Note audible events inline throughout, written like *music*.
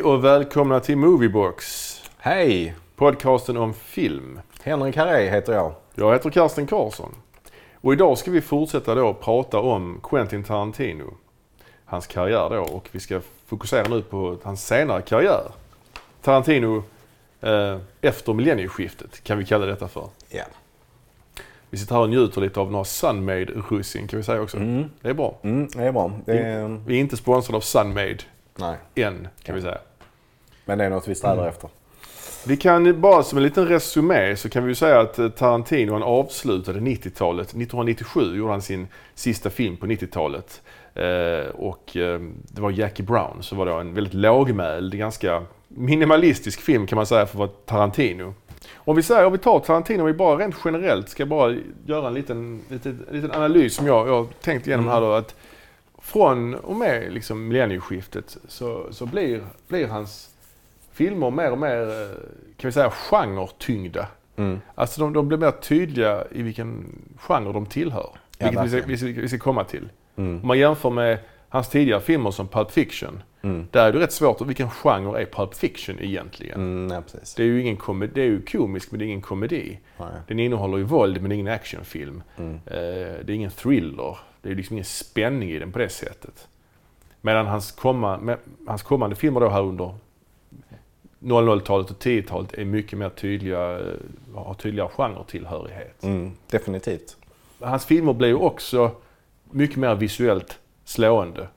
Hej och välkomna till Moviebox. Hej! Podcasten om film. Henrik Harré heter jag. Jag heter Karsten Karlsson. Och idag ska vi fortsätta då prata om Quentin Tarantino. Hans karriär då och vi ska fokusera nu på hans senare karriär. Tarantino eh, efter millennieskiftet kan vi kalla detta för. Ja. Vi sitter här och njuter lite av några Sunmade russin kan vi säga också. Mm. Det är bra. Mm, det är bra. Det är, Vi är inte sponsrade av Sunmade nej, än kan vi säga. Men det är något vi strävar efter. Vi kan bara som en liten resumé så kan vi ju säga att eh, Tarantino han avslutade 90-talet. 1997 gjorde han sin sista film på 90-talet. Eh, och eh, det var Jackie Brown som var då en väldigt lågmäld, ganska minimalistisk film kan man säga för att vara Tarantino. Om vi säger, om vi tar Tarantino, om vi bara rent generellt ska bara göra en liten, liten, liten analys som jag, jag har tänkt igenom här då. Att från och med liksom millennieskiftet så, så blir, blir hans filmer mer och mer, eh, kan vi säga, genretyngda. Mm. Alltså de, de blir mer tydliga i vilken genre de tillhör. Ja, vilket vi ska, vi, ska, vi ska komma till. Mm. Om man jämför med hans tidigare filmer som Pulp Fiction. Mm. Där är det rätt svårt, vilken genre är Pulp Fiction egentligen? Mm, ja, precis. Det är ju ingen komedi, det är ju komisk men det är ingen komedi. Nej. Den innehåller ju våld men det är ingen actionfilm. Mm. Eh, det är ingen thriller. Det är liksom ingen spänning i den på det sättet. Medan hans, komma, med, hans kommande filmer då här under 00-talet och 10-talet är mycket mer tydliga, eh, har tydligare genretillhörighet. Mm, definitivt. Hans filmer ju också mycket mer visuellt slående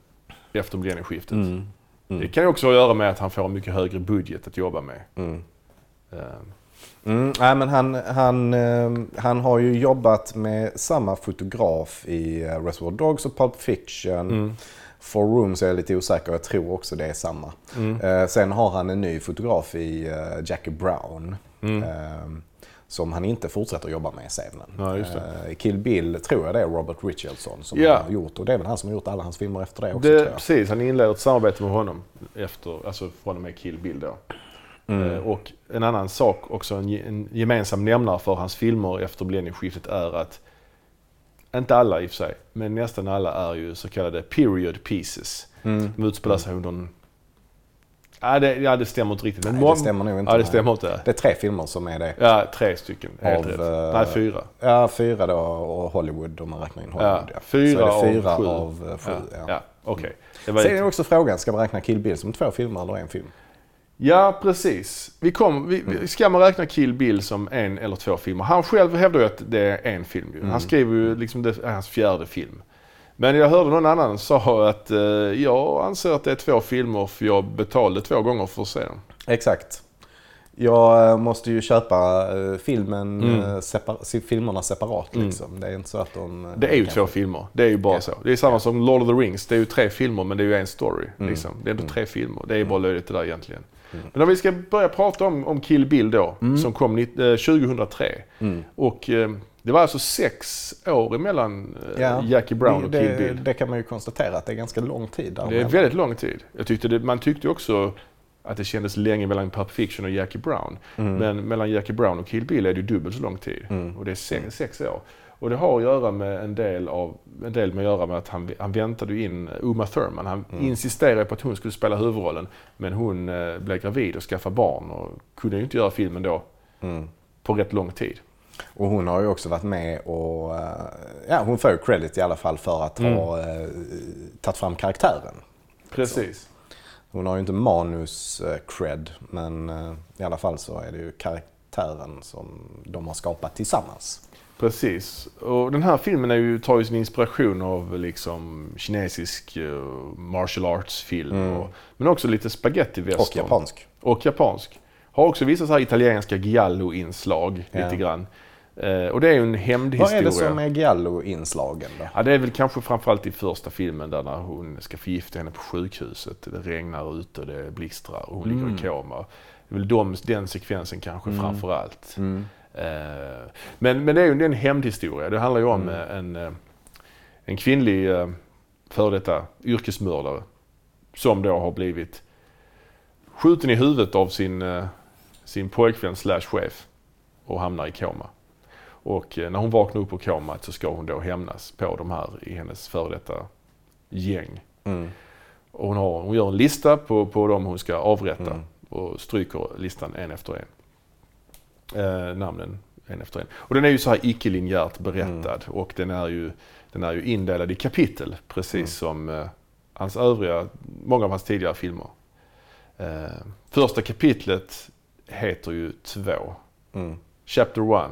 efter millennieskiftet. Mm. Mm. Det kan ju också ha att göra med att han får en mycket högre budget att jobba med. Mm. Eh, Mm, nej, men han, han, eh, han har ju jobbat med samma fotograf i eh, Reservoir Dogs och Pulp Fiction. For Rooms är jag lite osäker, jag tror också det är samma. Mm. Eh, sen har han en ny fotograf i eh, Jackie Brown. Mm. Eh, som han inte fortsätter jobba med sen. Ja. Eh, Kill Bill tror jag det är Robert Richardson som Ja. har gjort. Och det är väl han som har gjort alla hans filmer efter det också Det, precis, han inleder ett samarbete med honom efter, alltså från och med Kill Bill då. Mm. Och en annan sak också, en, en gemensam nämnare för hans filmer efter millennieskiftet är att, inte alla i och för sig, men nästan alla är ju så kallade period pieces. Mm. De utspelar sig under en... Ja det, ja, det stämmer inte riktigt. men Nej, det stämmer nog inte. Ja, det stämmer inte. Det är tre filmer som är det. Ja, tre stycken. Helt Av, rätt. eh, Nej, fyra. Ja, fyra då och Hollywood om man räknar in Hollywood. Ja, fyra, Så är det fyra av sju. av eh, sju. ja, Ja. ja. var Sen är också frågan, ska man räkna Kill Bill som två filmer eller en film? Ja, precis. Vi kom, vi, Mm. Ska man räkna Kill Bill som en eller två filmer? Han själv hävdar ju att det är en film. Mm. Han skriver ju liksom det är hans fjärde film. Men jag hörde någon annan sa att eh, jag anser att det är två filmer för jag betalade två gånger för att se den. Exakt. Jag eh, måste ju köpa eh, filmen, Mm. eh, separ- se- filmerna separat liksom. Det är inte så att de... Det är ju två filmer. Det är ju bara Ja. så. Det är samma som Lord of the Rings. Det är ju tre filmer men det är ju en story. Mm. Liksom. Det är Mm. tre filmer. Det är bara löjligt det där egentligen. Mm. Men om vi ska börja prata om, om Kill Bill då, Mm. som kom eh, 2003. Mm. Och eh, det var alltså sex år emellan eh, Ja. Jackie Brown och det, Kill det, Bill. det kan man ju konstatera att det är ganska lång tid. Det är väldigt lång tid. Jag tyckte det, man tyckte också att det kändes länge mellan Pulp Fiction och Jackie Brown. Mm. Men mellan Jackie Brown och Kill Bill är det ju dubbelt så lång tid. Mm. Och det är sex, sex år. Och det har att göra med en del, av, en del med att göra med att han, han väntade in Uma Thurman. Han Mm. insisterade på att hon skulle spela huvudrollen. Men hon eh, blev gravid och skaffade barn och kunde ju inte göra filmen då Mm. på rätt lång tid. Och hon har ju också varit med och, eh, ja hon får ju credit i alla fall för att Mm. ha eh, tagit fram karaktären. Precis. Hon har ju inte manus eh, cred, men eh, i alla fall så är det ju karaktären som de har skapat tillsammans. Precis. Och den här filmen är ju, tar ju sin inspiration av liksom kinesisk uh, martial arts-film. Mm. Och, men också lite spaghetti-western. Och japansk. Och japansk. Har också vissa så här italienska giallo-inslag Ja. lite grann. Eh, och det är ju en Vad hämndhistoria. är det som är giallo-inslagen då? Ja, det är väl kanske framförallt i första filmen där när hon ska förgifta henne på sjukhuset. Det regnar ute, det blixtrar och hon ligger Mm. i koma. Det är väl de, den sekvensen kanske Mm. framförallt. Mm. Eh, Men, men det är ju en hämndhistoria. Det handlar ju om Mm. eh, en, eh, en kvinnlig före detta yrkesmördare som då har blivit skjuten i huvudet av sin, sin pojkvän slash chef och hamnar i koma. Och när hon vaknar upp ur komat så ska hon då hämnas på de här i hennes före detta gäng. Mm. Och hon, har, hon gör en lista på, på dem hon ska avrätta Mm. och stryker listan en efter en. Eh, namnen en efter en. Och den är ju så här icke-linjärt berättad och den är ju, den är ju indelad i kapitel precis Mm. som eh, hans övriga, många av hans tidigare filmer. Eh, första kapitlet heter ju två. Mm. Chapter 1,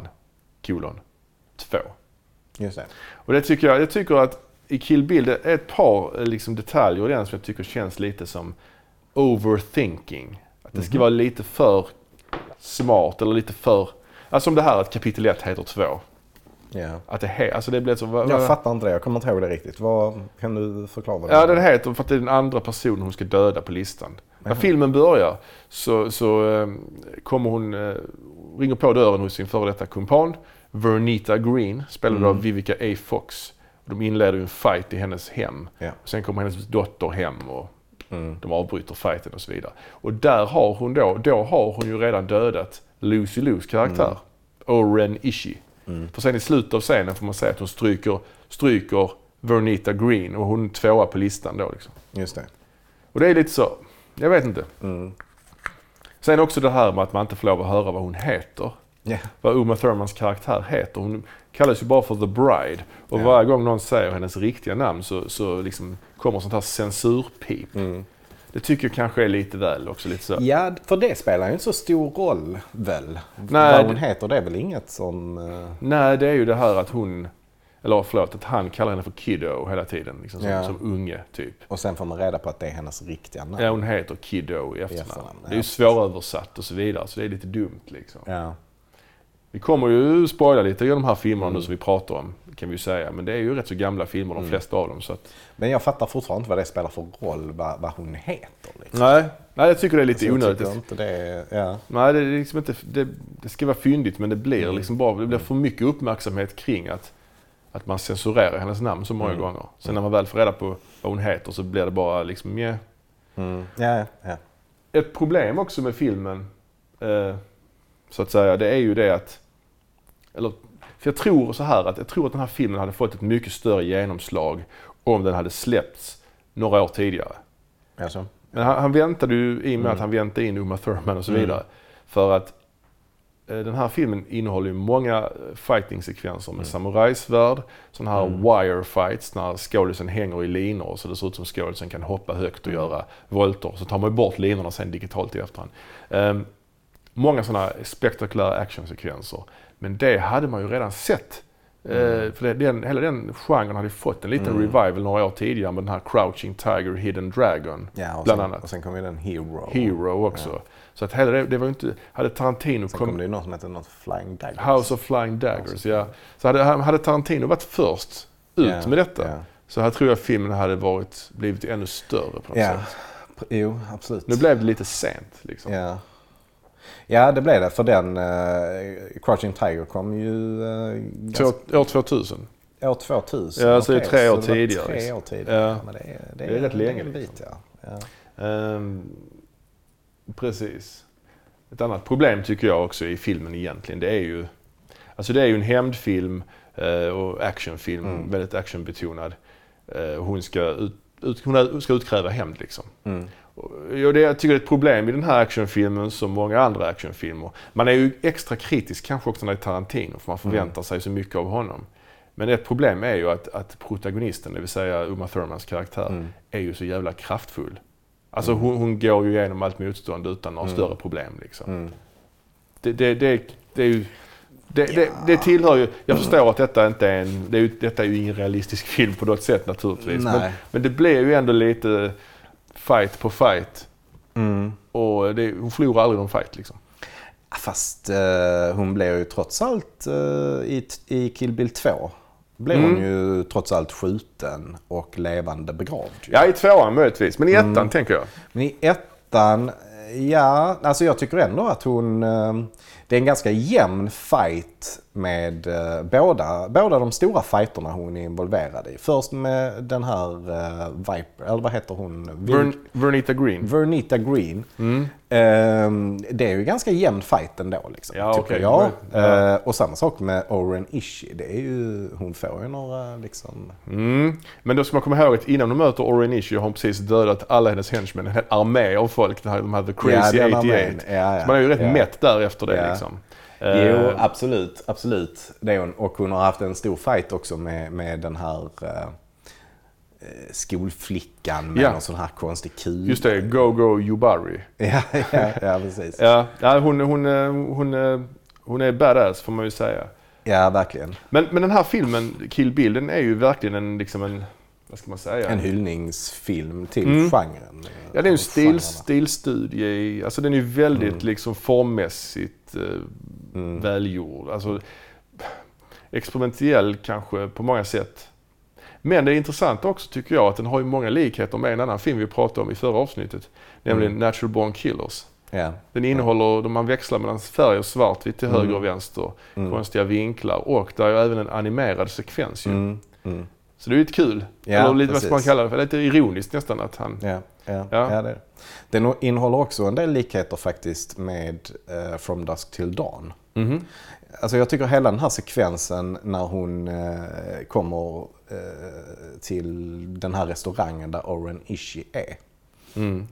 kolon 2. Just det. Och det tycker jag, jag tycker att i Kill Bill, det är ett par eh, liksom, detaljer i den som jag tycker känns lite som overthinking. Att det ska Mhm. vara lite för smart eller lite för... Alltså som det här att kapitel 1 heter 2. Ja. Att det, he, alltså det blir så... vad- Jag fattar inte det. Jag kommer inte ihåg det riktigt. Vad, kan du förklara det Ja, den heter för att det är den andra personen hon ska döda på listan. När filmen börjar så, så eh, kommer hon, eh, ringer på dörren hos sin före detta kumpan, Vernita Green, spelad Mm. av Vivica A. Fox. De inleder en fight i hennes hem. Ja. Sen kommer hennes dotter hem och Mm. de avbryter fighten och så vidare. Och där har hon då, då har hon ju redan dödat Lucy Lus karaktär, Oren Ishii. Mm. För sen i slutet av scenen får man säga att hon stryker, stryker Vernita Green och hon är tvåa på listan då liksom. Just det. Och det är lite så, jag vet inte. Mm. Sen också det här med att man inte får lov att höra vad hon heter. Ja. Vad Uma Thurmans karaktär heter. Hon kallas ju bara för The Bride. Och Ja. varje gång någon säger hennes riktiga namn så, så liksom kommer sånt här censurpip. Mm. Det tycker jag kanske är lite väl också. Lite så. Ja, för det spelar ju inte så stor roll väl? Nej, Vad hon heter det är väl inget som... eh, Nej, det är ju det här att hon, eller förlåt, att han kallar henne för Kiddo hela tiden. Liksom som, Ja. som unge typ. Och sen får man reda på att det är hennes riktiga namn. Ja, hon heter Kiddo i efternamn. efternamn, Det är ju svåröversatt och så vidare, så det är lite dumt liksom. Ja. Vi kommer ju spoila lite i de här filmerna Mm. nu som vi pratar om, kan vi ju säga. Men det är ju rätt så gamla filmer, de Mm. flesta av dem. Så att, Men jag fattar fortfarande inte vad det spelar för roll vad, vad hon heter. Liksom. nej, nej, jag tycker det är lite Så jag onödigt. inte det ja. Nej, det, är liksom inte, det, det ska vara fyndigt men det blir Mm. liksom bara, det blir för mycket uppmärksamhet kring att, att man censurerar hennes namn så många Mm. gånger. Sen när man väl får reda på vad hon heter så blir det bara liksom, yeah. Mm. ja, ja. Ett problem också med filmen, eh, så att säga, det är ju det att, eller, för jag tror så här att jag tror att den här filmen hade fått ett mycket större genomslag om den hade släppts några år tidigare. Alltså. Men han, han väntade ju, i och med Mm. att han väntade in Uma Thurman och så Mm. vidare. För att eh, den här filmen innehåller ju många eh, fighting-sekvenser med Mm. samurajsvärd, sådana här Mm. wire fights när skådisen hänger i linor så det ser ut som skådisen kan hoppa högt och Mm. göra volter. Så tar man ju bort linorna sen digitalt i efterhand. Um, många sådana spektakulära actionsekvenser. Men det hade man ju redan sett. Eh, Mm. för den, hela den genren hade fått en liten Mm. revival några år tidigare med den här Crouching Tiger, Hidden Dragon. Ja, och Bland sen, annat. Och sen kom ju den Hero. Hero också. Ja. Så att hela det, det var inte, hade Tarantino Sen kom kom, det ju något som hette något Flying Daggers. House of Flying Daggers, ja. Så hade, hade Tarantino varit först ut Ja, med detta Ja. så här tror jag filmen hade varit, blivit ännu större på något Ja. sätt. Jo, absolut. Nu blev det lite sent liksom. Ja. det blev det. För den uh, Crouching Tiger kom ju uh, Två, år 2000. år 2000. Ja, så det är tre år så tidigare, Tre liksom. år tidigare. Ja. Ja. men det, är, det, Det är rätt länge, en liksom. bit, ja. ja. Ehm, precis. Ett annat problem tycker jag också i filmen egentligen, det är ju Alltså det är ju en hämndfilm eh, och actionfilm, Mm. väldigt actionbetonad. Eh, hon, ska ut, ut, hon ska utkräva hämnd liksom. Mm. Och det, jag tycker är ett problem i den här actionfilmen som många andra actionfilmer. Man är ju extra kritisk kanske också när det är Tarantino för man förväntar sig så mycket av honom. Men ett problem är ju att, att protagonisten, det vill säga Uma Thurmans karaktär, Mm. är ju så jävla kraftfull. Alltså hon, hon går ju igenom allt motstånd utan några Mm. större problem. Liksom. Mm. Det, det, det, det är ju... Det, det, det tillhör ju, jag förstår att detta inte är en, det är ju, detta är ju ingen realistisk film på något sätt naturligtvis. Men, men det blir ju ändå lite fight på fight. Mm. Och det, hon förlorar aldrig någon fight liksom. Fast eh, hon blev ju trots allt eh, i, i Kill Bill 2 blev Mm. hon ju trots allt skjuten och levande begravd. ju. Ja, i tvåan möjligtvis. Men i ettan Mm. tänker jag. Men i ettan, ja, alltså jag tycker ändå att hon... eh, Det är en ganska jämn fight med eh, båda, båda de stora fighterna hon är involverad i. Först med den här eh, Viper, eller vad heter hon? Vern, Vernita Green. Vernita Green. Mm. Ehm, det är ju ganska jämn fight ändå liksom, Ja, tycker okej. jag. Ja. Eh, och samma sak med Oren Ishii. Det är ju, hon får ju några liksom... Mm. Men då ska man komma ihåg att innan de möter Orin Ishii har hon precis dödat alla hennes henchmen. En hel armé av folk. Här, de här The Crazy Ja, den 88. armén. Ja, ja, man är ju rätt ja. mätt där efter det Ja. Liksom. Jo, Eh, absolut. absolut. Det hon. Och hon har haft en stor fight också med, med den här eh, eh, skolflickan med Ja. någon sån här konstig kul. Just det, Go Go Yubari. *laughs* Ja, ja, ja precis. Ja, hon, hon, eh, hon, eh, hon är badass får man ju säga. Ja, verkligen. Men, men den här filmen, Kill Bill, den är ju verkligen en, liksom en, vad ska man säga? En hyllningsfilm till Mm. genren. Ja, det är en stil, stilstudie. i- Alltså den är väldigt liksom formmässigt eh, Mm. välgjord. Alltså, experimentell kanske på många sätt. Men det är intressant också tycker jag att den har ju många likheter med en annan film vi pratade om i förra avsnittet. Nämligen Mm. Natural Born Killers. Ja. Den innehåller, man växlar mellan färg och svartvitt till höger Mm. och vänster. Mm. Konstiga vinklar och där är även en animerad sekvens ju. Mm. Mm. Så det är ju lite kul. Ja, Eller lite, vad ska man precis. kalla det? för? Lite ironiskt nästan att han... Ja, ja, Ja. ja. det är det. Den innehåller också en del likheter faktiskt med eh, From Dusk Till Dawn. Mhm. Alltså jag tycker hela den här sekvensen när hon eh, kommer eh, till den här restaurangen där Oren Ishii är. Mm.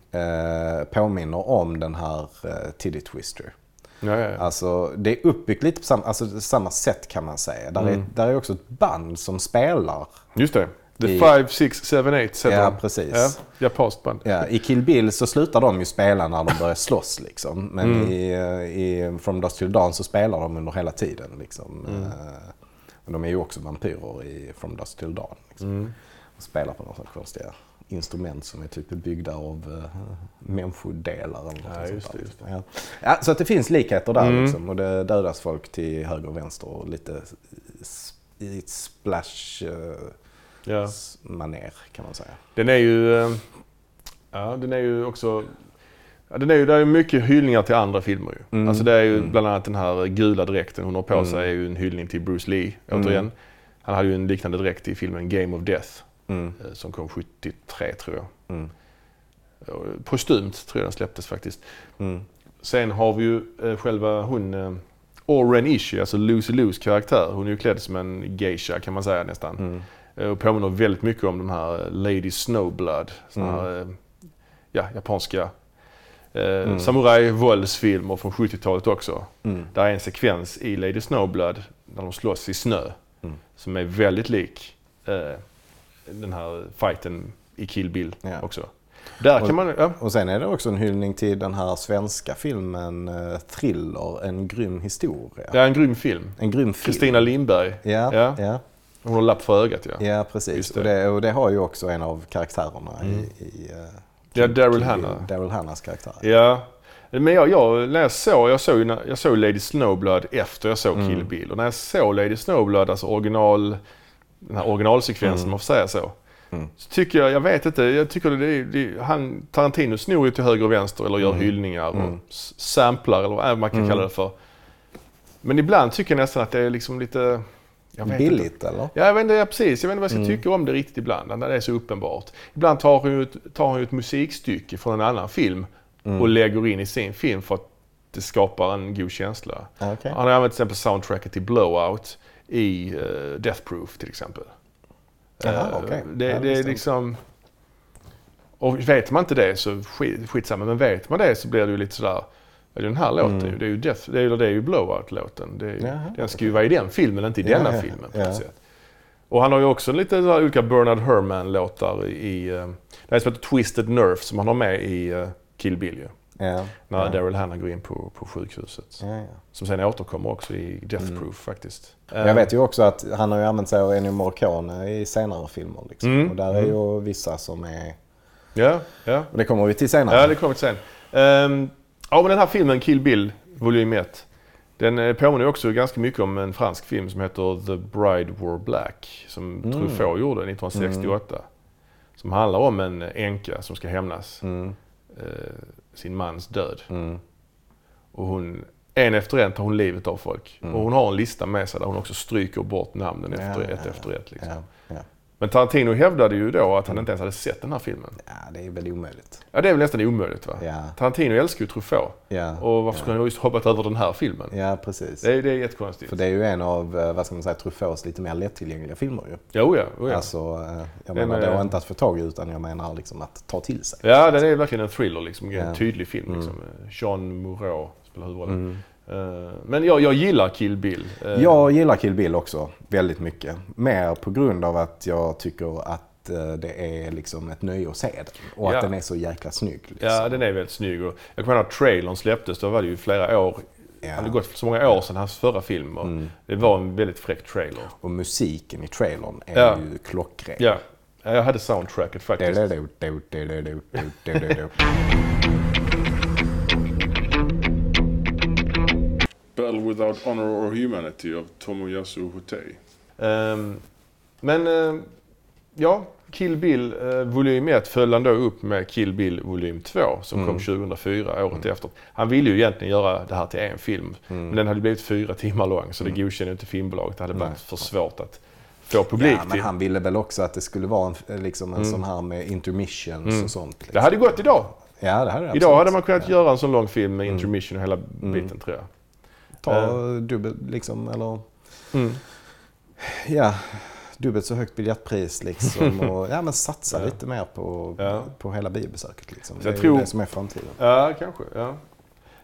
Påminner om den här eh, Tiddy Twister. Ja, ja, ja. Alltså det är uppbyggt lite på samma, alltså, samma sätt kan man säga. Där, Mm. är, där är också ett band som spelar. Just det. The I- 5, 6, 7, 8 sätter Ja, precis. Ja, japanskt band. Ja, I Kill Bill så slutar de ju spela när de börjar slåss liksom. Men Mm. i, eh, i From Dusk Till Dawn så spelar de under hela tiden liksom. Mm. Eh, och de är ju också vampyrer i From Dusk Till Dawn. Liksom. Mm. Och spelar på några konstiga instrument som är typ byggda av uh, människodelar eller något Ja, just det, liksom. Ja. ja, så att det finns likheter där Mm. liksom. Och det dödas folk till höger och vänster och lite i ett splash uh, Ja. maner kan man säga. Den är ju... eh, Ja, den är ju också... Ja, den är ju, det är mycket hyllningar till andra filmer ju. Mm. Alltså det är ju Mm. bland annat den här gula dräkten hon har på Mm. sig är ju en hyllning till Bruce Lee, Mm. återigen. Han hade ju en liknande dräkt i filmen Game of Death Mm. eh, som kom 73 tror jag. Mm. Postumt tror jag den släpptes faktiskt. Mm. Sen har vi ju eh, själva hon, Oren Ishii, alltså Lucy Lus karaktär. Hon är ju klädd som en geisha kan man säga nästan. Mm. Eh, Och påminner väldigt mycket om de här Lady Snowblood. Såna här, eh, ja, japanska eh, Mm. samurai-våldsfilmer från 70-talet också. Mm. Där är en sekvens i Lady Snowblood när de slåss i snö. Mm. Som är väldigt lik eh, den här fighten i Kill Bill Ja. också. Där Och- kan man... Ja, Och sen är det också en hyllning till den här svenska filmen eh, Thriller, en grym historia. det är en grym film. En grym film. Kristina Lindberg. Ja, Ja. ja. ja. Hon har lapp för ögat ja. Ja, precis. Just Och, det. det, och det har ju också en av karaktärerna Mm. i, i uh, Ja, Daryl Hannah. Daryl Hannahs karaktär. Ja. Men jag, jag, när jag såg, jag såg, jag såg Lady Snowblood efter jag såg Mm. Kill Bill. Och när jag såg Lady Snowblood, alltså original, den här originalsekvensen Mm. man får säga så. Mm. Så tycker jag, jag vet inte, jag tycker det är, det, han, Tarantino snor ju till höger och vänster eller gör Mm. hyllningar och Mm. samplar eller vad man kan Mm. kalla det för. Men ibland tycker jag nästan att det är liksom lite... Vet Inte. Billigt eller? Ja, jag vet inte, ja, precis. Jag vet inte vad jag ska Mm. tycka om det riktigt ibland, när det är så uppenbart. Ibland tar hon ju ett, tar hon ju ett musikstycke från en annan film Mm. och lägger in i sin film för att det skapar en god känsla. Ja, okej. Han har använt till exempel soundtracket till Blowout i uh, Death Proof till exempel. Eh, okej. Det, Ja, det är liksom... Och vet man inte det så skit, skitsamma, men vet man det så blir det ju lite sådär Ja, den här låten, Mm. det är ju, Death, det är, det är ju Blowout-låten. Det är, ju- Jaha, den ska ju vara i den filmen, inte i Ja, denna ja, filmen på ja. sätt. Och han har ju också lite så olika Bernard Herrmann-låtar i... eh, Det här som heter Twisted Nerve som han har med i eh, Kill Bill ju. Ja. När ja. Daryl Hannah går in på, på sjukhuset. Ja, ja. Som sen återkommer också i Death Mm. Proof faktiskt. Jag vet ju också att han har ju använt sig av Ennio Morricone i senare filmer. Liksom. Mm, Och där är mm. ju vissa som är... Ja, ja. Och det kommer vi till senare. Ja, det kommer till sen. Ehm, ja, men den här filmen Kill Bill, volym 1. Den eh, påminner ju också ganska mycket om en fransk film som heter The Bride Wore Black. Som Mm. Truffaut gjorde 1968. Som handlar om en änka som ska hämnas Mm, eh, sin mans död. mm, Och hon en efter en tar hon livet av folk. Och hon har en lista med sig där hon också stryker bort namnen efter Mm. Ja, ett ja, efter ett. Liksom. Ja. Men Tarantino hävdade ju då att han inte ens hade sett den här filmen. ja, det är väl omöjligt. Ja, det är väl nästan omöjligt va? Ja. Tarantino älskar ju Truffaut. Ja, Och varför skulle han just hoppat över den här filmen? ja precis. Det, är, det är jättekonstigt. För det är ju en av, eh, vad ska man säga, Truffauts lite mer lättillgängliga filmer ju. Jo, ja, jo, ja. Alltså, eh, jag Den menar är- då inte att få tag i utan jag menar liksom att ta till sig. Ja, den är verkligen en thriller liksom. En Ja. Mm. tydlig film liksom. Jean Moreau spelar huvudrollen. Eh, Men jag, jag gillar Kill Bill. Eh, Jag gillar Kill Bill också väldigt mycket. Mer på grund av att jag tycker att eh, det är liksom ett nöje att se den. Och Ja. att den är så jäkla snygg. Liksom. Ja, den är väldigt snygg. Och jag kommer ihåg när trailern släpptes, då var det ju flera år. Ja. Det hade gått så många år sedan hans förra film. Och Det var en väldigt fräck trailer. Och musiken i trailern är Ja. ju klockren. Ja, Ja, jag hade soundtracket faktiskt. Without Honor or Humanity av Tomoyasu Hotei. Ehm, men eh, ja, Kill Bill eh, volym 1 följde han då upp med Kill Bill volym 2 som kom 2004, året efter. Han ville ju egentligen göra det här till en film. Men den hade blivit fyra timmar lång så det godkände inte filmbolaget. Det hade varit för svårt att få publik Ja, men till. han ville väl också att det skulle vara en, liksom en sån här med intermissions och sånt. Liksom. Det hade gått idag. Ja, det hade det Idag hade man kunnat göra en sån lång film med intermission och hela biten tror jag. Ta dubbelt liksom, eller... Mm. Ja, dubbelt så högt biljettpris liksom. *laughs* Och, ja, men satsa lite mer på, Ja. på hela biobesöket liksom. Så Det är jag tror- det som är framtiden. Ja, kanske. Ja.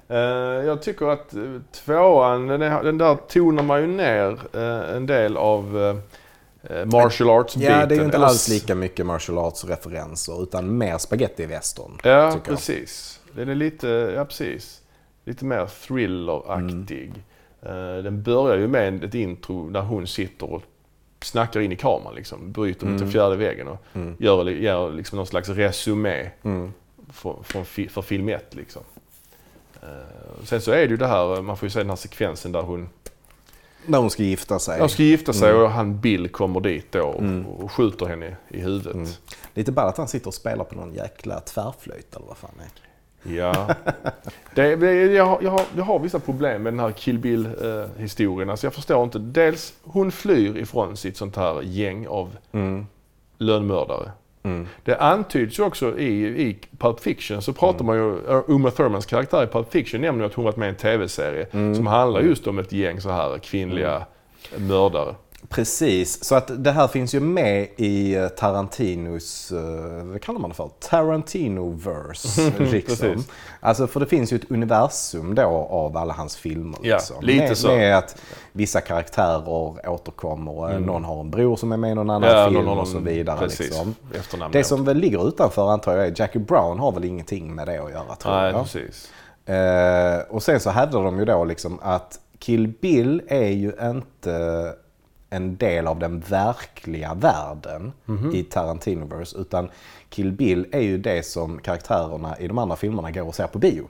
Eh, jag tycker att eh, tvåan, den, är, den där tonar man ju ner eh, en del av martial arts-biten. Ja, det är ju inte alls lika mycket martial arts-referenser utan mer spaghetti-western. Ja, jag. precis. Den är lite, ja precis. Lite mer thriller-aktig. Mm. Eh, den börjar ju med ett intro där hon sitter och snackar in i kameran liksom. Bryter Mm. mot den fjärde väggen och gör, gör liksom någon slags resumé Mm. från, fi- för film 1 liksom. Eh, sen så är det ju det här, man får ju se den här sekvensen där hon När hon ska gifta sig. de ska gifta sig Mm. och han Bill kommer dit då och, och skjuter henne i huvudet. Mm. Lite bara att han sitter och spelar på någon jäkla tvärflöjt eller vad fan det är. Ja. Det, det, jag, har, jag, har, jag har vissa problem med den här Kill Bill-historien. alltså jag förstår inte. Dels, hon flyr ifrån sitt sånt här gäng av lönnmördare. Mm. Det antyds ju också i, i Pulp Fiction så pratar man ju, Uma Thurmans karaktär i Pulp Fiction nämner ju att hon varit med i en tv-serie som handlar just om ett gäng så här kvinnliga mördare. Precis, så att det här finns ju med i eh, Tarantinos, eh, vad kallar man det för? Tarantino-verse. *laughs* liksom. Alltså för det finns ju ett universum då av alla hans filmer. Ja, liksom. lite med, så. Med att vissa karaktärer återkommer, mm. någon har en bror som är med i någon annan Ja, film någon och så vidare. precis. Liksom. Efternamn Det som väl ligger utanför antar jag är Jackie Brown har väl ingenting med det att göra tror Nej, jag. precis. Eh, och sen så hävdar de ju då liksom att Kill Bill är ju inte en del av den verkliga världen Mhm. i Tarantinoverse. Utan Kill Bill är ju det som karaktärerna i de andra filmerna går och ser på bio.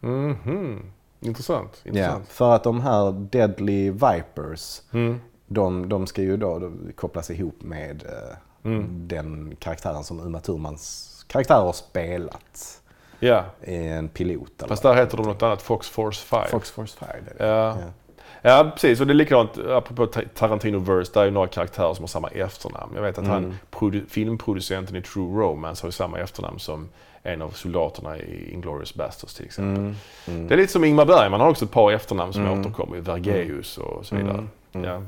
Mhm. Intressant. Ja, intressant. för att de här Deadly Vipers, Mm. de, de ska ju då, kopplas ihop med eh, Mm. den karaktären som Uma Thurmans karaktär har spelat. Ja, i En pilot eller fast där heter de något annat. Fox Force 5. Fox Force 5. det är det. Ja. precis. Och det är likadant apropå Ta- Tarantino-verse. Där är ju några karaktärer som har samma efternamn. Jag vet att han, produ- filmproducenten i True Romance har ju samma efternamn som en av soldaterna i Inglourious Basterds till exempel. Det är lite som Ingmar Bergman har också ett par efternamn som återkommer. Vergeus och så vidare. Ja.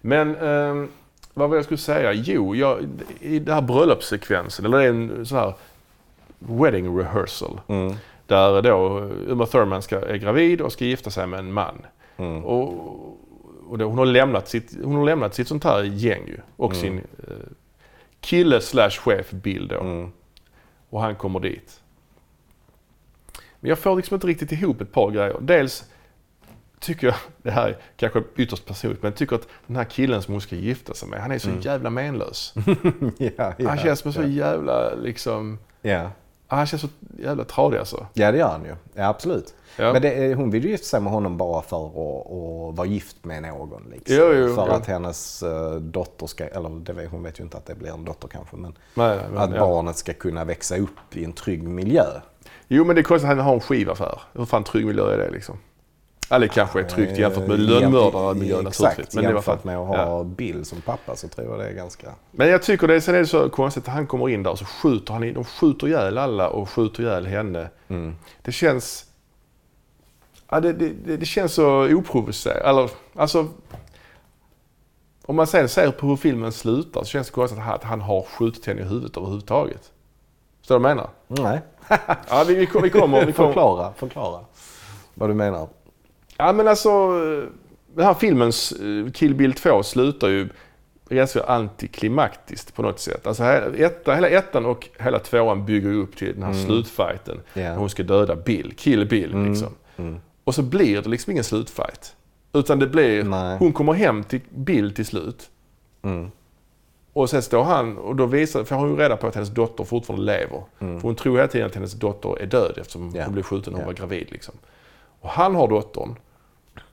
Men ehm, vad var jag skulle säga? Jo, jag, i den här bröllopssekvensen, eller det är en sån här wedding rehearsal. Mm. Där då Uma Thurman ska, är gravid och ska gifta sig med en man. Mm. Och, och då, hon, har lämnat sitt, hon har lämnat sitt sånt här gäng ju. Och sin eh, kille slash chef Bill då. Mm. Och han kommer dit. Men jag får liksom inte riktigt ihop ett par grejer. Dels tycker jag, *laughs* det här är kanske ytterst personligt, men jag tycker att den här killen som hon ska gifta sig med, han är så jävla menlös. ja, *laughs* ja, han känns som så ja. jävla liksom, Han känns så jävla tradig alltså. ja, det gör han ju. Ja, absolut. Ja. Men det, är- hon vill ju gifta sig med honom bara för att, att vara gift med någon. Liksom. Jo, jo, för jo. att hennes eh, dotter ska, eller det vet, hon vet ju inte att det blir en dotter kanske, men Nej, nej, men, att ja. barnet ska kunna växa upp i en trygg miljö. Jo men det är konstigt att han har en skivaffär. Hur fan trygg miljö är det liksom? Ja, det kanske är tryggt jämfört med Eh, lönnmördarmiljön Exakt, naturligtvis. Men, jämfört med att ha ja. Bill som pappa så tror jag det är ganska... men jag tycker det, sen är det så konstigt att han kommer in där och så skjuter han in, de skjuter ihjäl alla och skjuter ihjäl henne. Mm. Det känns... Ja, det, det, det, känns så oprovocerat. Alltså... Om man sen ser på hur filmen slutar så känns det konstigt att han, har skjutit henne i huvudet överhuvudtaget. Förstår du vad jag menar? Nej, *laughs* Ja, vi, vi kommer... Vi *laughs* kommer förklara, förklara vad du menar. Ja, men alltså... Den här filmens eh, Kill Bill 2 slutar ju ganska antiklimaktiskt på något sätt. Alltså hela, etta, hela ettan och hela tvåan bygger upp till den här slutfighten. Ja. När hon ska döda Bill, Kill Bill liksom. Mm. Och så blir det liksom ingen slutfight. Utan det blir, Nej. hon kommer hem till Bill till slut. Mm. Och sen står han och då visar, för hon ju reda på att hennes dotter fortfarande lever. För hon tror hela tiden att hennes dotter är död eftersom Mm. Ja. hon blev skjuten när hon Ja. var gravid. Liksom. Och han har dottern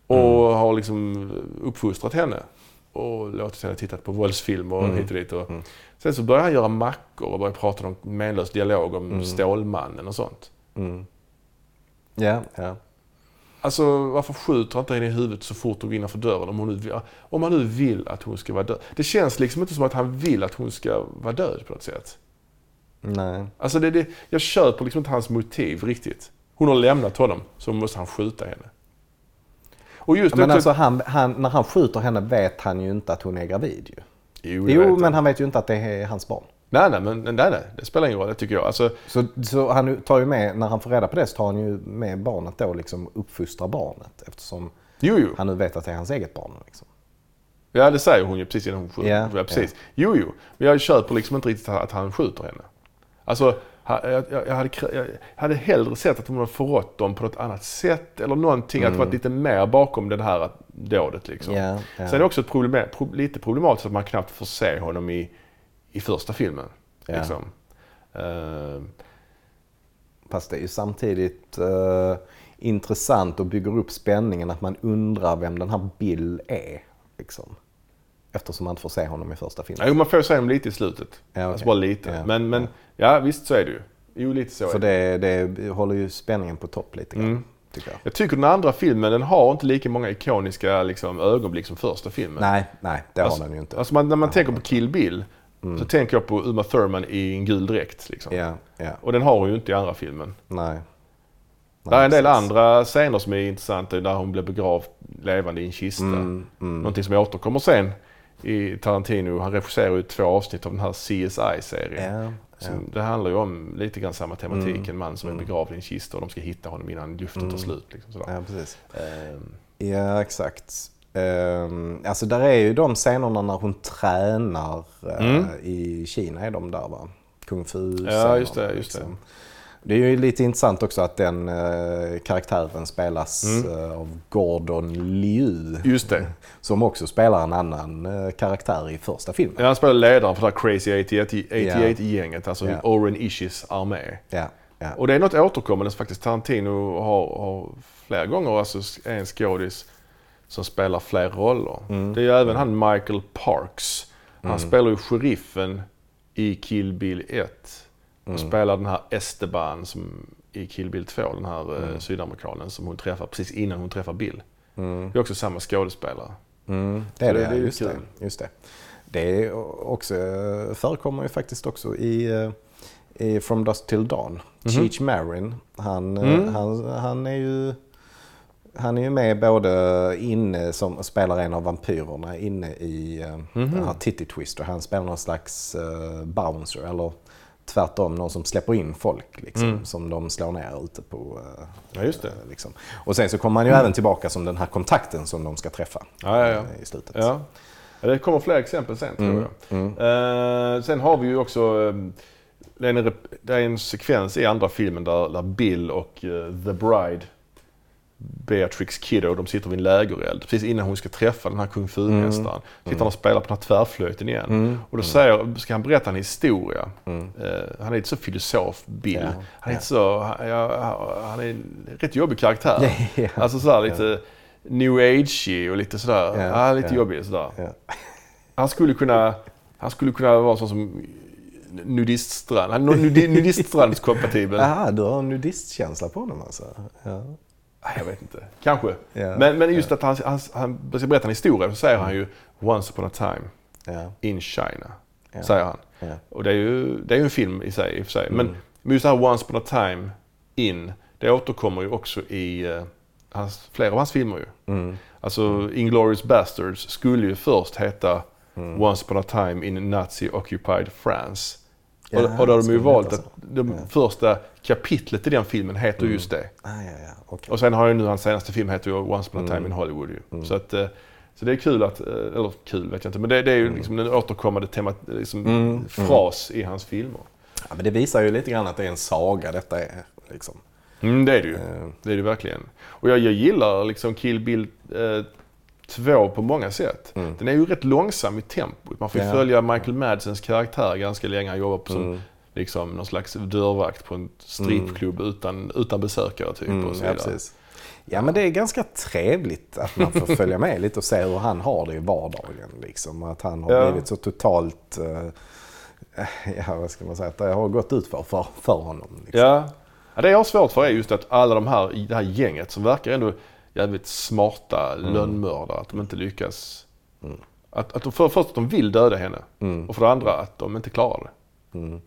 och Mm. har liksom uppfostrat henne. Och låtit henne titta på våldsfilm och Mm. hit och dit. Och Sen så börjar han göra mackor och börjar prata om menlös dialog om Stålmannen och sånt. Mm. Ja, ja. Alltså varför skjuter han inte henne i huvudet så fort hon går innanför dörren om, hon nu, om han nu vill att hon ska vara död? Det känns liksom inte som att han vill att hon ska vara död på något sätt. Nej. Alltså det, det, jag köper liksom inte hans motiv riktigt. Hon har lämnat honom, så måste han skjuta henne. Och just Men också, alltså han, han, när han skjuter henne vet han ju inte att hon är gravid ju. Jo, Jo, men jag. han vet ju inte att det är hans barn. Nej, nej, men nej, nej, det spelar ingen roll, det tycker jag. Alltså, Så, så han tar ju med, när han får reda på det så tar han ju med barnet då liksom uppfostra barnet eftersom jo, jo. han nu vet att det är hans eget barn. Liksom. Ja, det säger hon ju precis innan hon skjuter. Ja, Ja, precis. Jo, jo. Men jag köper liksom inte riktigt att han skjuter henne. Alltså, jag, jag, hade, jag hade hellre sett att hon hade förrått dem på något annat sätt eller någonting. Att det varit lite mer bakom det här dådet liksom. Ja, ja. Sen är det också ett problem, pro, lite problematiskt att man knappt får se honom i, i första filmen. Ja. Liksom. Eh, Fast det är ju samtidigt eh, intressant och bygger upp spänningen att man undrar vem den här Bill är. Liksom. Eftersom man inte får se honom i första filmen. jo, man får se honom lite i slutet. Ja, Alltså okej. bara lite. Ja, Men, men ja, visst så är det ju. Jo, lite så är det. det, det håller ju spänningen på topp lite grann. Mm. Tycker jag. Jag tycker den andra filmen, den har inte lika många ikoniska liksom, ögonblick som första filmen. Nej, nej, det Alltså- har den ju inte. Alltså man, när man tänker på Kill Bill så tänker jag på Uma Thurman i en gul dräkt. Liksom. Ja, ja, Och den har hon ju inte i andra filmen. nej. Det är en del precis. andra scener som är intressanta där hon blir begravd levande i en kista. Mm, mm. Någonting som återkommer sen i Tarantino. Han regisserar ju två avsnitt av den här CSI-serien. Ja, Som, Det handlar ju om lite grann samma tematik. Mm. En man som är begravd i en kista och de ska hitta honom innan luften tar slut. Liksom, sådär. ja, precis. Ehm, Ja, exakt. Um, alltså där är ju de scenerna när hon tränar Mm. i Kina är de där va? Kung fu Ja, just det, just det. Det är ju lite intressant också att den eh, karaktären spelas Mm. eh, av Gordon Liu. Just det. *laughs* Som också spelar en annan eh, karaktär i första filmen. Ja, han spelar ledaren för det här Crazy 88 Ja. 88-gänget. Alltså Ja. Oren Ishis armé. Ja, ja. Och det är något återkommande som faktiskt Tarantino har, har flera gånger. Alltså en skådis som spelar fler roller. Mm. Det är ju även han Michael Parks. Han spelar ju sheriffen i Kill Bill 1. Och Mm. spelar den här Esteban som i Kill Bill 2. Den här Mm. eh, sydamerikanen som hon träffar precis innan hon träffar Bill. Mm. Det är också samma skådespelare. Mm, det är det- det, det är ju just, det just det. Det är också, förekommer ju faktiskt också i, eh, i From Dusk Till Dawn. Cheech Marin, han, eh, Mm. han, han är ju han är ju med både inne som spelar en av vampyrerna inne i uh, den här Titty Twister. Han spelar någon slags uh, bouncer eller tvärtom någon som släpper in folk liksom, som de slår ner ute på. eh, Ja, just det. liksom. Och sen så kommer han ju även tillbaka som den här kontakten som de ska träffa Ja, ja, eh, i slutet. Ja. Det kommer fler exempel sen tror jag. mm. Eh, sen har vi ju också, eh, det är en, det är en sekvens i andra filmen där, där Bill och eh, The Bride, Beatrix Kiddo, de sitter vid en lägereld. Precis innan hon ska träffa den här kung fu-mästaren. Sitter han och spelar på den här tvärflöjten igen. Mm. Och då säger, ska han berätta en historia. Mm. Eh, han är inte så filosof, Bill. Ja, Han är inte så, han, ja, han är en rätt jobbig karaktär. Ja. Alltså sådär lite new age och lite sådär, Ja, lite jobbig sådär. Han skulle kunna, han skulle kunna vara sån som nudiststrand. Han är nudi- *laughs* nudiststrandskompatibel. Jaha, du har en nudistkänsla på honom alltså? Ja. Jag vet inte. Kanske. Ja. Men, men just att han, han, han ska berätta en historia så säger han ju Once upon a time Ja. in China. Säger han. Och det är ju, det är ju en film i sig. I för sig. Mm. Men, men just det här Once upon a time in, det återkommer ju också i eh, hans, flera av hans filmer ju. Mm. Alltså Inglourious Basterds skulle ju först heta Mm. Once upon a time in Nazi occupied France. Ja, och, och då har de ju valt att det Ja. första kapitlet i den filmen heter just det. Ah, ja, okej. Och sen har ju nu hans senaste film heter ju Once upon a time Mm. in Hollywood ju. Så att, eh, så det är kul att, eh, eller kul vet jag inte, men det, det är ju liksom en återkommande tema, liksom, Mm. fras i hans filmer. Ja, men det visar ju lite grann att det är en saga detta är. Liksom. Mm, det är det ju. Eh, Det är det verkligen. Och jag, jag gillar liksom Kill Bill eh, 2 på många sätt. Mm. Den är ju rätt långsam i tempot. Man får Ja. följa Michael Madsens karaktär ganska länge. Han jobbar på som Mm. liksom, någon slags dörrvakt på en strippklubb utan, utan besökare typ. Mm, och så ja, vidare. precis. Ja, men det är ganska trevligt att man får *laughs* följa med lite och se hur han har det i vardagen. Liksom. Att han har Ja. blivit så totalt, eh, ja vad ska man säga, att det har gått ut för, för, för honom. Liksom. Ja. ja, det jag har svårt för är just att alla de här, det här gänget som verkar ändå jävligt smarta Mm. lönnmördare, att de inte lyckas. Att, att de, för först att de vill döda henne och för det andra att de inte klarar det. Mm.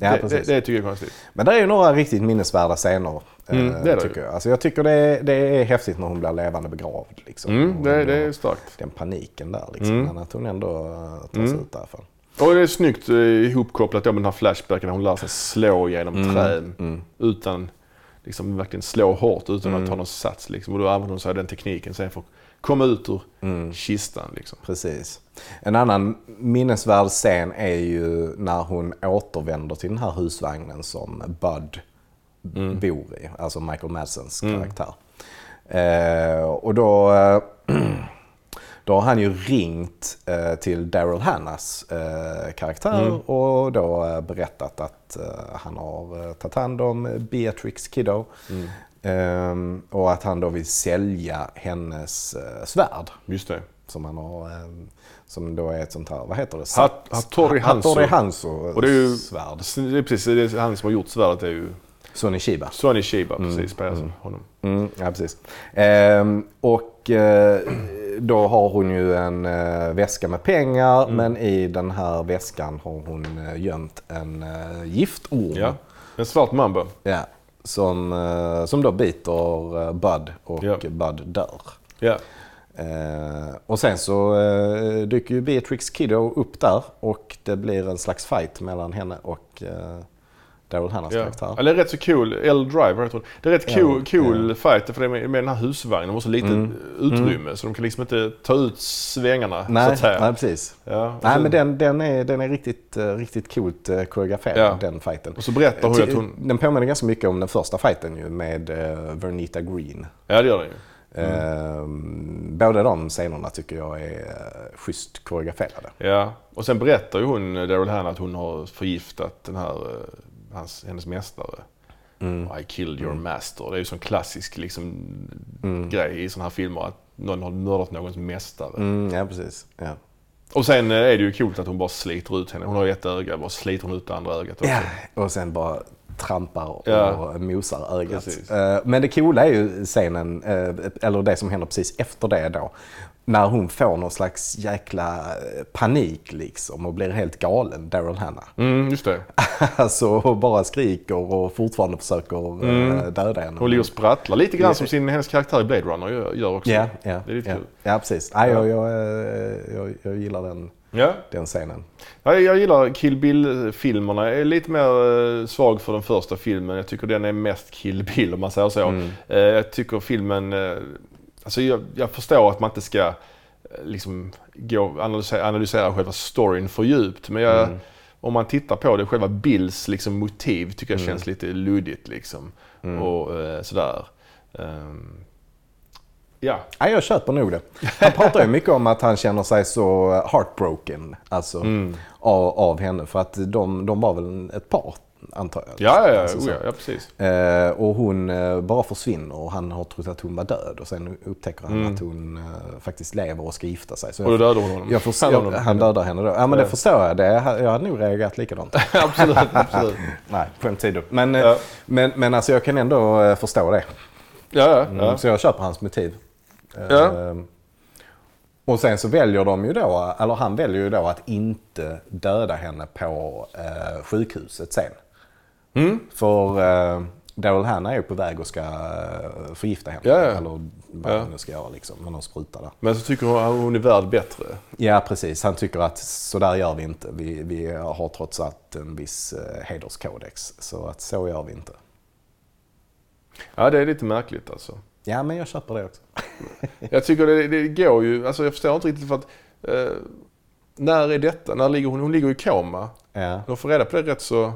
Ja, det, det, det tycker jag är konstigt. Men det är ju några riktigt minnesvärda scener. Mm, eh, det tycker jag. Alltså, jag tycker det är, det är häftigt när hon blir levande begravd. Liksom. Mm, det, det är starkt. Den paniken där liksom. Mm. Men att hon ändå uh, tar sig ut därifrån. Och det är snyggt eh, ihopkopplat med den här flashbacken när hon lär sig slå genom Mm. träd utan liksom verkligen slå hårt utan att ha någon sats. Liksom. Och då använder hon sig av den tekniken sen för att komma ut ur Mm. kistan. Liksom. Precis. En annan minnesvärd scen är ju när hon återvänder till den här husvagnen som Bud Mm. bor i. Alltså Michael Madsens karaktär. Eh, och då, eh, *clears throat* då har han ju ringt eh, till Daryl Hannas eh, karaktär Mm. och då eh, berättat att eh, han har eh, tagit hand om Beatrix Kiddo. Mm. Ehm, och att han då vill sälja hennes eh, svärd Just det. som han har, eh, som då är ett sånt här, vad heter det? Hat- Hattori Hanzo. Hattori Hanzo Och det är ju svärd. det är precis det är han som har gjort svärdet. Det är ju Sonny Shiba. Sonny Shiba, precis. Spelar som honom. Mm, ja, precis. Ehm, och eh, då har hon ju en eh, väska med pengar Mm. men i den här väskan har hon eh, gömt en eh, giftorm. Ja. En svart mamba. Ja, som, som då biter Bud och Ja. Bud dör. Ja. Eh, och sen så eh, dyker ju Beatrix Kiddo upp där och det blir en slags fight mellan henne och eh, Daryl Hannas Ja. karaktär. Eller rätt så cool, L Driver heter hon. Det är rätt Ja, cool, cool ja. Mm. fight för det är med, med den här husvagnen. De har så lite utrymme så de kan liksom inte ta ut svängarna så Nej, att säga. nej, precis. Ja, Nej, så- men den, den, är, den är riktigt, eh, riktigt coolt uh, koreograferad, Ja. den fighten. Och så berättar hon att hon... Den påminner ganska mycket om den första fighten ju med uh, Vernita Green. Ja det gör den ju. Mm. båda de scenerna tycker jag är schysst koreograferade. Ja. Och sen berättar ju hon, Daryl Hannah, att hon har förgiftat den här, eh, hans, hennes mästare. Mm. I killed your master. Det är ju sån klassisk liksom, Mm. grej i såna här filmer att någon har mördat någons mästare. Mm, ja, precis. Ja. Och sen eh, är det ju coolt att hon bara sliter ut henne. Hon har ju ett öga, bara sliter hon ut det andra ögat också. Ja, och sen bara trampar och Ja. mosar ögat. Precis. Eh, Men det coola är ju scenen, eh, eller det som händer precis efter det då. När hon får någon slags jäkla eh, panik liksom och blir helt galen, Daryl Hannah. Mm, just det. *laughs* Alltså och bara skriker och fortfarande försöker eh, döda henne. Hon ligger och sprattlar lite grann som sin, hennes karaktär i Blade Runner gör, också. Ja, ja, Det är lite ja. kul. ja precis. Ja, jag, jag, eh, jag, jag gillar den, Ja. den scenen. Ja, jag gillar Kill Bill-filmerna. Jag är lite mer svag för den första filmen. Jag tycker den är mest Kill Bill om man säger så. Mm. Jag tycker filmen... Alltså jag, jag förstår att man inte ska eh, liksom gå analysera, analysera själva storyn för djupt. Men jag, Mm. om man tittar på det, själva Bills liksom, motiv tycker Mm. jag känns lite luddigt. Liksom. Och eh, sådär. Ehm, ja. Ja, jag köper nog det. Han pratar ju mycket om att han känner sig så heartbroken alltså, Mm. av, av henne. För att de, de var väl ett par, antar jag. Ja, ja, ja, Alltså, oh, ja, precis. Eh, och hon eh, bara försvinner och han har trott att hon var död. Och sen upptäcker han att hon eh, faktiskt lever och ska gifta sig. Så Mm. Och då dödar hon honom. jag förstår, Han honom. han dödar henne då. Ja men Ja. det förstår jag. Det, jag hade nog reagerat likadant. *laughs* absolut, absolut. *laughs* Nej, skämt åsido. Men, eh, Ja. men, men alltså jag kan ändå eh, förstå det. Ja, ja. Mm, ja. Så jag köper hans motiv. Ja. Ehm, Och sen så väljer de ju då, eller han väljer ju då att inte döda henne på eh, sjukhuset sen. Mm. För eh, Daryl Hannah är ju på väg och ska eh, förgifta henne. Ja, ja. Eller vad Ja. nu ska göra liksom, med någon spruta där. Men så tycker hon att hon är värd bättre. Ja precis, han tycker att så där gör vi inte. Vi, vi har trots allt en viss eh, hederskodex. Så att så gör vi inte. Ja, det är lite märkligt alltså. Ja men jag köper det också. *laughs* Jag tycker det, det går ju, alltså jag förstår inte riktigt för att eh, när är detta? När ligger hon? Hon ligger i koma. Ja, De får reda på det rätt så...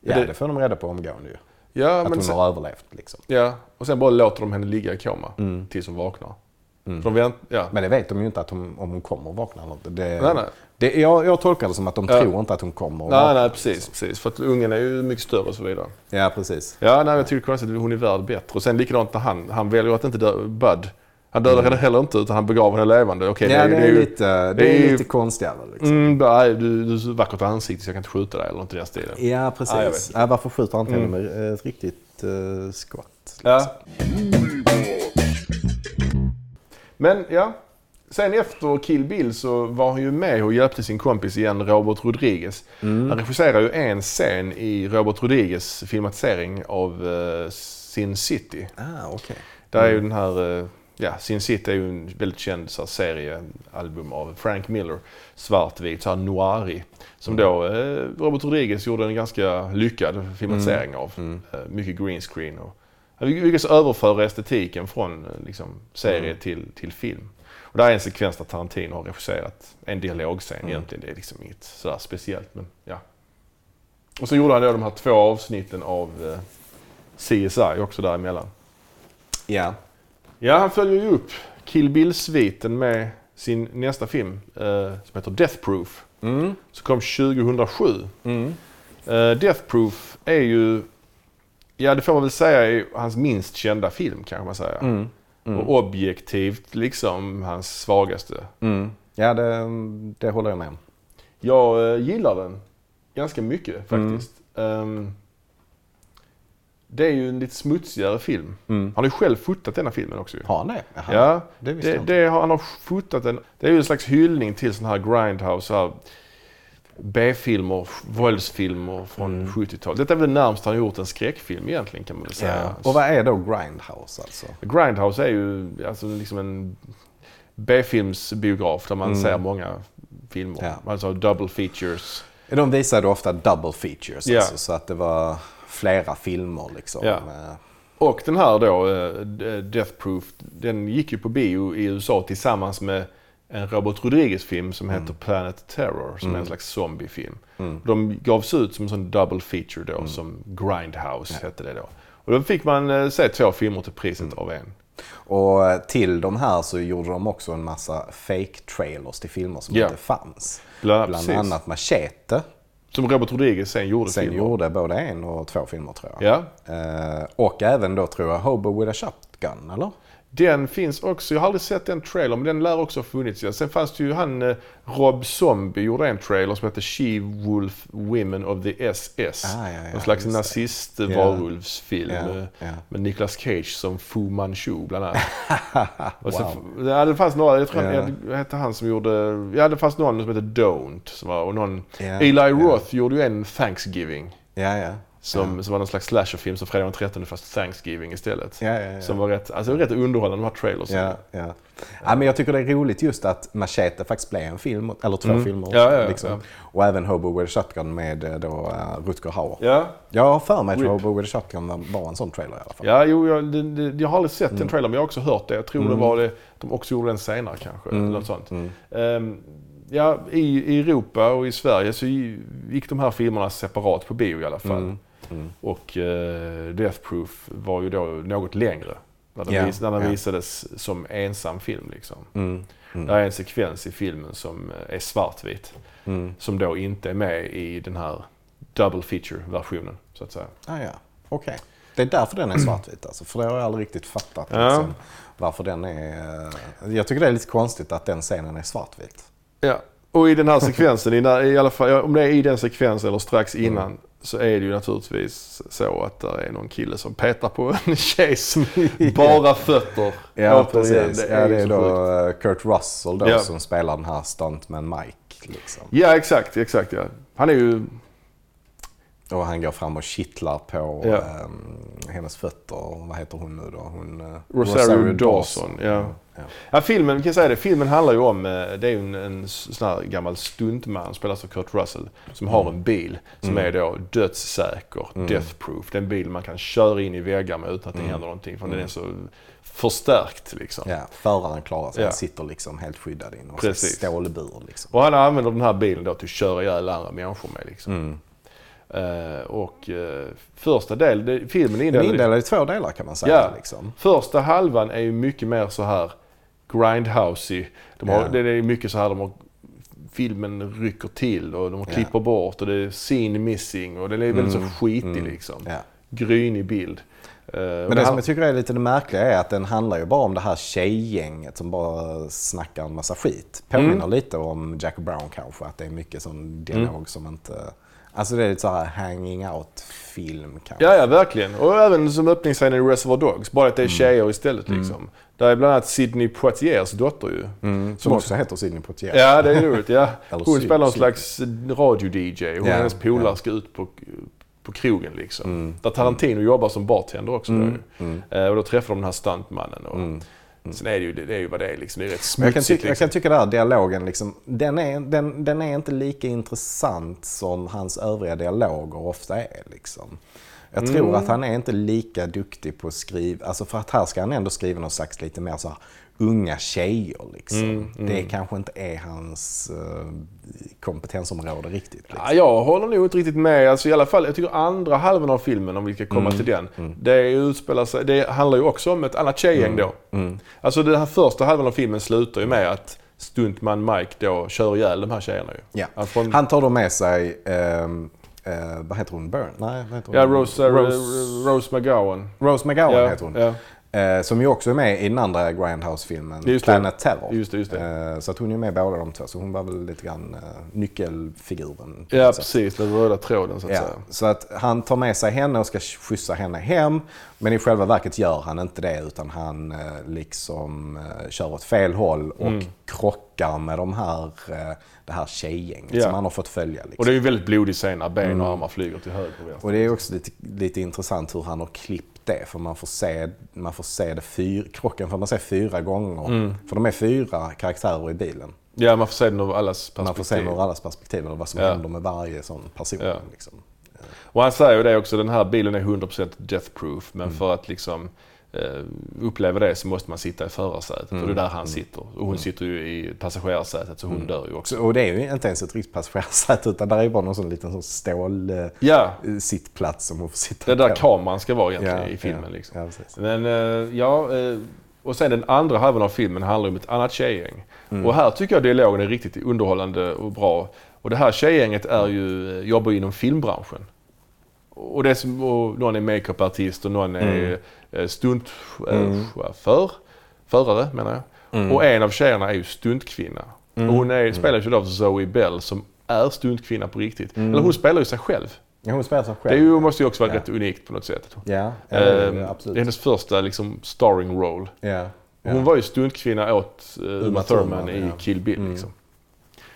ja det- det får de reda på omgående ju. Ja, Att men hon sen, har överlevt liksom. ja, och sen bara låter de henne ligga i koma Mm. tills hon vaknar. Mm. De vänt, ja. Men det vet de ju inte att hon, om hon kommer att vakna eller inte. Det, Nej, nej. Det, jag, jag tolkar det som att de Ja. tror inte att hon kommer att Nej, vakna. nej, precis, precis. För att ungen är ju mycket större och så vidare. Ja, precis. Ja, nej, jag tycker det är konstigt hon är värd bättre. Och sen likadant när han, han väljer att inte dö, Bud. Han dödar henne heller inte utan han begraver henne levande. Okej, Mm. ja, det är, ju- lite, det det är är ju- lite konstigare liksom. Mm, nej, du, du har så vackert ansikte så jag kan inte skjuta dig eller något i den stilen. Ja, precis. vet. ja, varför skjuter han inte henne Mm. med ett riktigt uh, skott? Ja. Men ja, sen efter Kill Bill så var han ju med och hjälpte sin kompis igen, Robert Rodriguez. Mm. Han regisserar ju en scen i Robert Rodriguez filmatisering av uh, Sin City. Ah, okej. Där är ju den här, eh, ja, Sin City är ju en väldigt känd så här, seriealbum av Frank Miller. Svartvit, så här noirig. Som då eh, Robert Rodriguez gjorde en ganska lyckad filmatisering av. Mm. Eh, mycket green screen och han lyckades överföra estetiken från eh, liksom, serie till, till film. Och där är en sekvens där Tarantino har regisserat en dialogscen Mm. egentligen. Det är liksom inget sådär speciellt men ja. Och så gjorde han då de här två avsnitten av eh, CSI också däremellan. Ja. Ja, han följer ju upp Kill Bill-sviten med sin nästa film eh, som heter Death Proof. Mm. Som kom 2007. Mm. Eh, Death Proof är ju, ja det får man väl säga är hans minst kända film kanske man säger. Mm. Mm. Och objektivt liksom hans svagaste. Mm. Ja, det, det håller jag med om. Jag eh, gillar den ganska mycket Mm. faktiskt. Ehm, det är ju en lite smutsigare film. Mm. Han har ju själv fotat denna filmen också. Har han det? Jaha. Ja, det det, det har, han har fotat en, det är ju en slags hyllning till sån här grindhouse, så här B-filmer, våldsfilmer från Mm. 70-talet. Detta är väl närmast han gjort en skräckfilm egentligen kan man väl säga. Ja. Och vad är då Grindhouse alltså? Grindhouse är ju alltså liksom en B-filmsbiograf där man Mm. ser många filmer. Ja. Alltså double features. De visade ofta double features, Ja. alltså, så att det var flera filmer liksom. Ja. Eh, Och den här då, eh, Death Proof, den gick ju på bio i USA tillsammans med en Robert Rodriguez-film som heter Planet Terror, som är en slags zombiefilm. Mm. De gavs ut som en sån double feature då, som Grindhouse hette det då. Och då fick man eh, se två filmer till priset av en. Och till de här så gjorde de också en massa fake trailers till filmer som Ja. inte fanns. Bland, Bland annat Machete. Som Robert Rodriguez sen gjorde Sen filmer. gjorde både en och två filmer tror jag. Ja. Eh, och även då tror jag Hobo with a Shotgun, eller? Den finns också, jag har aldrig sett den trailern men den lär också ha funnits. Sen fanns det ju han eh, Rob Zombie gjorde en trailer som heter She-Wolf Women of the SS. Ah, ja, ja, en slags nazist-varulvsfilm eh, ja. med Nicolas Cage som Fu Manchu bland annat. *laughs* Wow. ja, det fanns några, jag tror ja. vad hette han som gjorde, ja det fanns någon som hette Don't. Som var, och någon, Eli. Roth gjorde ju en Thanksgiving. Ja, ja. Som, som var någon slags slasherfilm som fredag den 13 fast Thanksgiving istället. Ja, ja, ja. Som var rätt, alltså rätt underhållande de här trailers. Ja, ja. ja, men jag tycker det är roligt just att Machete faktiskt blev en film, eller två Mm. filmer. Ja, ja, liksom. ja. Och även Hobo with a Shotgun med eh, då, uh, Rutger Hauer. Ja, Jag har för mig att. Hobo with a Shotgun var, en sån trailer i alla fall. ja jo, jag, det, det, jag har aldrig sett Mm. den trailern men jag har också hört det. Jag tror det var det, de också gjorde den senare kanske. Eller något sånt. Mm. Ehm, ja, i, i Europa och i Sverige så gick de här filmerna separat på bio i alla fall. Mm. Mm. Och eh, Death Proof var ju då något längre. När den, Ja, vis, när den ja. visades som ensam film liksom. Mm. Mm. Det är en sekvens i filmen som eh, är svartvit. Mm. Som då inte är med i den här double feature-versionen så att säga. Ah, ja, okej. Det är därför den är svartvit alltså, för det har jag aldrig riktigt fattat. Ja. Liksom, varför den är... eh, Jag tycker det är lite konstigt att den scenen är svartvit. Ja, Och i den här sekvensen, i, alla fall, om det är i den sekvensen eller strax innan så är det ju naturligtvis så att det är någon kille som petar på en *laughs* tjejs bara fötter. Ja, precis. Det är, ja, det är då sjukt. Kurt Russell då Ja. som spelar den här stuntman Mike. Liksom. Ja, exakt, exakt ja. Han är ju, Och han går fram och kittlar på Ja. ehm, hennes fötter. Vad heter hon nu då? Hon, eh, Rosario, Dawson. Ja. Ja. Ja, filmen, kan säga det, filmen handlar ju om, eh, det är ju en, en sån här gammal stuntman, spelas av Kurt Russell, som har en bil som är då dödssäker, death proof. Det är en bil man kan köra in i väggar med utan att det händer någonting, för den är så förstärkt liksom. Ja, föraren klarar sig. Ja. Han sitter liksom helt skyddad i Precis. stålbur. Liksom. Och han använder den här bilen då till att köra ihjäl andra människor med liksom. Mm. Eh, och eh, första det, filmen är Den indelad i- två delar kan man säga. Ja. Liksom. Första halvan är ju mycket mer så här grindhousey. De har, Ja. Det är mycket så här, de har, filmen rycker till och de klipper bort och det är scene missing och den är väldigt så skitig liksom. Mm. Ja. Grynig bild. Eh, Men det som jag tycker är lite det märkliga är att den handlar ju bara om det här tjejgänget som bara snackar en massa skit. Påminner Mm. lite om Jack Brown kanske, att det är mycket sån dialog som inte... Alltså det är lite så här hanging out-film kanske. Ja, ja, verkligen. Och även som öppningsscenen i Reservoir Dogs, bara att Mm. det är tjejer istället liksom. Där är bland annat Sidney Poitiers dotter ju. Mm, som också heter Sidney Poitier. Ja, det är roligt. Ja. *laughs* Hon spelar någon slags radio-DJ. Hon och hennes polare. Mm. ska ut på, på krogen liksom. Där Tarantino jobbar som bartender också. Då, ju. Eh, och då träffar de den här stuntmannen. Och Sen är det ju, det är ju vad det är liksom. Det är rätt Men jag, kan smutsigt tycka, jag liksom. kan tycka den här dialogen, liksom, den, är, den, den är inte lika intressant som hans övriga dialoger ofta är. Liksom. Jag tror Mm. att han är inte lika duktig på att skriva, alltså för att här ska han ändå skriva någon slags lite mer så här, unga tjejer. Liksom. Mm, Det kanske inte är hans uh, kompetensområde riktigt. Liksom. Ja, jag håller nog inte riktigt med. Alltså, I alla fall, jag tycker andra halvan av filmen, om vi ska komma Mm, till den, det, utspelar sig, det handlar ju också om ett annat tjejgäng då. Alltså den här första halvan av filmen slutar ju med att stuntman Mike då kör ihjäl de här tjejerna ju. Ja. Han får- Han tar då med sig, ehm, eh, vad heter hon, Byrne? Nej, vad heter hon? Ja, Rose, eh, Rose, Rose McGowan. Rose McGowan Ja, heter hon. ja. Eh, som ju också är med i den andra Grindhouse-filmen. Planet Terror. Just det, just det. Eh, så att hon är med i båda de två. Så hon var väl lite grann eh, nyckelfiguren. Ja, precis. Den röda tråden så att Ja, säga. så att han tar med sig henne och ska skjutsa henne hem. Men i själva verket gör han inte det utan han eh, liksom eh, kör åt fel håll och Mm. krockar med de här, eh, det här tjejgänget Ja. som han har fått följa. Liksom. Och det är ju väldigt blodig scen när ben Mm. och armar flyger till höger och vänster. Och det är också lite, lite intressant hur han har klippt det. För man får se, man får se det fyr, krocken får man se fyra gånger. Mm. För de är fyra karaktärer i bilen. Ja, man får se den ur allas Man får se perspektiv. ur allas perspektiv eller vad som Ja. händer med varje sån person. Ja. Liksom. Och han säger ju det också, den här bilen är 100% death proof. Mm. Men för att liksom eh, uppleva det så måste man sitta i förarsätet. Mm. Och det är där han sitter. Och hon sitter ju i passagerarsätet så hon dör ju också. Så, och det är ju inte ens ett riktigt passagerarsäte utan där är ju bara någon sån liten sån stål eh, Ja, sittplats som hon får sitta det är där på. kameran ska vara egentligen Ja, i filmen. ja, Liksom. ja. Men eh, ja, eh, och sen den andra halvan av filmen handlar om ett annat tjejgäng. Mm. Och här tycker jag dialogen är riktigt underhållande och bra. Och det här tjejgänget är ju, eh, jobbar inom filmbranschen. Och, det som, och någon är makeupartist och någon är mm. stuntchaufför. Förare menar jag. Och en av tjejerna är ju stuntkvinna. Och hon är, spelas ju då av Zoe Bell som är stuntkvinna på riktigt. Eller hon spelar ju sig själv. Ja, hon spelar sig Det själv. är ju, måste ju också vara Ja. rätt unikt på något sätt. Ja, ja det Ehm, det, det absolut. är hennes första liksom, starring role. Ja. Hon var ju stuntkvinna åt uh, Uma Thurman Thurman, i. Kill Bill. Mm. Liksom.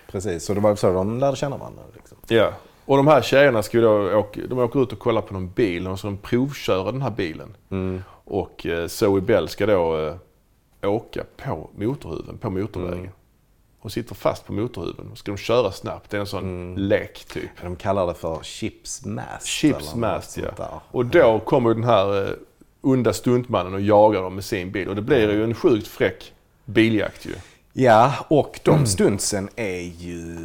Precis, så det var så de lärde känna varandra. Liksom. Ja. Och de här tjejerna ska då åka, de åker ut och kollar på någon bil och så de provköra den här bilen. Mm. Och uh, Zoe Bell ska då uh, åka på motorhuven, på motorvägen. Mm. Och sitter fast på motorhuven. Och ska de köra snabbt. Det är en sån Mm. lek typ. De kallar det för chips mast. Chips mast ja. där. Och då kommer den här uh, onda stuntmannen och jagar dem med sin bil. Och det blir ju en sjukt fräck biljakt ju. Ja, och Mm. de stuntsen är ju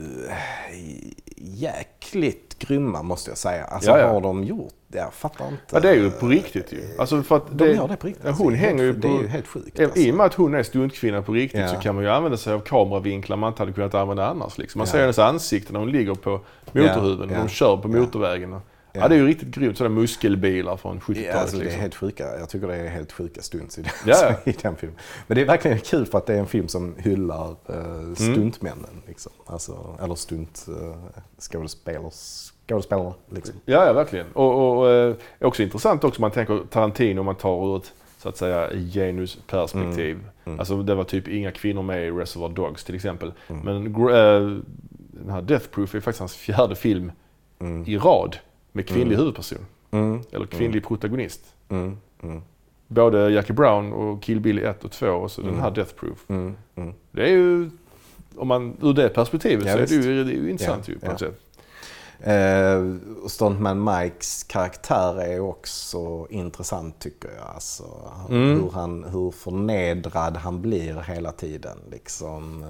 jäkligt grymma måste jag säga. Alltså Ja, ja. har de gjort, jag fattar inte. Ja det är ju på riktigt ju. Alltså för att De gör det på riktigt. Alltså. hon Det är hänger ju på... Det är ju helt sjukt. I Alltså. och med att hon är stuntkvinna på riktigt Ja. så kan man ju använda sig av kameravinklar man inte hade kunnat använda annars. Liksom. Man ser hennes ansikte när hon ligger på motorhuven och de kör på motorvägen. Ja. Det är ju riktigt grymt. Sådana muskelbilar från 70-talet. Ja, alltså, det är liksom. helt sjuka. Jag tycker det är helt sjuka stunts i den, Ja, *laughs* i den filmen. Men det är verkligen kul för att det är en film som hyllar uh, stuntmännen. Liksom. Alltså, eller stunt uh, skådespelers, skådespelarna. Liksom. Ja, ja verkligen. Och, och, och eh, är också intressant också man tänker Tarantino om man tar ur ett så att säga genusperspektiv. Mm. Alltså det var typ inga kvinnor med i Reservoir Dogs till exempel. Mm. Men eh, den här Death Proof är faktiskt hans fjärde film Mm. i rad med kvinnlig huvudperson. Mm. Eller kvinnlig protagonist. Mm. Mm. Både Jackie Brown och Kill Bill 1 och 2 och så den här Death Proof. Mm. Mm. Det är ju, om man ur det perspektivet Ja, så är det, ju, det är ju intressant Ja, ju på ja. något sätt. Eh, Stuntman Mikes karaktär är också intressant tycker jag. Alltså, Mm. hur, han, hur förnedrad han blir hela tiden. Liksom,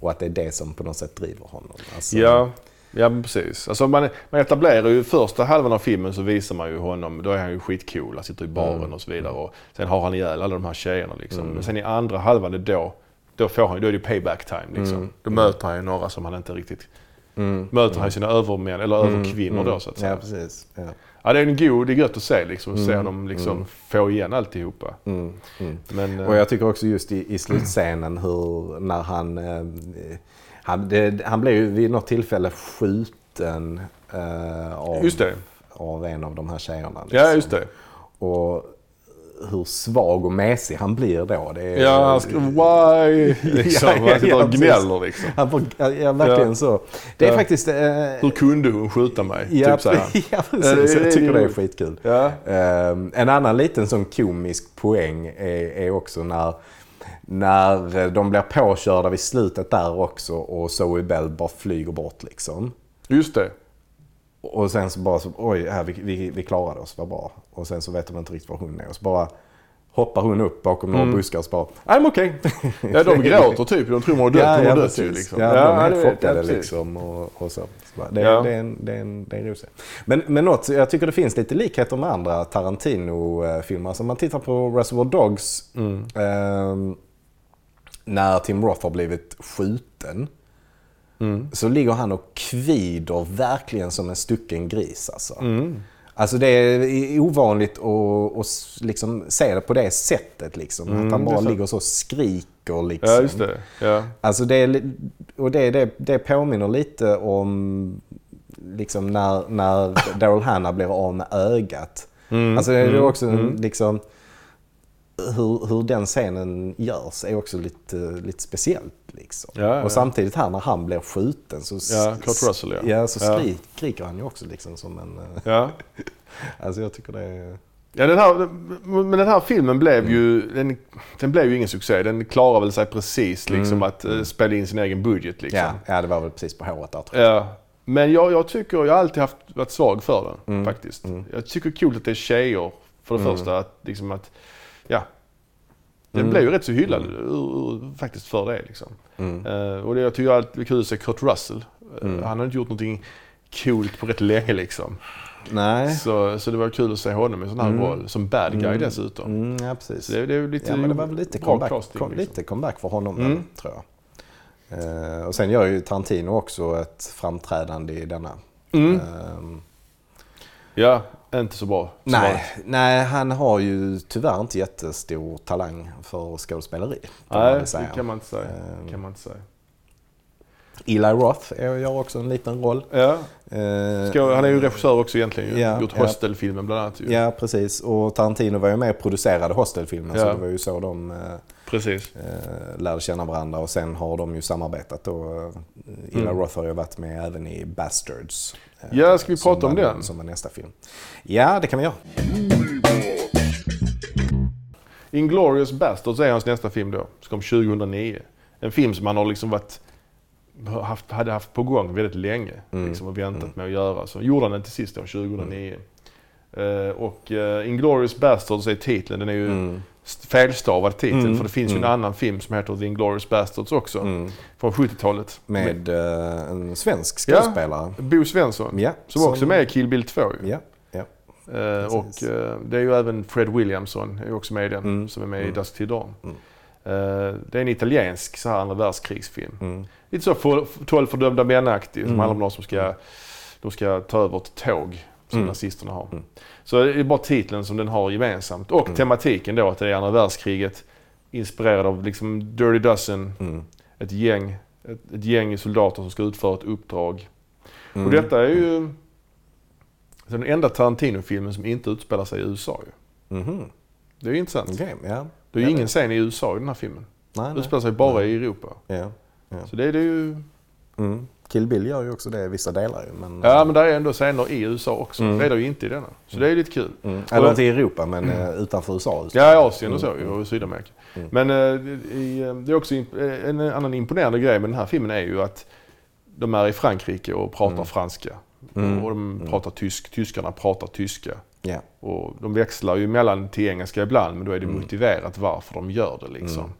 och att det är det som på något sätt driver honom. Alltså, Ja, ja precis. Alltså man, man etablerar ju första halvan av filmen så visar man ju honom, då är han ju skitcool, han sitter i baren Mm. och så vidare. Och sen har han ihjäl alla de här tjejerna liksom. Men sen i andra halvan, det då, då, får han, då är det payback time liksom. Mm. Då möter han ju några som han inte riktigt Mm. möter han ju sina övermän, eller överkvinnor då så att säga. Ja, precis. Ja. Ja, det är en god, det är gött att se liksom, se honom liksom få igen alltihopa. Mm. Mm. Men, Och jag tycker också just i, i slutscenen hur när han... Eh, han, det, han blev ju vid något tillfälle skjuten eh, av, av en av de här tjejerna. Ja, liksom. just det. Och hur svag och mesig han blir då. Det är, Ja, han skriver why? *laughs* *laughs* Liksom, Ja, ja, han sitter ja, och gnäller liksom. Han får, ja, ja, verkligen Ja. så. Det är Ja. faktiskt... Eh, Hur kunde hon skjuta mig? ja, typ så här. ja, *laughs* Ja, precis. Jag tycker det- är skitkul. Ja. Ehm, en annan liten sån komisk poäng är, är också när, när de blir påkörda vid slutet där också och Zoe Bell bara flyger bort liksom. Just det. Och sen så bara så, oj, här, vi, vi, vi klarade oss, vad bra. Och sen så vet de inte riktigt var hon är. Och så bara hoppar hon upp bakom några buskar och så bara, I'm okay. Ja, de *laughs* gråter typ. De tror hon har dött. Ja, hon ja, har dött ju liksom. Ja, de är helt chockade liksom. Och, och så. så bara, det, Ja. det, är en, det, är en, det är en rolig men, men något, jag tycker det finns lite likheter med andra Tarantino-filmer. Alltså om man tittar på Reservoir Dogs. Mm. ehm, när Tim Roth har blivit skjuten. Mm. Så ligger han och kvider verkligen som en stucken gris alltså. Mm. Alltså det är ovanligt att, att liksom se det på det sättet. Liksom. att han Mm, det är bara ligger så och skriker. Liksom. Ja, just det. Ja. Alltså det, är och det, det, det påminner lite om liksom när, när Daryl Hannah blir av med ögat. Mm, Alltså det är mm, också mm. liksom hur, hur den scenen görs är också lite, lite speciellt. Liksom. Ja, ja. Och samtidigt här när han blir skjuten så, Ja, Kurt Russell, ja. ja, så Ja. skrik, skriker han ju också liksom som en... eh, Ja. *laughs* Alltså jag tycker det är... Ja, den här, men den här filmen blev ju, den, den blev ju ingen succé. Den klarar väl sig precis liksom att eh, spela in sin egen budget liksom. Ja, ja, det var väl precis på håret där tror jag. Ja. Men jag, jag tycker, jag har alltid haft, varit svag för den Mm. faktiskt. Jag tycker det är kul att det är tjejer för det första. Att, liksom att, ja. Den Mm. blev ju rätt så hyllad ur, faktiskt för det liksom. Mm. Eh, och det, jag tycker det är kul att se Kurt Russell. Mm. Han har inte gjort någonting coolt på rätt länge liksom. Nej. Så, så det var kul att se honom i en sån här Mm. roll. Som bad guy Mm. dessutom. Mm, ja, precis. Så det, det är lite Ja, men det var väl lite comeback, casting, kom, liksom. lite comeback för honom, Mm. väl, tror jag. Eh, och sen gör ju Tarantino också ett framträdande i denna. Mm. Ehm, Ja, inte så bra. Så nej, nej, han har ju tyvärr inte jättestor talang för skådespeleri. man Nej, det kan man inte säga. Ehm. kan man inte säga. Eli Roth gör också en liten roll. Ja. Eh, Ska, han är ju regissör också egentligen. Ja, Gjort ja. Hostel-filmen bland annat. Ju. Ja, precis. Och Tarantino var ju med och producerade Hostel-filmen så Ja. det var ju så de eh, Precis. eh, lärde känna varandra och sen har de ju samarbetat då. Eh, Eli Mm. Roth har ju varit med även i Bastards. Eh, Ja, ska vi prata om var- den? Som var nästa film. Ja, det kan vi göra. Inglourious Basterds är hans nästa film då. Som kom 2009. En film som han har liksom varit, haft, hade haft på gång väldigt länge. Mm. Liksom, och väntat med att göra. Så gjorde han den till sist då, 2009. Eh, och uh, Inglourious Basterds är titeln. Den är ju Mm. St- felstavad titel. Mm, För det finns ju en mm. annan film som heter The Inglourious Basterds också. Mm. Från 70-talet. Med eh, en svensk skådespelare. Bo Svensson. Ja, Som också är med i Kill Bill 2 ju. Ja, ja. Eh, och eh, det är ju även Fred Williamson är också med i den. Mm. Som är med i Mm. Dusk till Dawn. Mm. Eh, det är en italiensk så här andra världskrigsfilm. Mm. Lite så för- 12 fördömda män-aktig. Som Mm. handlar om någon som ska, de ska ta över ett tåg som Mm. nazisterna har. Mm. Så det är bara titeln som den har gemensamt. Och Mm. tematiken då att det är andra världskriget. Inspirerad av liksom Dirty Dozen. Mm. Ett gäng, ett, ett gäng soldater som ska utföra ett uppdrag. Mm. Och detta är ju den enda Tarantino-filmen som inte utspelar sig i USA. Ju. Mhm. Det är ju intressant. Okej, ja. Det är ju Ja, ingen scen i USA i den här filmen. Nej, Det utspelar sig bara Nej. i Europa. Ja. Så det är det ju... Mm. Kill Bill gör ju också det i vissa delar. Men, Ja, men där är ändå scener i USA också. Mm. Det är det ju inte i denna. Så det är lite kul. mm. Eller inte i Europa, men eh, utanför USA. just. Ja, i Asien och så Mm. och Sydamerika. Mm. Men eh, i, eh, det är också en annan imponerande grej med den här filmen är ju att de är i Frankrike och pratar Mm. franska. Mm. Och de pratar tysk. Tyskarna pratar tyska. Ja. Och de växlar ju mellan till engelska ibland men då är det Mm. motiverat varför de gör det liksom.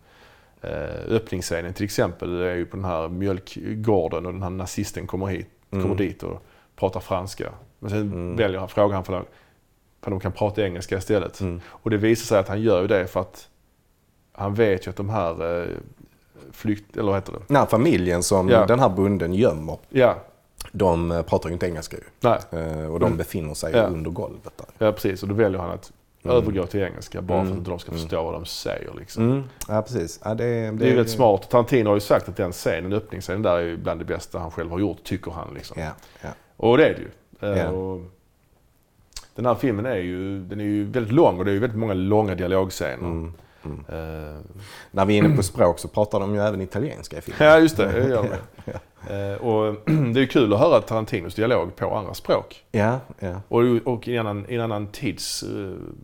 Eh, öppningsscenen till exempel är ju på den här mjölkgården och den här nazisten kommer hit, Mm. kommer dit och pratar franska. Men sen Mm. väljer han, frågar han för, för de kan prata engelska istället. Mm. Och det visar sig att han gör det för att han vet ju att de här eh, flykt... Eller vad heter det? Den här familjen som Ja. den här bunden gömmer, Ja, de eh, pratar ju inte engelska ju. nej. Och de Mm. befinner sig Ja. under golvet där. Ja, precis. Och då väljer han att Mm. övergå till engelska bara för Mm. att inte de ska Mm. förstå vad de säger. Liksom. Mm. Ja, precis. Ja, det, det, Det är ju rätt smart. Tarantino har ju sagt att den scenen, öppningsscenen där är bland det bästa han själv har gjort, tycker han. Liksom. Ja, ja. Och det är det ju. Ja. Och den här filmen är ju, den är ju väldigt lång och det är ju väldigt många långa dialogscener. Mm. Mm. Eh, När vi är inne på språk så pratar de ju även italienska i filmen. Ja, just det. det gör de. Eh, och *clears throat* det är kul att höra Tarantinos dialog på andra språk. Ja, ja. Och, och i en annan, i en annan tids, eh,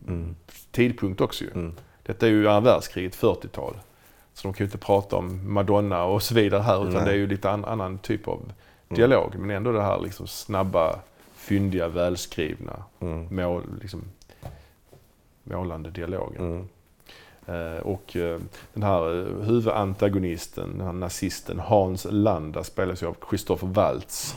Mm. tidpunkt också ju. Mm. Detta är ju andra världskriget, 40-tal. Så de kan ju inte prata om Madonna och så vidare här utan Nej. det är ju lite an, annan typ av dialog. Men ändå det här liksom snabba, fyndiga, välskrivna, Mm. mål, liksom, målande dialogen. Mm. Eh, och eh, den här eh, huvudantagonisten, den här nazisten Hans Landa spelas ju av Christopher Waltz.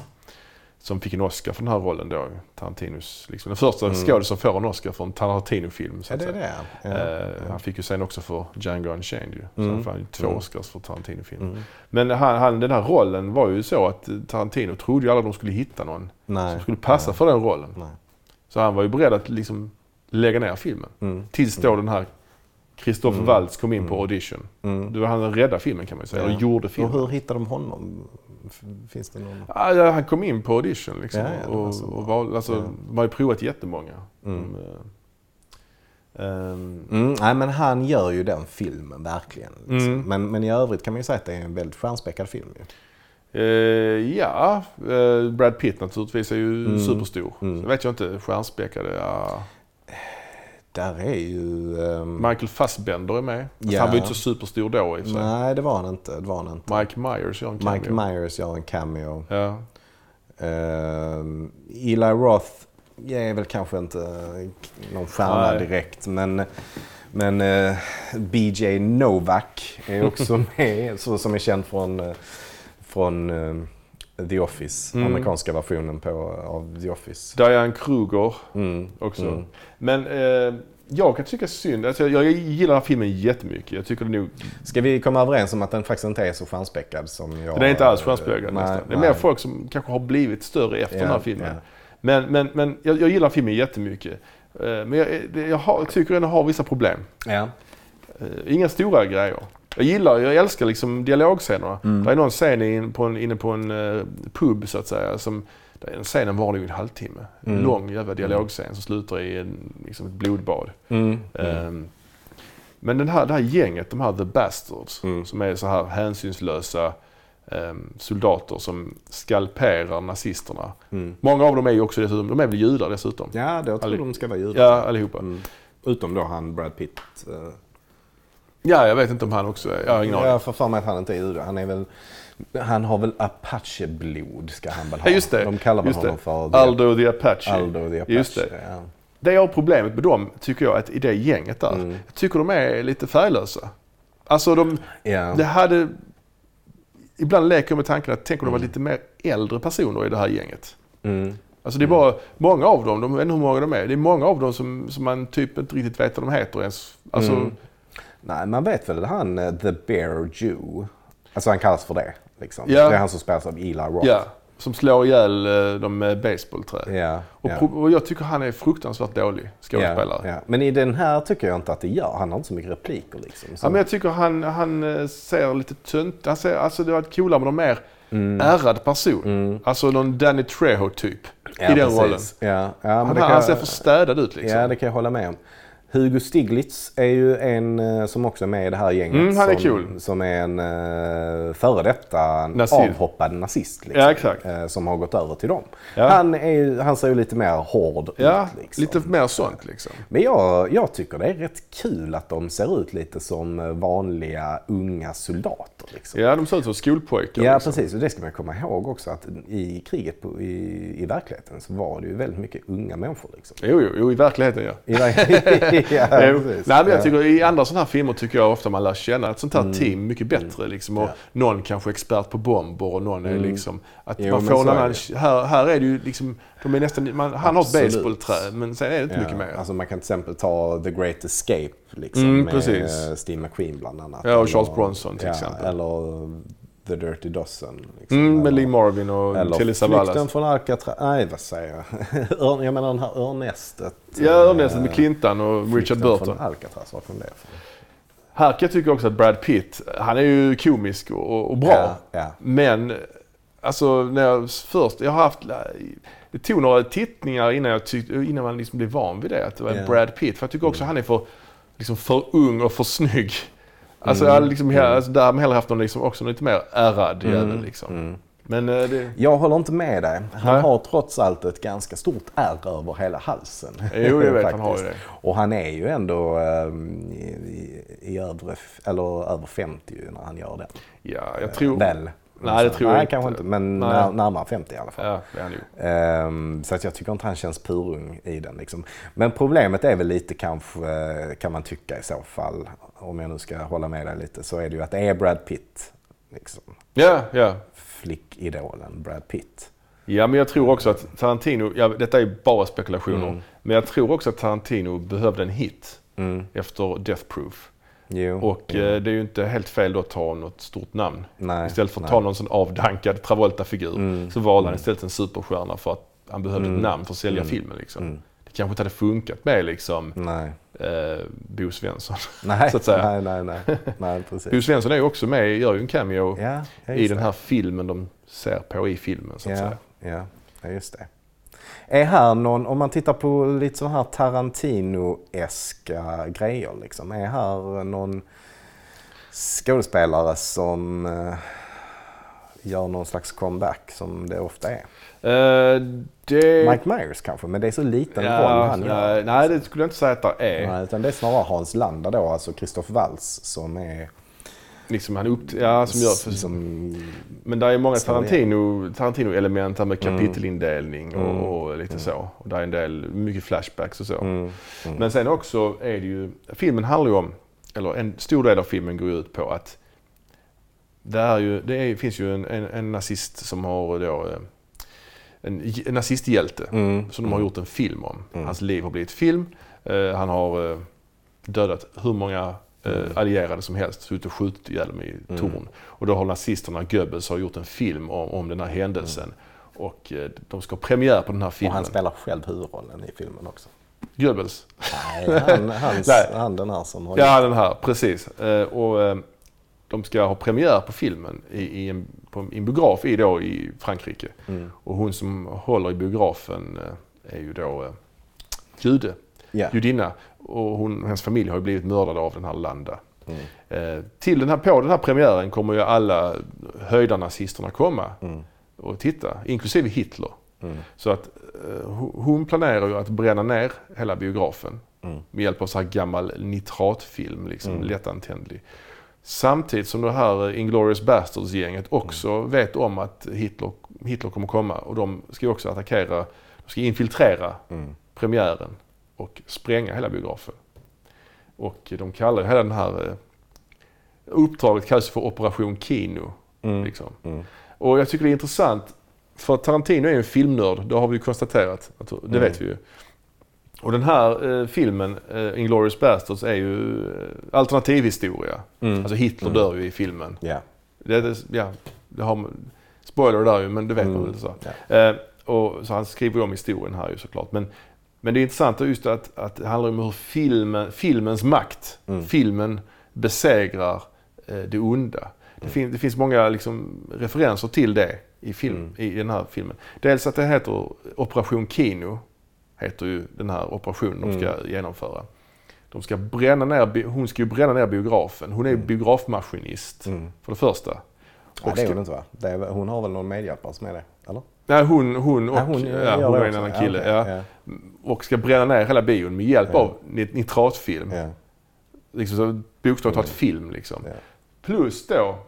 Som fick en Oscar för den här rollen då. Tarantinos, liksom, den första Mm. skådisen som får en Oscar för en Tarantino-film. Så Ja, att det är säga. det. Ja. Han fick ju sen också för Django Unchained ju. Så Mm. han ju två Mm. Oscars för Tarantino-film. Mm. Men han, han, den här rollen var ju så att Tarantino trodde ju aldrig de skulle hitta någon Nej. som skulle passa för den rollen. Nej. Så han var ju beredd att liksom lägga ner filmen. Mm. Tills då den här Christopher Mm. Waltz kom in på Mm. audition. Mm. Då var han rädda filmen kan man säga, Ja. eller gjorde Och filmen. hur hittar de honom? Finns det någon? Ja, han kom in på audition liksom. Ja, det och, och var, alltså, Ja. De har ju provat jättemånga. Mm. Ehm, Mm, nej, men han gör ju den filmen verkligen. Liksom. Mm. Men, men i övrigt kan man ju säga att det är en väldigt stjärnspäckad film. Ju. eh, ja, eh, Brad Pitt naturligtvis är ju Mm. superstor. Mm. Så vet jag inte, stjärnspäckade, ja. Där är ju... ehm, Michael Fassbender är med. Fast Ja. Han var ju inte så superstor då i och för sig. nej, det var han inte. Det var han inte. Mike Myers gör en cameo. Mike Myers gör en cameo. Ja. Ehm, Eli Roth är väl kanske inte någon stjärna Nej. direkt. Men, men eh, BJ Novak är också *laughs* med. Så, som är känd från, eh, från eh, The Office. Mm. Amerikanska versionen på, av The Office. Diane Kruger Mm. också. Mm. Men eh, jag kan tycka synd. Alltså, jag, jag gillar filmen jättemycket. Jag tycker nog... Ska vi komma överens om att den faktiskt inte är så stjärnspäckad som jag... Den är inte alls stjärnspäckad Nej, nästan. Det är mer folk som kanske har blivit större efter Ja, den här filmen. ja. Men, men, men jag, jag gillar filmen jättemycket. Eh, men jag, jag har, tycker den har vissa problem. Eh, inga stora grejer. Jag gillar, jag älskar liksom dialogscenerna. Mm. Det är någon scen in på en, inne på en eh, pub så att säga. Som, den scenen var nog en halvtimme. En Mm. lång jävla dialogscen som slutar i en, liksom ett blodbad. Mm. Ehm, Men den här, det här gänget, de här The Bastards, Mm. som är så här hänsynslösa ehm, soldater som skalperar nazisterna. Mm. Många av dem är ju också dessutom, de är väl judar dessutom. Ja, jag tror Alli- de ska vara judar. Ja, allihopa. Mm. Utom då han Brad Pitt. eh, Ja, jag vet inte om han också är, jag har ingen aning. Jag får för mig att han inte är jude. Han är väl... Han har väl Apache-blod ska han väl ha. Ja, just det. De kallar väl honom för... Aldo the Apache. Aldo the Apache. Just det. Ja. Det jag har problemet med dem, tycker jag, att i det gänget där, Mm. jag tycker de är lite färglösa. Alltså de, Ja. det hade... Ibland leker jag med tanken att tänk om de var Mm. lite mer äldre personer i det här gänget. Mm. Alltså det är bara många av dem, de vet inte hur många de är, det är många av dem som, som man typ inte riktigt vet vad de heter ens. Alltså, Mm. Nej, man vet väl han eh, The Bear Jew. Alltså han kallas för det. Liksom. Ja. Det är han som spelas av Eli Roth. ja. som slår ihjäl eh, dem med baseballträ. Ja, Och, ja. och jag tycker han är fruktansvärt dålig skådespelare. Ja. Men i den här tycker jag inte att det gör. Han har inte så mycket repliker liksom. Så. Ja, men jag tycker han, han eh, ser lite tunt han ser, Alltså det var coolare med någon mer Mm. ärrad person. Alltså någon Danny Trejo typ. Ja, I den precis. rollen. Ja, ja, Han, det han kan- ser för städad ut liksom. Ja, det kan jag hålla med om. Hugo Stiglitz är ju en eh, som också är med i det här gänget. Mm, han är som, cool. Som är en uh, före detta Nazist. avhoppad nazist. Liksom, Ja, exakt. eh, som har gått över till dem. Ja. Han, är, han ser ju lite mer hård Ja, ut. Liksom. lite mer sånt liksom. Men jag, jag tycker det är rätt kul att de ser ut lite som eh, vanliga unga soldater. Liksom. Ja, de ser ut som skolpojkar. Ja, liksom. precis. Och det ska man komma ihåg också att i kriget på, i, i verkligheten så var det ju väldigt mycket unga människor. Liksom. Jo, jo, jo, i verkligheten ja. I *laughs* ja. *laughs* Nej, men jag Ja. tycker, I andra sådana här filmer tycker jag ofta man lär känna ett sånt Mm. här team mycket bättre. Liksom, och Någon kanske är expert på bomber och någon är liksom... Att Mm. Jo, man får en annan, här, här är det ju liksom... De är nästan, man, han har ett baseballträ men sen är det inte mycket mer. Alltså man kan till exempel ta The Great Escape liksom, Mm, med Steve McQueen bland annat. Ja, och Charles Bronson till ja, exempel. Eller The Dirty Dozen. Liksom. Mm, med Lee Marvin och Telly Flykten Savalas. från Alcatraz. Nej, vad säger jag? *laughs* Jag menar den här Örnnästet. Ja, Örnnästet med eh, Clintan och Richard Flykten Burton. från Alcatraz, vad kom det ifrån? Här kan jag tycka också att Brad Pitt, han är ju komisk och, och bra. Ja, ja. Men alltså när jag först, jag har haft, det tog några tittningar innan, jag tyckte, innan man liksom blev van vid det, att det var Ja. Brad Pitt. För jag tycker också han är för, liksom för ung och för snygg. Alltså Mm, jag liksom, mm. alltså, där har man hellre haft någon liksom också lite mer ärrad Mm, jävel liksom. Men eh, det, Jag håller inte med dig. Han Nej. har trots allt ett ganska stort ärr över hela halsen. Jo, jag vet, han har ju *laughs* det. Och han är ju ändå ehm, i, i, i övre, eller över 50 ju när han gör den. ja, jag tror... Väl? Nej, det tror jag Nej, inte. kanske inte. Men Nej. när, närmare 50 i alla fall. Ja, det är han. Ehm, så att jag tycker inte han känns purung i den. Liksom. Men problemet är väl lite kanske, kan man tycka i så fall, om jag nu ska hålla med dig lite, så är det ju att det är Brad Pitt. Liksom. Ja, ja. Flickidolen Brad Pitt. Ja, men jag tror också att Tarantino, ja, detta är bara spekulationer, Mm. men jag tror också att Tarantino behövde en hit Mm. efter Death Proof. Jo. Och jo. eh, det är ju inte helt fel då att ta något stort namn. Nej, istället för att nej. ta någon sån avdankad Travolta-figur Mm. så valde han istället en superstjärna för att han behövde ett namn för att sälja filmen. Liksom. Mm. Det kanske inte hade funkat med liksom, Nej. eh, Bo Svensson. *laughs* Nej, Så att säga. nej, nej, nej. nej precis. Bo Svensson är ju också med, gör ju en cameo Ja, i den här filmen de ser på i filmen så att Ja, säga. ja, just det. Är här någon, om man tittar på lite så här Tarantino-eska grejer liksom. Är här någon skådespelare som eh, gör någon slags comeback som det ofta är? Eh, det... Mike Myers kanske, men det är så liten roll ja, han gör. nej, nej, det skulle jag inte säga att det är. Nej, utan det är snarare Hans Landa då, alltså Christoph Waltz som är... Liksom han upp, ja, som gör, för, som, Men det är många ja. Tarantino, Tarantino-element här med Mm. kapitelindelning och, och lite så. Och det är en del, mycket flashbacks och så. mm, Men sen också är det ju, filmen handlar ju om, eller en stor del av filmen går ut på att det, är ju, det är, finns ju en, en, en nazist som har då eh, en, en nazisthjälte mm, som de har gjort en film om. Mm. Hans liv har blivit film. Eh, han har eh, dödat hur många eh, Mm. allierade som helst, suttit och skjutit ihjäl dem i torn. Och då har nazisterna, Goebbels, har gjort en film om, om den här händelsen. Och eh, de ska ha premiär på den här och filmen. han spelar själv huvudrollen i filmen också. Goebbels. Nej, han, hans, *laughs* Nej. han den här som har Ja, den här, precis. Eh, och eh, de ska ha premiär på filmen i, i, en, på en biograf i, då, i Frankrike. Mm. Och hon som håller i biografen är ju då jude, Ja. judinna. Och hon, hennes familj har ju blivit mördade av den här Landa. Mm. Eh, till den här, på den här premiären kommer ju alla höjdarnazisterna komma Mm. och titta, inklusive Hitler. Mm. Så att eh, ho- hon planerar ju att bränna ner hela biografen Mm. med hjälp av så här gammal nitratfilm, liksom, Mm. lättantändlig. Samtidigt som det här Inglourious Basterds-gänget också Mm. vet om att Hitler, Hitler kommer komma och de ska ju också attackera, de ska infiltrera premiären och spränga hela biografen. Och de kallar ju hela den här eh, uppdraget kallas för Operation Kino. Mm. Liksom. Mm. Och jag tycker det är intressant, för Tarantino är ju en filmnörd, det har vi ju konstaterat. att- Det Mm. vet vi ju. Och den här eh, filmen, eh, Inglourious Basterds, är ju eh, alternativhistoria. Mm. Alltså Hitler Mm. dör ju i filmen. Ja. Det, det, ja, det har, man- Spoiler där ju, men det vet man Mm. väl så. Ja. Eh, och, så han skriver om historien här ju såklart. Men, men det är intressant just att, att det handlar om hur filmen, filmens makt, Mm. filmen besegrar eh, det onda. Det, fin, det finns många liksom, referenser till det i, film, Mm. i den här filmen. Dels att det heter Operation Kino, heter ju den här operationen de ska genomföra. De ska bränna ner, hon ska ju bränna ner biografen. Hon är ju biografmaskinist Mm. för det första. Och det är hon inte va? Är, hon har väl någon medhjälpare som är det? Eller? Nej, hon, hon och Ja, hon ja, hon är en annan kille. ja. ja. Och ska bränna ner hela bion med hjälp Ja. av nit- nitratfilm. Ja. Liksom så bokstavligt talat film liksom. Ja. Plus då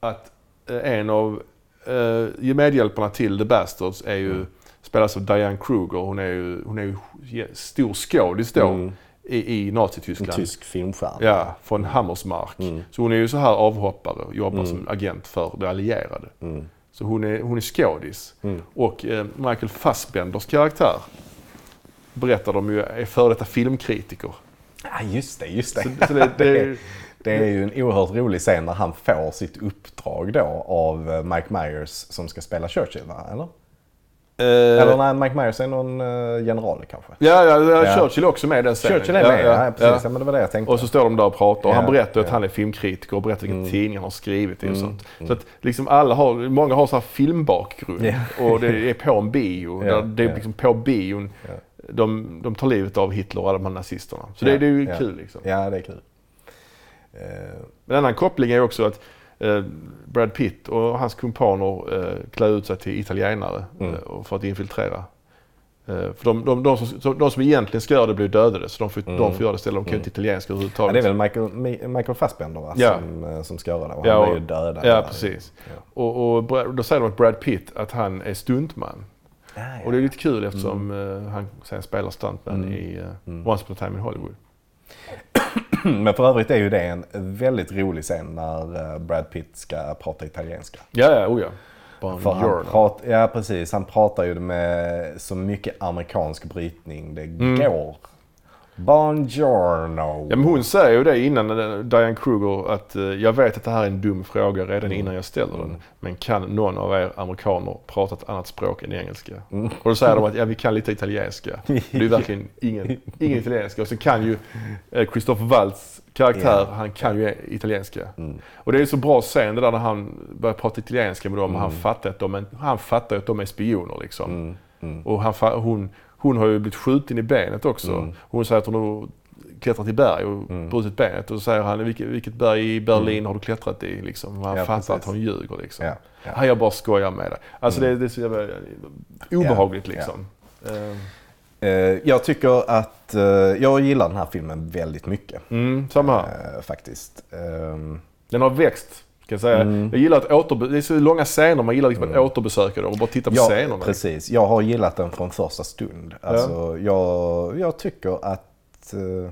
att eh, en av eh, medhjälparna till The Bastards är ju, Mm. spelas av Diane Kruger. Hon är ju, hon är ju stor skådis då Mm. i, i En Nazityskland. tysk filmstjärna. Ja, från Hammersmark. Mm. Så hon är ju så här avhoppare och jobbar Mm. som agent för de allierade. Mm. Så hon är, hon är skådis. Mm. Och eh, Michael Fassbenders karaktär berättar de ju är före detta filmkritiker. Ja, just det, just det. Så, så det, det, *laughs* Det är ju en oerhört rolig scen när han får sitt uppdrag då av eh, Mike Myers som ska spela Churchill, va? Eller? eh, Eller nej, Mike Myers är någon eh, general kanske. ja, ja, ja, Ja. Churchill är också med i den scenen. Churchill är med, ja, precis. Ja, men det var det jag tänkte. Och så står de där och pratar och han Ja, berättar att ja. han är filmkritiker och berättar vilken Mm. tidning han har skrivit i och Mm, sånt. Så att liksom alla har, många har så här filmbakgrund Ja. och det är på en bio. *laughs* Ja, där det är ja. liksom på bion Ja. De, de tar livet av Hitler och alla de här nazisterna. Så Ja, det, det är ju ja. kul liksom. Ja, det är kul. Eh, En annan koppling är också att eh, Brad Pitt och hans kumpaner eh, klär ut sig till italienare Mm. eh, för att infiltrera. För de, de, de, som, de som egentligen ska göra det blir dödade så de får, Mm. de får göra det istället. De kan ju inte italienska ja, överhuvudtaget. det är väl Michael, Mi- Michael Fassbender va? Ja. Som, som ska göra det. Och Ja, han blir ju dödad. Ja, precis. Ja. Och, och då säger de att Brad Pitt att han är stuntman. Ja. Och det är lite kul eftersom eh, han sen spelar stuntman Mm. i Mm. Once upon a time in Hollywood. *clears throat* Men för övrigt är ju det en väldigt rolig scen när eh, Brad Pitt ska prata italienska. Ja, ja, oh ja. För han prat, ja precis, han pratar ju med så mycket amerikansk brytning det Mm. går. Buongiorno. Ja, men hon säger ju det innan, eh, Diane Kruger, att eh, jag vet att det här är en dum fråga redan Mm. innan jag ställer den. Men kan någon av er amerikaner prata ett annat språk än engelska? Mm. Och då säger de att ja, vi kan lite italienska. Det är ju verkligen ingen, *laughs* ingen italienska. Och så kan ju eh, Christopher Waltz karaktär, Ja. han kan ju italienska. Mm. Och det är så bra scen det där när han börjar prata italienska med dem och han Mm. fattar att de är, han fattar att de är spioner liksom. Mm. Mm. Och han, hon, hon har ju blivit skjuten i benet också. Mm. Hon säger att hon har klättrat i berg och Mm. brutit benet. Och så säger han, vilket, vilket berg i Berlin har du klättrat i? Liksom. Han Ja, fattar precis. att hon ljuger liksom. Ja, ja. Han jag bara skojar med det. Alltså Mm. det, det är så jävla obehagligt liksom. Eh, jag tycker att, eh, jag gillar den här filmen väldigt mycket. Mm, samma här. eh, faktiskt. Ehm, Den har växt. Jag, säga. Mm. jag gillar att återbe- det är så långa scener, man gillar liksom att Mm. återbesöka dem och bara titta på ja, scenerna. precis. Jag har gillat den från första stund. Alltså, jag, jag tycker att... eh,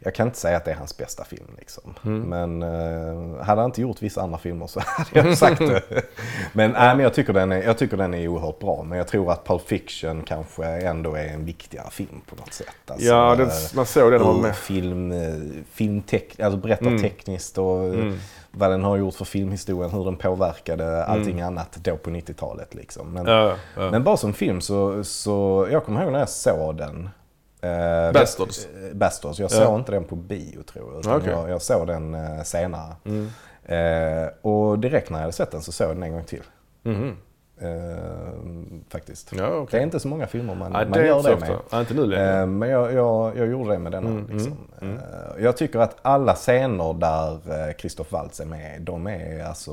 jag kan inte säga att det är hans bästa film. Liksom. Mm. Men uh, hade han inte gjort vissa andra filmer så *laughs* hade jag sagt det. *laughs* men, nej, men jag, tycker den är, jag tycker den är oerhört bra. Men jag tror att Pulp Fiction kanske ändå är en viktigare film på något sätt. Alltså, ja, den, eh, man såg det var ur med. film, eh, filmtek, alltså berättartekniskt och eh, Mm. Vad den har gjort för filmhistorien, hur den påverkade allting annat då på 90-talet. Liksom. Men, Ja, ja. men bara som film så, så jag kommer ihåg när jag såg den. Eh, Bastards. eh, Bastards. Jag Ja. såg inte den på bio tror jag. Utan Okej. jag, jag såg den eh, senare. Mm. Eh, och direkt när jag hade sett den så såg jag den en gång till. Mhm. Eh, faktiskt. Ja, Det okej. är inte så många filmer man, Nej, man det gör det med. Ja, inte nu längre. Eh, Men jag, jag, jag gjorde det med denna. Mm, liksom. mm, Eh, Jag tycker att alla scener där Christoph Waltz är med, de är alltså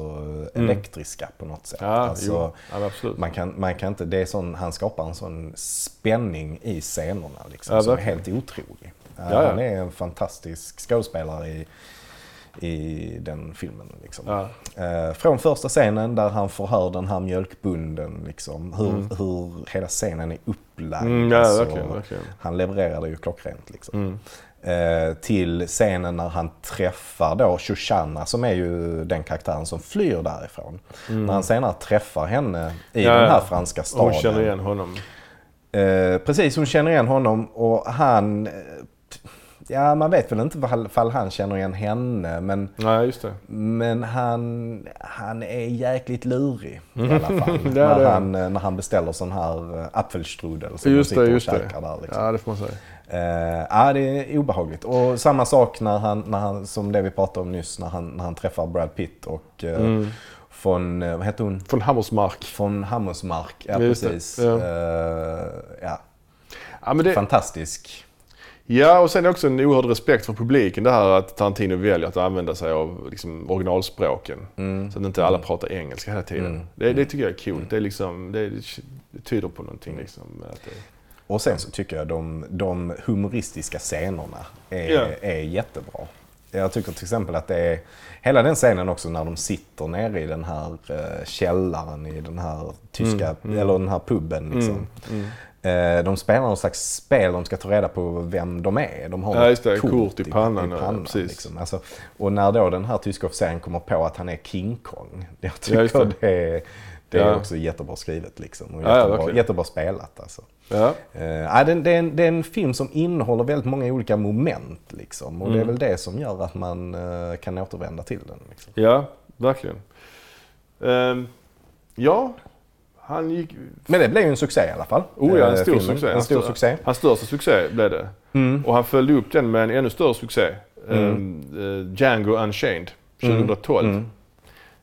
elektriska på något sätt. Mm. Ja, alltså, ja absolut. man kan, man kan inte, det är sån, han skapar en sån spänning i scenerna liksom, Ja, som är helt otrolig. Ja, ja. Han är en fantastisk skådespelare i, i den filmen. Liksom. Ja. Eh, från första scenen där han förhör den här mjölkbunden, liksom, hur, hur hela scenen är upplagd. Mm, ja, alltså, verkligen, verkligen. Han levererade ju klockrent. Liksom. Mm. Eh, till scenen när han träffar då Shoshana som är ju den karaktären som flyr därifrån. När han senare träffar henne i Mm. Ja, den här franska staden. Hon känner igen honom. Eh, precis, hon känner igen honom och han... eh, ja, man vet väl inte ifall han känner igen henne men, Nej, just det. men han, han är jäkligt lurig i alla fall. *laughs* Ja, när, det är han, när han beställer sån här eh, apfelstrudel som Just sitter det, och just det. käkar där. Liksom. Ja, det får man säga. Eh, ja, det är obehagligt. Och samma sak när han, när han, som det vi pratade om nyss, när han, när han träffar Brad Pitt och eh, Mm. från, eh, vad heter hon? Från Hammersmark. Från Hammersmark, ja det, precis. ja. Eh, ja. Ja, det, Fantastisk. Ja, och sen också en oerhörd respekt för publiken det här att Tarantino väljer att använda sig av liksom, originalspråken. Mm. Så att inte alla pratar engelska hela tiden. Det, det tycker jag är coolt. Det, är liksom, det, det tyder på någonting. Liksom, Och sen så tycker jag de, de humoristiska scenerna är, Ja. är jättebra. Jag tycker till exempel att det är hela den scenen också när de sitter nere i den här eh, källaren i den här tyska, eller den här puben liksom. Eh, de spelar någon slags spel, de ska ta reda på vem de är. De har Ja, just det, kort i pannan, ja, precis. liksom. alltså, och när då den här tyska officeren kommer på att han är King Kong. *laughs* Jag Ja, tycker det. det, är, det är Ja. också jättebra skrivet liksom. Och Ja, ja, jättebra, jättebra spelat alltså. ja. Uh, ja, det, det, är en, det är en film som innehåller väldigt många olika moment. Liksom, och det är Mm. väl det som gör att man eh, kan återvända till den. Liksom. ja, verkligen. Ehm, ja, han gick... Men det blev ju en succé i alla fall. Oh ja, en eh, stor filmen. succé. En stor Hans- succé. Hans största succé blev det. Mm. Och han följde upp den med en ännu större succé. Ehm, eh, Django Unchained 2012. Mm.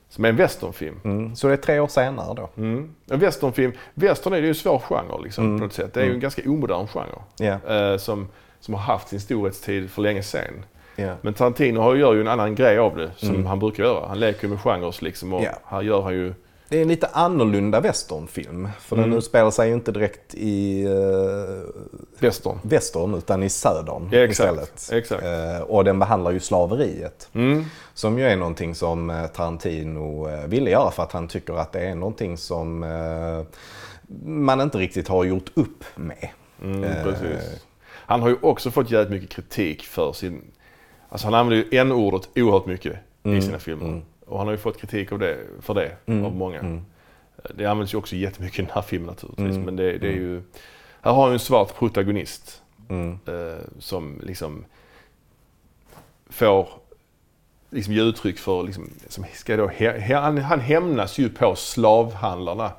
Som är en westernfilm. Mm. Så det är tre år senare då. Mm. En westernfilm. Western är ju en svår genre liksom, Mm. på något sätt. Det är ju en ganska omodern genre. Ja. eh, som, som har haft sin storhetstid för länge sedan. Ja. Men Tarantino har, gör ju en annan grej av det som Mm. han brukar göra. Han leker med genrer liksom och Ja. här gör han ju... Det är en lite annorlunda westernfilm. För Mm. den utspelar sig ju inte direkt i uh, Western. västern utan i södern Ja, exakt. istället. Exakt. Eh, och den behandlar ju slaveriet. Mm. Som ju är någonting som eh, Tarantino eh, ville göra för att han tycker att det är någonting som eh, man inte riktigt har gjort upp med. Mm, Eh. Han har ju också fått jävligt mycket kritik för sin... Alltså han använder ju n-ordet oerhört mycket i sina filmer. Och han har ju fått kritik av det, för det av många. Det används ju också jättemycket i den här filmen naturligtvis. Men det, det är ju... Här har ju en svart protagonist. Mm. eh, som liksom får liksom ge uttryck för, liksom, som ska då, he, han, han hämnas ju på slavhandlarna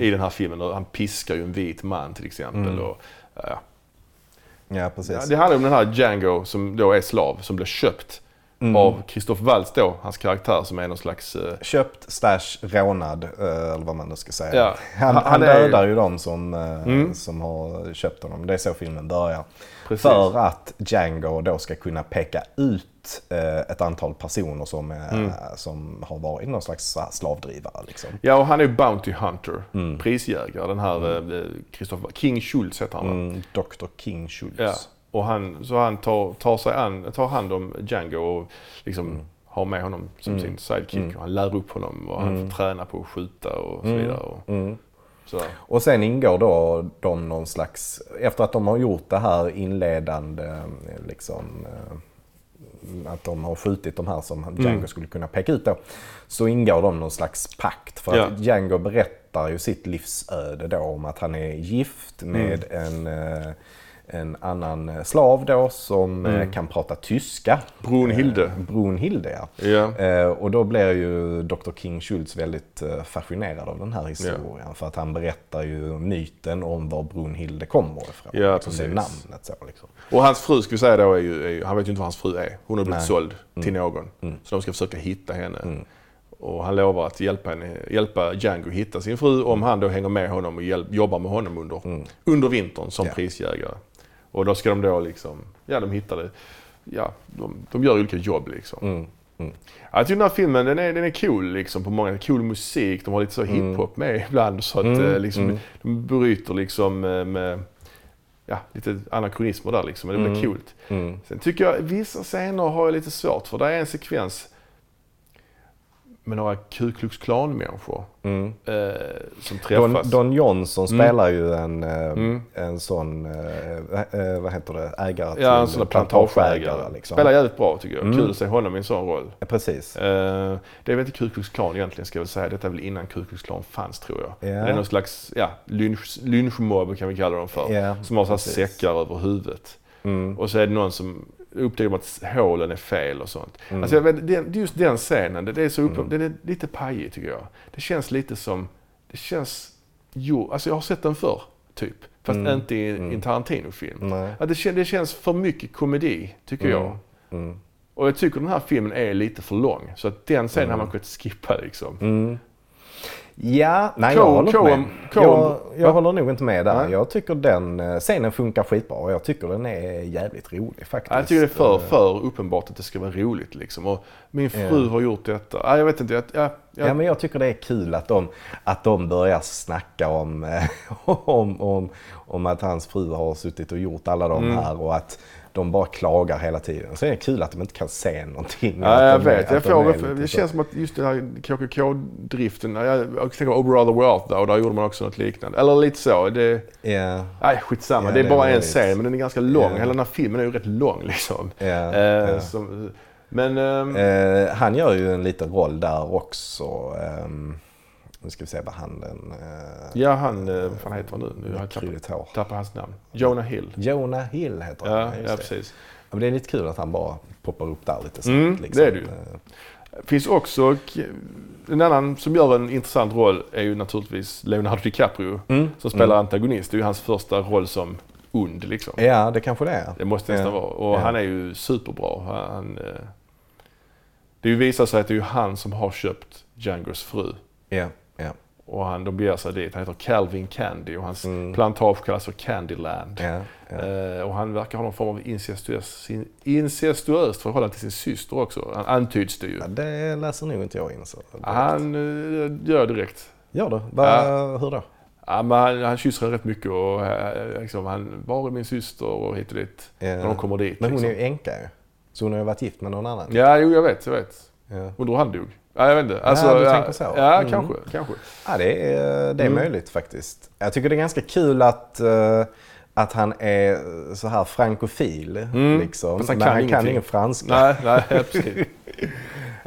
i den här filmen. Och han piskar ju en vit man till exempel. Och, ja. Ja, precis. Ja, det handlar om den här Django som då är slav, som blir köpt av Christoph Waltz då, hans karaktär som är någon slags... eh, Köpt slash rånad, eh, eller vad man nu ska säga. Ja. Han, *laughs* Han- han, han är- dödar ju de som, eh, Mm. som har köpt honom. Det är så filmen börjar. Precis. För att Django då ska kunna peka ut eh, ett antal personer som, Mm. som har varit någon slags slavdrivare. Liksom. Ja, och han är Bounty Hunter, prisjägare. Den här eh, Christopher King Schultz heter han? Mm, Dr. King Schultz. Ja. Och han, så han tar, tar, sig an, tar hand om Django och liksom har med honom som sin sidekick. Och han lär upp honom och han får träna på att skjuta och så vidare. Och, så. Och sen ingår då de någon slags, efter att de har gjort det här inledande, eh, liksom, eh, att de har skjutit de här som Django skulle kunna peka ut då, så ingår de någon slags pakt. För Ja. att Django berättar ju sitt livsöde då om att han är gift med en, eh, en annan slav då som eh, kan prata tyska. Brunhilde. Eh, Brunhilde ja. Eh, och då blir ju Dr. King Schultz väldigt eh, fascinerad av den här historien. För att han berättar ju myten om var Brunhilde kommer ifrån. Ja, det är precis. namnet så liksom. Och hans fru ska vi säga då är ju, är ju, han vet ju inte vad hans fru är. Hon har blivit Nej. såld till någon. Så de ska försöka hitta henne. Och han lovar att hjälpa, henne, hjälpa Django hitta sin fru om han då hänger med honom och hjälp, jobbar med honom under, under vintern som prisjägare. Och då ska de då liksom, ja de hittar det. Ja, de, de gör olika jobb liksom. Mm. Mm. Ja, Jag tycker den här filmen den är, den är cool liksom på många, cool musik. De har lite så hiphop med ibland så att Mm, eh, liksom, mm. de bryter liksom eh, med ja, lite anakronismer där liksom. Men det blir Mm. coolt. Mm. Sen tycker jag vissa scener har jag lite svårt för. Det är en sekvens med några Ku Klux Klan-människor Mm. eh, som Don, träffas. Don Johnson Mm. spelar ju en, eh, Mm. en sån, eh, eh, vad heter det, ägare ja, en sån plantageägare. Liksom. Spelar jävligt bra tycker jag. Mm. Kul att se honom i en sån roll. Ja, Precis. Eh, det är väl inte Ku Klux Klan egentligen ska jag väl säga. Detta är väl innan Ku Klux Klan fanns tror jag. Ja. Det är någon slags ja, lynch, lynchmobb kan vi kalla dem för. Ja, som har så här säckar över huvudet. Mm. Och så är det någon som upptäcker man att hålen är fel och sånt. Mm. Alltså, den, just den scenen, det, är så upp, den är lite pajig tycker jag. Det känns lite som, det känns, jo, alltså jag har sett den förr, typ. Fast Mm. inte i, i Mm. en Tarantino-film. Att det, det känns för mycket komedi, tycker Mm. jag. Mm. Och jag tycker den här filmen är lite för lång. Så att den scenen Mm. har man kunnat skippa liksom. Ja, nej jag håller inte med. Jag, jag håller nog inte med där. Jag tycker den eh, scenen funkar skitbra och jag tycker den är jävligt rolig faktiskt. Ja, Jag tycker det är för, Eh, för uppenbart att det ska vara roligt liksom. Och min fru har gjort detta. Ja, jag vet inte. Jag, jag, Ja men jag tycker det är kul att de, att de börjar snacka om, *laughs* om, om, om att hans fru har suttit och gjort alla de Mm. här och att de bara klagar hela tiden. Så är det kul att de inte kan se någonting. Ja, jag är- vet. att Jag får, är det, det känns som att just den här KKK-driften. Jag, tänker på Over Other Wealth där, och där gjorde man också något liknande. Eller lite så. Det, Ja, nej, skitsamma. Ja, det är är bara en scen, men den är ganska lång. Ja. Hela den här filmen är ju rätt lång liksom. Eh, ja. som, men... ehm, Eh, han gör ju en liten roll där också. Ehm, nu ska vi se vad han den... Eh, ja, han... eh, Vad fan heter han nu? Nu har jag hår. tappat hans namn. Jonah Hill. Jonah Hill heter han. Ja, ja det. precis. Men det är lite kul att han bara poppar upp där lite snabbt. Mm, liksom. det är det ju. Eh, finns också... En annan som gör en intressant roll är ju naturligtvis Leonardo DiCaprio. Mm, Som spelar mm. antagonist. Det är ju hans första roll som ond liksom. Ja, det kanske det är. Det måste nästan Ja. vara. Och Ja. han är ju superbra. Han, eh, det visar sig att det är han som har köpt Djangos fru. Ja, Och han, de beger sig dit. Han heter Calvin Candy och hans Mm. plantage kallas för Candyland. ja. Eh, och han verkar ha någon form av incestuös, incestuöst förhållande till sin syster också. Han antyds det ju. Ja, det läser nog inte jag in så. Han eh, gör direkt. Gör du? Va, Ja. Hur då? Ja, men han, han kysser henne rätt mycket och eh, liksom, han, var är min syster och hit och dit. Ja. När de kommer dit. Men hon är liksom. ju änka ju. Så hon har ju varit gift med någon annan. Ja, jo jag vet, jag vet. Ja. Undrar han dog. Ja, jag vet inte. Alltså, Ja, du ja, tänker så. Ja, Mm. kanske. kanske. Ja, det är, det är Mm. möjligt faktiskt. Jag tycker det är ganska kul att, eh, att han är så här frankofil. Mm. Liksom. Fast han Men kan han kan ingen franska. Nej, nej, ja, precis. *laughs*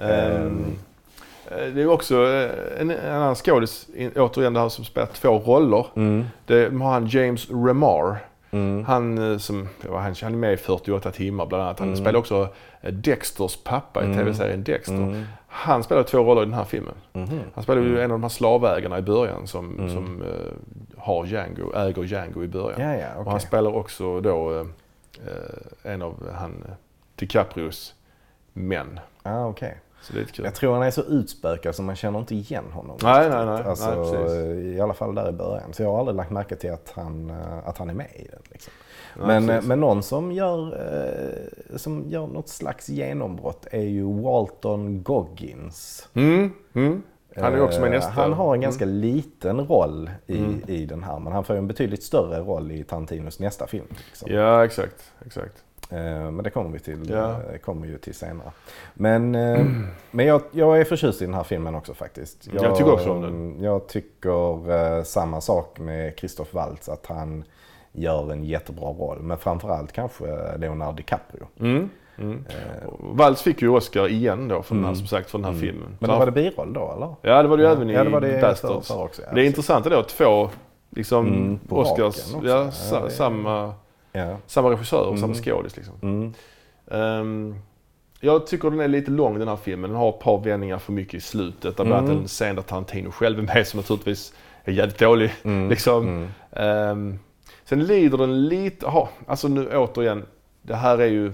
Eh, det är också eh, en, en annan skådis, återigen det här som spelar två roller. Mm. Det har han James Remar. Mm. Han som, han, han är med i 48 timmar bland annat. Han Mm. spelar också Dexters pappa i Mm. tv-serien Dexter. Mm. Han spelar två roller i den här filmen. Mhm. Han spelar ju en av de här slavägarna i början som, Mm. som eh, har Django, äger Django i början. Ja, ja, Och okej. han spelar också då eh, en av han DiCaprios män. Ah, okej. Så det är kul. Jag tror han är så utspökad så man känner inte igen honom. Nej, nej, nej. Alltså, Nej. I alla fall där i början. Så jag har aldrig lagt märke till att han, eh, att han är med i den. Liksom. Men, eh, men någon som gör, eh, som gör något slags genombrott är ju Walton Goggins. Mm, mm. Han är också med Eh, nästa. Han har en ganska Mm. liten roll i, Mm. i den här. Men han får en betydligt större roll i Tarantinos nästa film. Liksom. Ja, exakt. exakt. Eh, Men det kommer vi till, Ja. kommer ju till senare. Men, eh, *clears throat* men jag, jag är förtjust i den här filmen också faktiskt. Jag tycker också om den. Jag tycker samma sak med Christoph Waltz, att han gör en jättebra roll. Men framförallt kanske Leonardo DiCaprio. Mm. Mm. Eh, Waltz fick ju Oscar igen då för den här, Mm. som sagt, för den här Mm. filmen. Men då var det biroll då eller? Ja, det var det ju även i ja, det var det Bastards. också. Ja, det är intressant då, två liksom, Mm, Oscars, också. ja, Ja, sa, samma, Ja. samma regissör och Mm. samma skådis. Liksom. Mm. Ehm, jag tycker den är lite lång den här filmen. Den har ett par vändningar för mycket i slutet. Bland annat Mm. en scen där Tarantino själv är med som naturligtvis är jävligt dålig. Mm. *laughs* Liksom. Mm. Sen lider den lite, aha, alltså nu återigen, det här är ju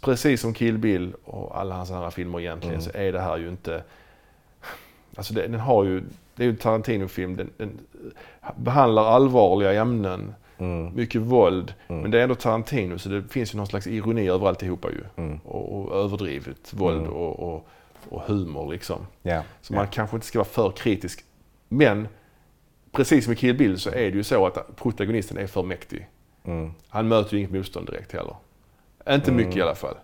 precis som Kill Bill och alla hans andra filmer egentligen Mm. så är det här ju inte, alltså det, den har ju, det är ju en Tarantino-film, den, den behandlar allvarliga ämnen, Mm. mycket våld, Mm. men det är ändå Tarantino så det finns ju någon slags ironi över alltihopa ju. Mm. Och, och överdrivet våld Mm. och, och, och humor liksom. Ja. Så man kanske inte ska vara för kritisk. Men precis som i Kill Bill så är det ju så att protagonisten är för mäktig. Mm. Han möter ju inget motstånd direkt heller. Inte Mm. mycket i alla fall.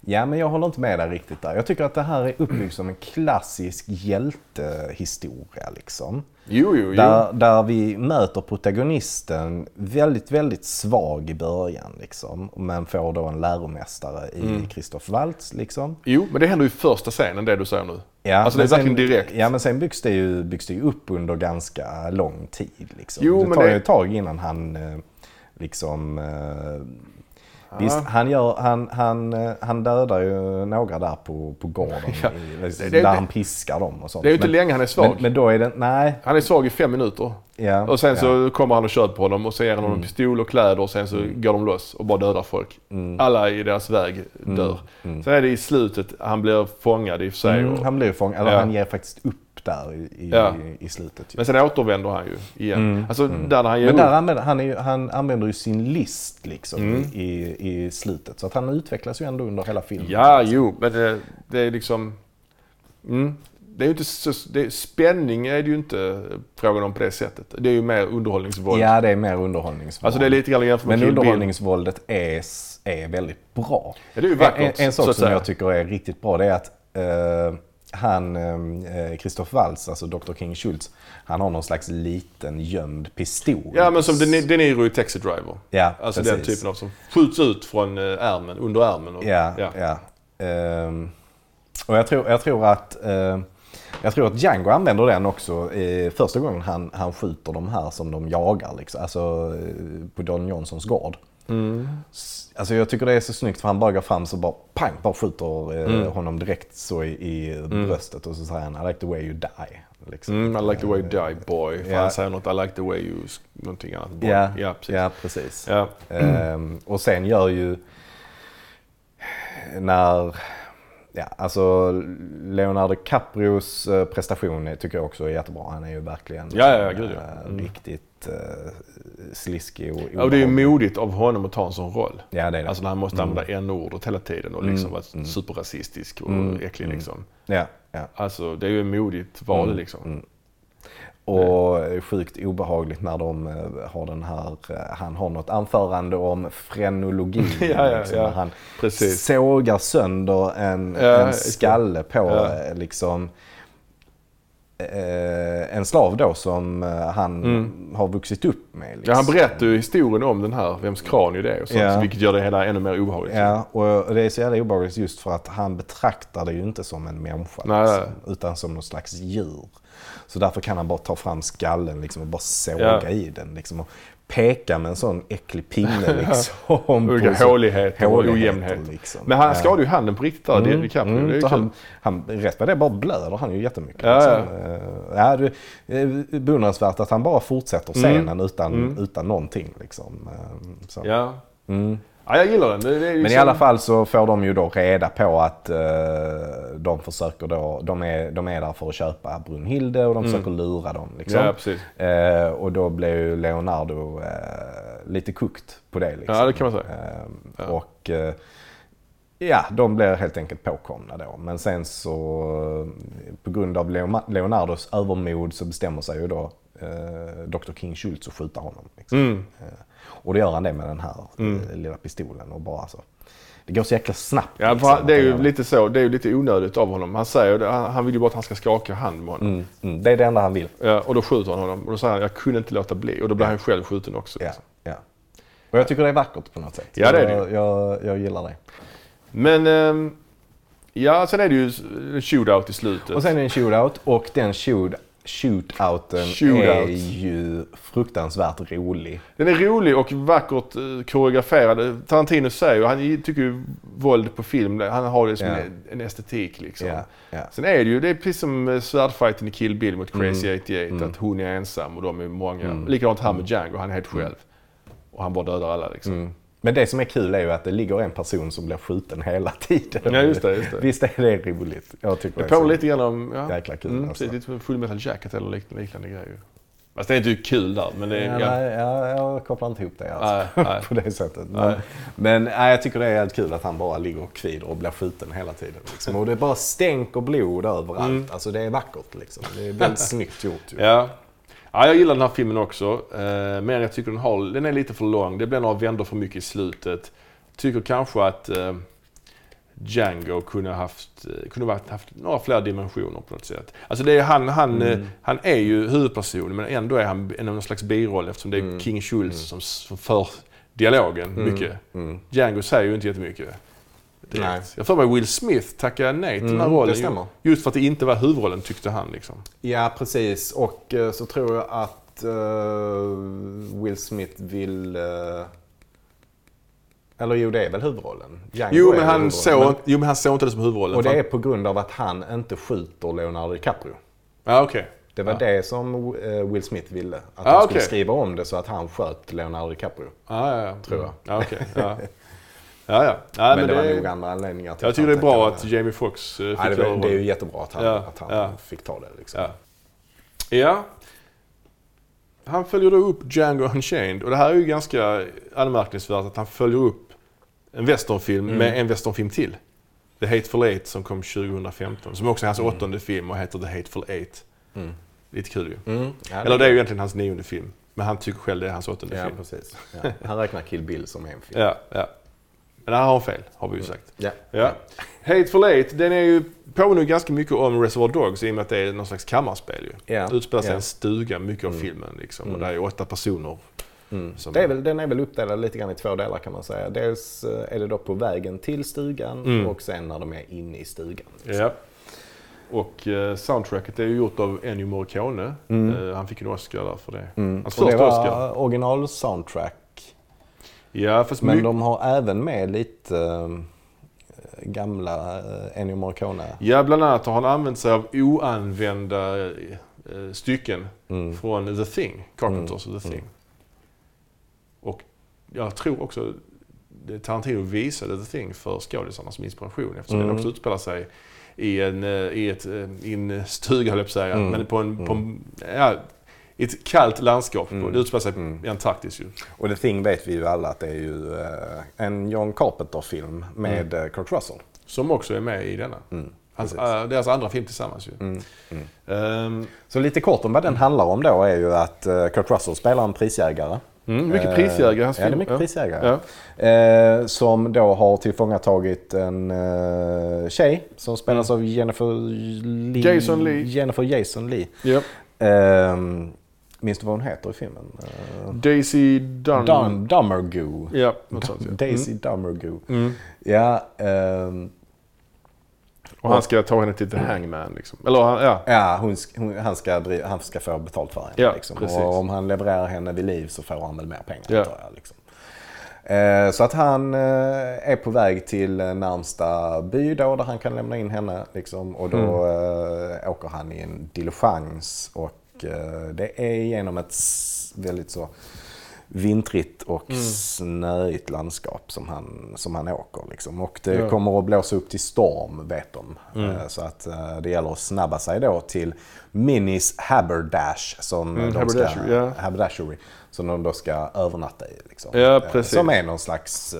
Ja, men jag håller inte med dig riktigt där. Jag tycker att det här är uppbyggt som en klassisk hjältehistoria. Liksom. Jo, jo, jo. Där, där vi möter protagonisten väldigt, väldigt svag i början. Liksom, men får då en läromästare i Mm. Christoph Waltz. Liksom. Jo, men det händer ju i första scenen det du säger nu. Ja, Alltså, det är verkligen direkt. Ja, men sen byggs det ju, byggs det ju upp under ganska lång tid. Liksom. Jo, det tar det- ju ett tag innan han eh, liksom... Visst, han, gör, han, han, eh, han dödar ju några där på, på gården. *laughs* Ja. Det- där det- han piskar dem och sånt. Det är ju inte men, länge han är svag. men, men då är det, nej. Han är svag i fem minuter. Ja, Och sen ja. så kommer han och köper honom och så ger han Mm. honom pistol och kläder och sen så går de loss och bara dödar folk. Alla i deras väg dör. Sen är det i slutet, han blir fångad i och för sig. Mm, och, han blir fångad, eller han ger faktiskt upp där i, Ja. i slutet. ju. Men sen återvänder han ju igen. Alltså där när han Mm, Men där använder, han, ju, han använder ju sin list liksom Mm. i, i slutet. Så att han utvecklas ju ändå under hela filmen. Ja, jo, men det, det är liksom... Mm, det är inte så, det, spänning är det ju inte frågan om på det sättet. Det är ju mer underhållningsvåld. Ja, det är mer underhållningsvåld. Alltså det är lite grann jämfört med Men underhållningsvåldet är, är väldigt bra. Ja, det är ju vackert, En, en så sak som jag tycker är riktigt bra det är att eh, han, eh, Christoph Waltz, alltså Dr. King Schultz, han har någon slags liten gömd pistol. Ja, men som De, Niro i Taxi Driver. Ja, Alltså precis. den typen av som skjuts ut från eh, ärmen, under ärmen. Och, Ja, ja. Ehm, och jag tror, jag tror att eh, jag tror att Django använder den också eh, första gången han, han skjuter de här som de jagar. Liksom. Alltså eh, på Don Johnsons gård. S- Alltså jag tycker det är så snyggt för han bara går fram så bara pang, bara skjuter eh, honom direkt så i, i bröstet och så säger han I like the way you die. Liksom. Mm, I like the way you die boy. För Ja. han säger något I like the way you... Någonting annat. Boy. Ja, ja precis. ja, precis. Ja. Ehm, och sen gör ju när, ja alltså Leonardo DiCaprios eh, prestation tycker jag också är jättebra. Han är ju verkligen Ja, ja, gud, ja. eh, Mm. riktigt sliskig och Ja, och det är ju obehaglig. modigt av honom att ta en sån roll. Ja, det är det. Alltså när han måste använda n-ordet hela tiden och liksom vara mm. superrasistisk och Mm, äcklig liksom. Ja, ja. Alltså det är ju ett modigt val Mm, liksom. mm. Och sjukt obehagligt när de eh, har den här, eh, han har något anförande om frenologi. *laughs* Ja, ja, liksom, ja. Han Precis. sågar sönder en, Ja, en skalle på Ja. eh, liksom en slav då som eh, han har vuxit upp med. Liksom. Mm. Ja, han berättar ju historien om den här, vems kranie det är och sånt, Ja. vilket gör det hela ännu mer obehagligt. Ja, och det är så jävla obehagligt just för att han betraktar det ju inte som en människa. Liksom, utan som någon slags djur. Så därför kan han bara ta fram skallen liksom, och bara såga Ja. i den. Liksom, och peka med en sån äcklig pinne. *laughs* Liksom, Olika så- håligheter och håligheter, ojämnhet. Liksom. Men han skadade ju handen på riktigt där, mm, DiCaprio. det är ju han, han, rätt vad det bara blöder han ju jättemycket. Ja, liksom. Eh, ja, det är beundransvärt att han bara fortsätter scenen utan, utan någonting. Liksom. Eh, Så. Ja. Mm. Ja, jag gillar den. Men liksom- i alla fall så får de ju då reda på att eh, de försöker då, de är, de är där för att köpa Brunhilde och de försöker lura dem. Liksom. Mm. Ja. Eh, och då blir ju Leonardo eh, lite kukt på det. Liksom. Ja, det kan man säga. Eh, Ja. Och eh, ja, de blir helt enkelt påkomna då. Men sen så på grund av Leo- Leonardos övermod så bestämmer sig ju då eh, Dr. King Schultz att skjuta honom. Liksom. Mm. Och det gör han det med den här eh, lilla pistolen och bara så. Det går så jäkla snabbt. Ja, liksom, det är ju lite så. Det är ju lite onödigt av honom. Han säger han, vill ju bara att han ska skaka hand med honom. Mm, mm, det är det enda han vill. Ja, och då skjuter han honom. Och då säger han, jag kunde inte låta bli. Och då blir han själv skjuten också. Ja, liksom. ja. Och jag tycker det är vackert på något sätt. Ja, det är det jag, jag, jag gillar det. Men, ehm, ja, sen är det ju en shootout i slutet. Och sen är det en shootout och den shoot, shootouten Shootout. är ju fruktansvärt rolig. Den är rolig och vackert eh, koreograferad. Tarantino säger ju, han tycker ju våld på film, han har det som Ja. en, estetik liksom. Ja, ja. Sen är det ju, det är precis som eh, svärdfighten i Kill Bill mot Crazy Mm. 88, att hon är ensam och de är många. Likadant här med Django, han är helt själv. Och han bara dödar alla liksom. Mm. Men det som är kul är ju att det ligger en person som blir skjuten hela tiden. Ja, just det, just det. Visst är det roligt? Jag tycker Det är påminner lite grann om, ja, Jäkla kul, mm, alltså. lite Full Metal Jacket eller liknande, liknande grejer. Fast det är inte kul där, men det är... Ja, Ja, nej, jag, jag kopplar inte ihop det alltså, Nej, *laughs* nej. på det sättet. Men, men nej, jag tycker det är kul att han bara ligger och kvider och blir skjuten hela tiden. Liksom. Och det bara stänk och blod överallt. Mm. Alltså det är vackert liksom. Det är väldigt snyggt gjort. Ju. ja. Ja, jag gillar den här filmen också. Eh, men jag tycker den, har, den är lite för lång. Det blir några vändor för mycket i slutet. Tycker kanske att eh, Django kunde haft, eh, kunde varit, haft några fler dimensioner på något sätt. Alltså det är han, han, eh, han är ju huvudpersonen men ändå är han en någon slags biroll eftersom det är King Schultz som, som för dialogen mycket. Mm. Django säger ju inte jättemycket. Direkt. Nej. Jag får mig Will Smith tackade nej till den här Mm, det rollen. stämmer. Just för att det inte var huvudrollen tyckte han. Liksom. Ja, precis. Och eh, så tror jag att eh, Will Smith vill... eh, Eller jo, det är väl huvudrollen. Django Jo men, han såg, Men- jo, men han såg inte det som huvudrollen. Och det är på grund av att han inte skjuter Leonardo DiCaprio. Ja, okej. Det var Ja. det som Will Smith ville. Att Ah, de skulle okej. skriva om det så att han sköt Leonardo DiCaprio. Ja, ja, ja. Tror jag. Ja, okej. *laughs* Ja. Ja, ja. ja men, det, var nog andra anledningar till Jag tycker det är bra att Jamie Foxx eh, fick Ja, det, var, det är ju jättebra att han, Ja, att han ja. fick ta det. Liksom. Ja. ja. Han följer då upp Django Unchained och det här är ju ganska anmärkningsvärt att han följer upp en westernfilm Mm. med en westernfilm till. The Hateful Eight som kom 2015. Som också är hans Mm. åttonde film och heter The Hateful Eight. Mm. Lite kul ju. Mm. Ja, Eller det är ju egentligen hans nionde film. Men han tycker själv det är hans åttonde Ja, film. precis. Ja. *laughs* Han räknar Kill Bill som en film. Ja, ja. Men här har han fel, har vi ju sagt. Ja. Ja. Hateful Eight, den är ju, påminner ganska mycket om Reservoir Dogs i och med att det är någon slags kammarspel ju. Ja. Utspelar sig i en stuga, mycket av Mm. filmen liksom. Och Mm. det är åtta personer. Mm. Som- Det är väl, den är väl uppdelad lite grann i två delar kan man säga. Dels eh, är det då på vägen till stugan Mm. och sen när de är inne i stugan. liksom. Ja. Och eh, soundtracket är ju gjort av Ennio Morricone. Mm. Eh, han fick en Oscar där för det. Mm. Hans första Oscar. original soundtrack. Ja, fast Men de har även med lite eh, gamla eh, Ennio Morricone. Ja, bland annat har han använt sig av oanvända eh, stycken Mm. från The Thing, Carpenters Mm. The Thing. Mm. Och jag tror också det Tarantino visade The Thing för skådisarna som inspiration eftersom Mm. den också utspelar sig i en, i ett, i en stuga höll jag på att säga, Mm. men på en, på en ja, i ett kallt landskap. Mm. Det utspelar sig Mm. i Antarktis ju. Och The Thing vet vi ju alla att det är ju eh, en John Carpenter-film med eh, Kurt Russell. Som också är med i denna. Mm. Hans, äh, deras andra film tillsammans ju. Mm. Mm. Ehm, Så lite kort om vad den handlar om då är ju att eh, Kurt Russell spelar en prisjägare. mm, mycket Eh, prisjägare hans Ja, det är film. mycket prisjägare. Ja. Eh, som då har tillfångatagit en eh, tjej som spelas av Jennifer Lee. Mm. Jason Lee. Jennifer Jason Lee. Ja. Eh, minns du vad hon heter i filmen? Eh, Daisy. Dun- Dummergoo. Ja, något sånt ja. Daisy Dummergoo. Mm. Mm. Ja, ehm, Och han ska ta henne till The Hangman liksom. Eller ja. ja hon, hon, han, ska, dri- han ska få betalt för henne. Ja, liksom. Och om han levererar henne vid liv så får han väl mer pengar. Ja. jag, liksom. Eh, Så att han eh, är på väg till eh, närmsta by då där han kan lämna in henne. Liksom, och då Mm. eh, åker han i en diligens och eh, det är genom ett väldigt så vintrigt och Mm. snöigt landskap som han, som han åker. Liksom. Och det Ja. kommer att blåsa upp till storm vet de. Mm. Eh, Så att eh, det gäller att snabba sig då till Minis Haberdash som, Mm, de haberdashery, ska, ja. haberdashery, som de då ska övernatta i. Liksom. Ja. Som är någon slags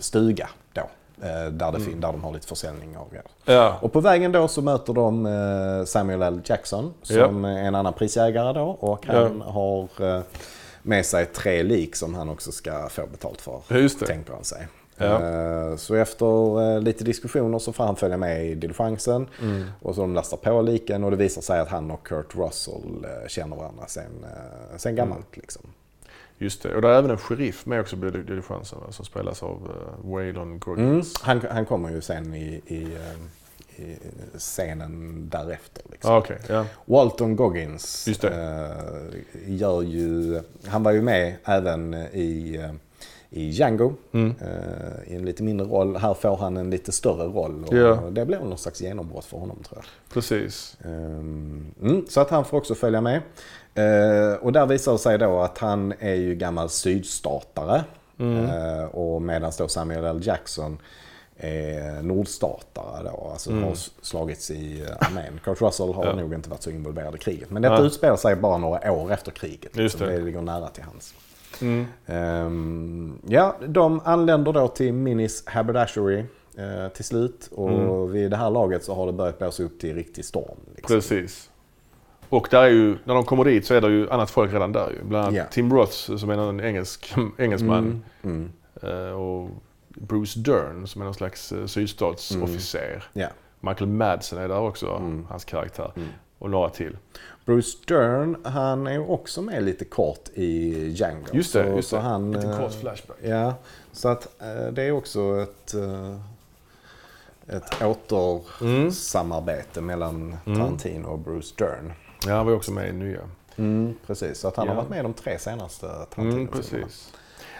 stuga då. Eh, Där, det Mm. fin- där de har lite försäljning av grejer. Ja. Och på vägen då så möter de eh, Samuel L. Jackson som är en annan prisjägare då. Och han har eh, med sig tre lik som han också ska få betalt för. Ja, just det. Tänker han sig. Ja. Så efter lite diskussioner så får han följa med i diligensen. Mm. Och så de lastar på liken och det visar sig att han och Kurt Russell känner varandra sen, sen gammalt. Mm. Liksom. Just det. Och det är även en sheriff med också på diligensen som spelas av uh, Waylon Mm. Goggins. Han, han kommer ju sen i, i, eh, i scenen därefter. Liksom. Ah, Okej, ja. Walton Goggins eh, gör ju, han var ju med även i, i Django Mm. eh, i en lite mindre roll. Här får han en lite större roll och Ja. det blir någon slags genombrott för honom tror jag. Precis. Ehm, Mm, så att han får också följa med. Eh, och där visar det sig då att han är ju gammal sydstatare. Mm. Eh, och medan då Samuel L. Jackson är nordstatare då. Alltså Mm. har slagits i armén. Kurt Russell har Ja. nog inte varit så involverad i kriget. Men detta Ja. utspelar sig bara några år efter kriget. Just så det. det ligger nära till hans. Mm. Ehm, ja, de anländer då till Minis Haberdashery eh, till slut. Och Mm. vid det här laget så har det börjat blåsa upp till riktig storm. Liksom. Precis. Och där är ju, när de kommer dit så är det ju annat folk redan där ju. Bland annat Ja. Tim Roth som är en engelsk, *laughs* engelsman. Mm. Mm. eh, Och Bruce Dern som är någon slags eh, sydstatsofficer. Ja. Michael Madsen är där också, Mm. hans karaktär. Mm. Och några till. Bruce Dern, han är också med lite kort i Django. Just det, så, just så det. Han, Lite eh, kort flashback. Ja, så att eh, det är också ett, eh, ett återsamarbete mellan Mm. Tarantino och Bruce Dern. Ja, han var ju också med i nya. Mm, precis, så att han har Ja. varit med i de tre senaste Mm, Tarantino-filmerna. precis.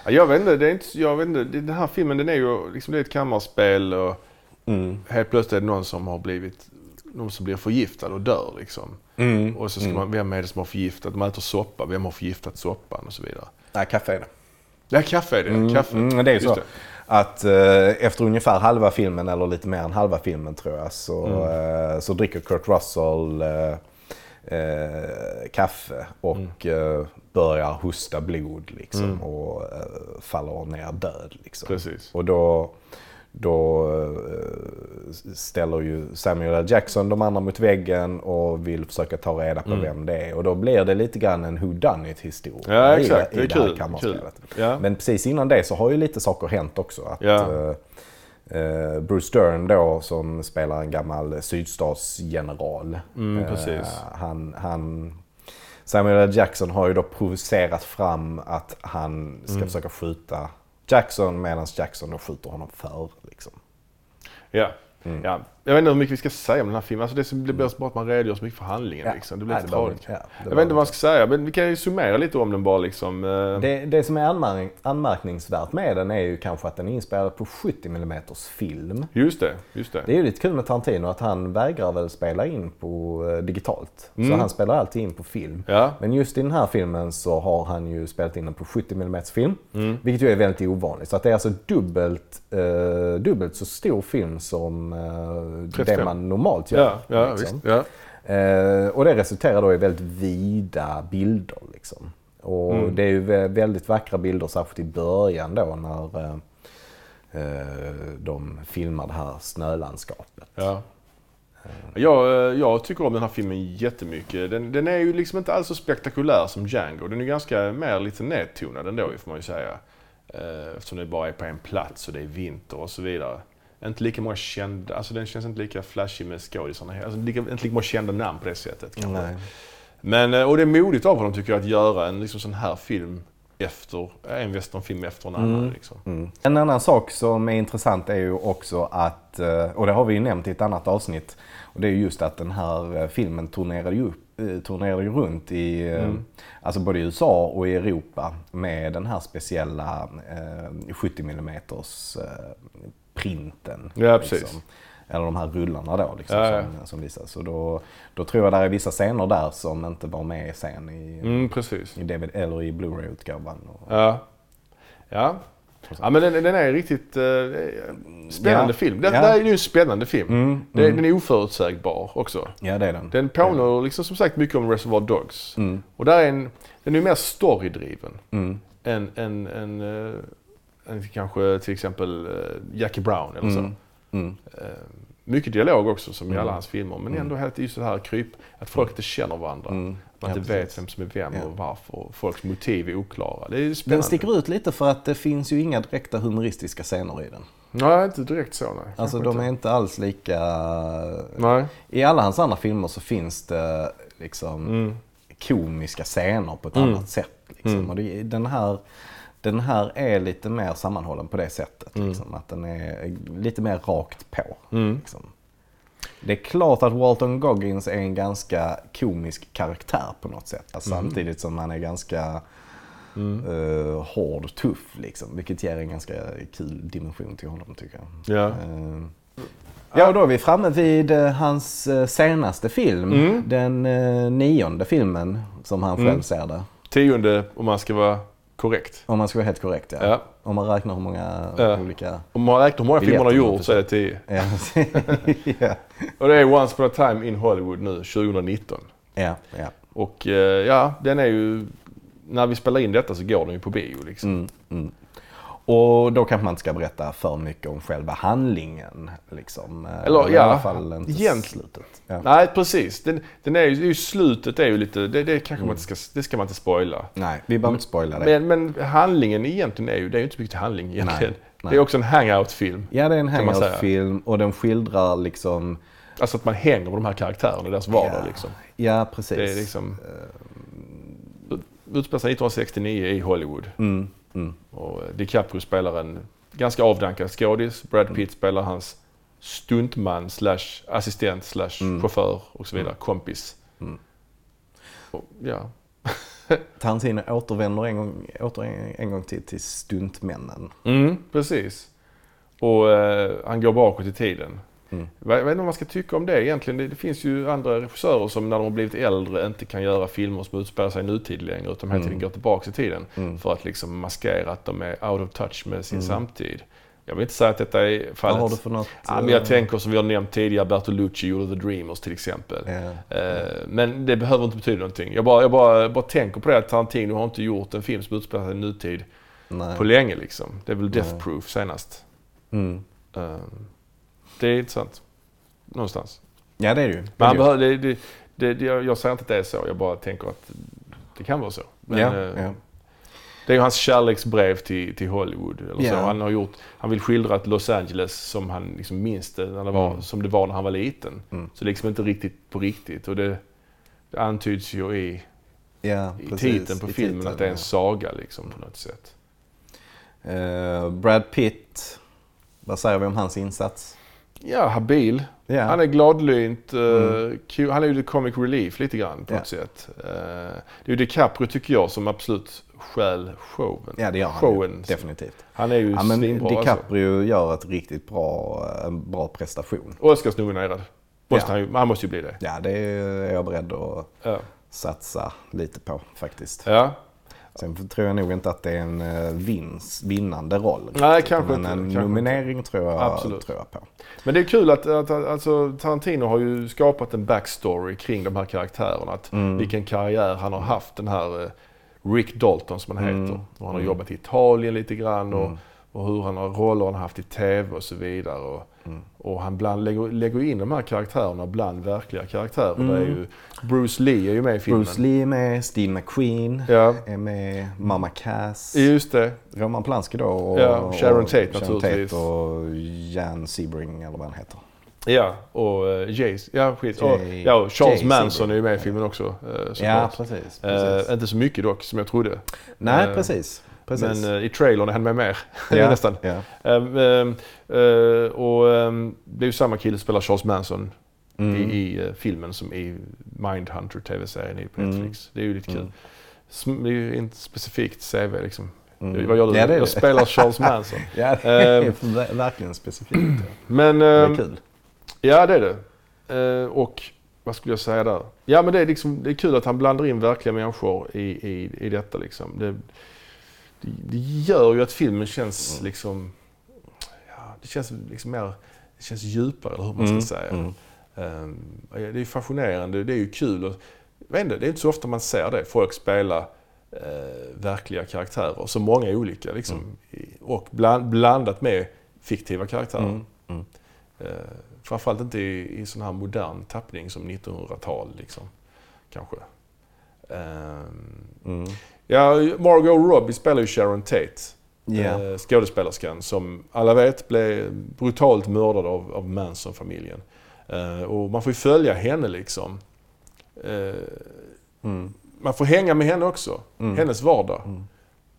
Ja, jag vet inte, det är inte, jag vet inte, den här filmen den är ju liksom, det är ett kammarspel och Mm. helt plötsligt är det någon som har blivit, någon som blir förgiftad och dör liksom. Mm. Och så ska man, vem är det som har förgiftat? De äter soppa, vem har förgiftat soppan och så vidare. Nej, kaffe är det. Ja, kaffe är det. Kaffe. Mm, det är så det. att eh, efter ungefär halva filmen, eller lite mer än halva filmen tror jag, så, Mm. eh, så dricker Kurt Russell eh, eh, kaffe och eh, börjar hosta blod liksom, och eh, faller ner död. Liksom. Mm. Precis. Och då, då eh, ställer ju Samuel L. Jackson de andra mot väggen och vill försöka ta reda på vem det är. Och då blir det lite grann en who done it historia Ja, i, exakt. i Det är det här kul. kammarspelet. kul. Ja. Men precis innan det så har ju lite saker hänt också. Att, Ja. eh, eh, Bruce Dern då som spelar en gammal sydstatsgeneral. Mm, eh, han, han, Samuel L. Jackson har ju då provocerat fram att han ska Mm. försöka skjuta Jackson medan Jackson då skjuter honom för. Liksom. Ja. Mm. ja. Jag vet inte hur mycket vi ska säga om den här filmen. Alltså det, som, det blir bara att man redogör så mycket för handlingen. Ja. Liksom. Det blir lite tradigt. ja, jag vet inte vad man ska säga, men vi kan ju summera lite om den bara. Liksom. eh. Det, det som är anmärk anmärkningsvärt med den är ju kanske att den är inspelad på 70 mm film. Just det, just det. Det är ju lite kul med Tarantino att han vägrar väl spela in på eh, digitalt. Så Mm. han spelar alltid in på film. Ja. Men just i den här filmen så har han ju spelat in den på 70 mm film. Mm. Vilket ju är väldigt ovanligt. Så att det är alltså dubbelt, eh, dubbelt så stor film som eh, 35. Det man normalt gör. Ja, ja, liksom. visst. Ja. Eh, och det resulterar då i väldigt vida bilder. Liksom. Och Mm. det är ju vä- väldigt vackra bilder, särskilt i början då när eh, eh, de filmar det här snölandskapet. Ja. Jag, jag tycker om den här filmen jättemycket. Den, den är ju liksom inte alls så spektakulär som Django. Den är ganska mer lite nedtonad ändå får man ju säga. Eftersom det bara är på en plats och det är vinter och så vidare. Inte lika många kända, alltså den känns inte lika flashig med skådisarna. Alltså lika, inte lika många kända namn på det sättet kanske. Nej. Men, eh, och det är modigt av honom tycker jag att göra en liksom sån här film efter, en westernfilm efter en annan. Liksom. Mm. En annan sak som är intressant är ju också att, eh, och det har vi ju nämnt i ett annat avsnitt, och det är just att den här eh, filmen turnerade ju, upp, eh, turnerade ju runt i, eh, alltså både i USA och i Europa med den här speciella eh, 70 mm eh, printen. Ja, precis. Eller de här rullarna då liksom, Ja, ja. Som, som visas. Så då, då tror jag det är vissa scener där som inte var med sen i, Mm, i DVD, eller i Blu-ray-utgåvan. Ja. Ja. Ja men den, den är riktigt eh, spännande Ja. film. Den, Ja. Det är ju en spännande film. Mm, Det, mm. Den är oförutsägbar också. Ja, det är den. Den påminner liksom som sagt mycket om Reservoir Dogs. Mm. Och där är en, den är ju mer storydriven Mm. än, än, än, eh, än kanske till exempel eh, Jackie Brown eller så. Mm. Mm. Eh, mycket dialog också som i Mm. alla hans filmer. Men Mm. ändå helt just det här kryp, att folk inte känner varandra. Mm. Man Ja, inte precis. vet vem som är vem Ja. och varför. Folks motiv är oklara. Det är Den spännande. sticker ut lite för att det finns ju inga direkta humoristiska scener i den. Nej, inte direkt så nej. Alltså de är inte alls lika... Nej. I alla hans andra filmer så finns det liksom Mm. komiska scener på ett Mm. annat sätt. Liksom. Mm. Och det, den, här, den här är lite mer sammanhållen på det sättet. Mm. Liksom. Att den är lite mer rakt på. Mm. Liksom. Det är klart att Walton Goggins är en ganska komisk karaktär på något sätt. Alltså, Mm. Samtidigt som han är ganska Mm. eh, hård och tuff. Liksom, vilket ger en ganska kul dimension till honom tycker jag. Ja. Eh, ja, och då är vi framme vid eh, hans senaste film. Mm. Den eh, nionde filmen som han själv Mm. ser det. Tionde om man ska vara korrekt. Om man ska vara helt korrekt ja. Ja. Om man räknar hur många Ja. olika... Om man räknar hur många filmer man har gjort så är det tio. Ja. *laughs* ja. Och det är Once upon a time in Hollywood nu, 2019. ja, ja. Och eh, ja, den är ju... När vi spelar in detta så går den ju på bio liksom. Mm, mm. Och då kanske man inte ska berätta för mycket om själva handlingen. Liksom. Eh, Eller, i ja, alla fall inte egentligen. slutet. Ja. Nej, precis. Den, den är ju, slutet är ju lite... Det, det kanske Mm. man inte ska... Det ska man inte spoila. Nej, vi behöver inte spoila det. Men, men handlingen egentligen är ju... Det är ju inte så mycket handling egentligen. nej. Det är också en hangout-film. Ja, det är en hangout-film och den skildrar liksom... Alltså att man hänger med de här karaktärerna i deras vardag Ja. liksom. Ja, precis. Det är liksom... Utspelar sig 1969 i Hollywood. Mm, mm, Och eh, DiCaprio spelar en ganska avdankad skådis. Brad Pitt spelar hans stuntman slash assistent slash Mm. chaufför och så vidare. Kompis. Mm. Och, ja. *laughs* Tarantino återvänder en gång, åter en, en gång till, till stuntmännen. Mm, precis. Och eh, han går bakåt i tiden. Mm. Jag vet inte vad man ska tycka om det egentligen. Det, det finns ju andra regissörer som när de har blivit äldre inte kan göra filmer som utspelar sig i nutid längre utan hela tiden går tillbaka i tiden. Mm. För att liksom maskera att de är out of touch med sin Mm. samtid. Jag vill inte säga att detta är Vad fallet. har du för något? Ja, men jag eh, tänker som vi har nämnt tidigare, Bertolucci gjorde The Dreamers till exempel. Eh, Men det behöver inte betyda någonting. Jag bara, jag bara, bara tänker på det att Tarantino har inte gjort en film som utspelar sig i nutid Nej. på länge liksom. Det är väl Death Nej. Proof senast. Mm. Eh, Det är intressant. Någonstans. Ja det är det ju. Men han behöver, det, det, det, det, jag jag säger inte att det är så. Jag bara tänker att det kan vara så. Men, ja, eh, ja. Det är ju hans kärleksbrev till, till Hollywood. Eller så. Ja. Han, har gjort, han vill skildra ett Los Angeles som han liksom minns det, när det var, Mm. som det var när han var liten. Mm. Så liksom inte riktigt på riktigt. Och det, det antyds ju i, ja, i precis. titeln på I filmen titeln, att det är en ja. saga liksom på något sätt. Eh, Brad Pitt. Vad säger vi om hans insats? Ja, habil. Ja. Han är gladlynt. eh, Mm. Han är ju the comic relief lite grann på Ja. något sätt. Eh, det är ju DiCaprio tycker jag som absolut stjäl showen. Ja det gör han Showen. ju. Definitivt. Han är ju Ja, men svinbra alltså. DiCaprio gör ett riktigt bra, en bra prestation. Oscarsnominerad. Måste Ja. han, han måste ju bli det. Ja det är jag beredd att Ja. satsa lite på faktiskt. ja. Sen tror jag nog inte att det är en eh, vins, vinnande roll. Nej, riktigt, kanske Men inte, en kanske nominering tror jag, Absolut. tror jag på. Men det är kul att, att alltså, Tarantino har ju skapat en backstory kring de här karaktärerna. Att Mm. Vilken karriär han har haft den här eh, Rick Dalton som han Mm. heter. Och han har Mm. jobbat i Italien lite grann och, Mm. och hur han har roller han har haft i TV och så vidare. Och, Mm. och han bland, lägger, lägger in de här karaktärerna bland verkliga karaktärer. Mm. Det är ju, Bruce Lee är ju med i filmen. Bruce Lee är med, Steve McQueen Ja, är med, Mamma Cass, just det. Roman Polanski då och, Ja, Sharon Tate Sharon naturligtvis. Tate och Jan Sebring eller vad han heter. Ja, och uh, Jace, ja skit. Och, Jay- ja, och Charles Jay Manson Sebring. är ju med i filmen också. Uh, Ja, precis. precis. Eh, inte så mycket dock som jag trodde. Nej, eh, precis. Precis. Men eh, i trailern är han med mer. *laughs* ja, nästan. Ja. Um, um, och um, det är ju samma kille som spelar Charles Manson Mm. i, i uh, filmen som i Mindhunter TV-serien i- på Mm. Netflix. Det är ju lite kul. Mm. Det är ju inte specifikt CV liksom. Mm. Vad gör du? Ja, det är jag spelar Charles *laughs* Manson. Ja, det är *laughs* ver- verkligen specifikt. Men Det är kul. ja, det är det. Uh, och vad skulle jag säga där? Ja, men det är, liksom, det är kul att han blandar in verkliga människor i, i, i detta liksom. Det, det, det gör ju att filmen känns Mm. liksom... Ja, det känns liksom mer... Det känns djupare, eller hur man ska Mm, säga. ja, det är fascinerande, det är ju kul. Och, vet inte, det är inte så ofta man ser det. Folk spela eh, verkliga karaktärer, så många olika liksom. Mm. Och bland, blandat med fiktiva karaktärer. Eh, framförallt inte i, i sån här modern tappning som 1900-tal liksom. Kanske. Ehm, Mm. Ja, Margot Robbie spelar ju Sharon Tate. Eh, skådespelerskan som alla vet blev brutalt mördad av, av Manson-familjen. Eh, och man får ju följa henne liksom. Eh, Mm. man får hänga med henne också. Mm. Hennes vardag. Mm.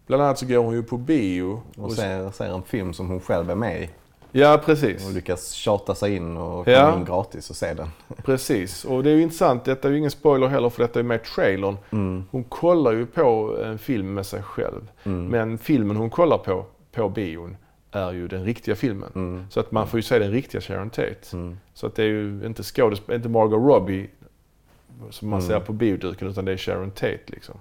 Bland annat så går hon ju på bio. Och ser, ser en film som hon själv är med i Ja, precis. och lyckas tjata sig in och Ja. komma in gratis och se den. *laughs* Precis. Och det är ju intressant. Detta är ju ingen spoiler heller för detta är med i trailern. Mm. Hon kollar ju på en film med sig själv. Mm. Men filmen hon kollar på, på bion, är ju den riktiga filmen. Mm. Så att man får ju se den riktiga Sharon Tate. Mm. Så att det är ju inte skådespel, inte Margot Robbie som man Mm. ser på bioduken utan det är Sharon Tate liksom.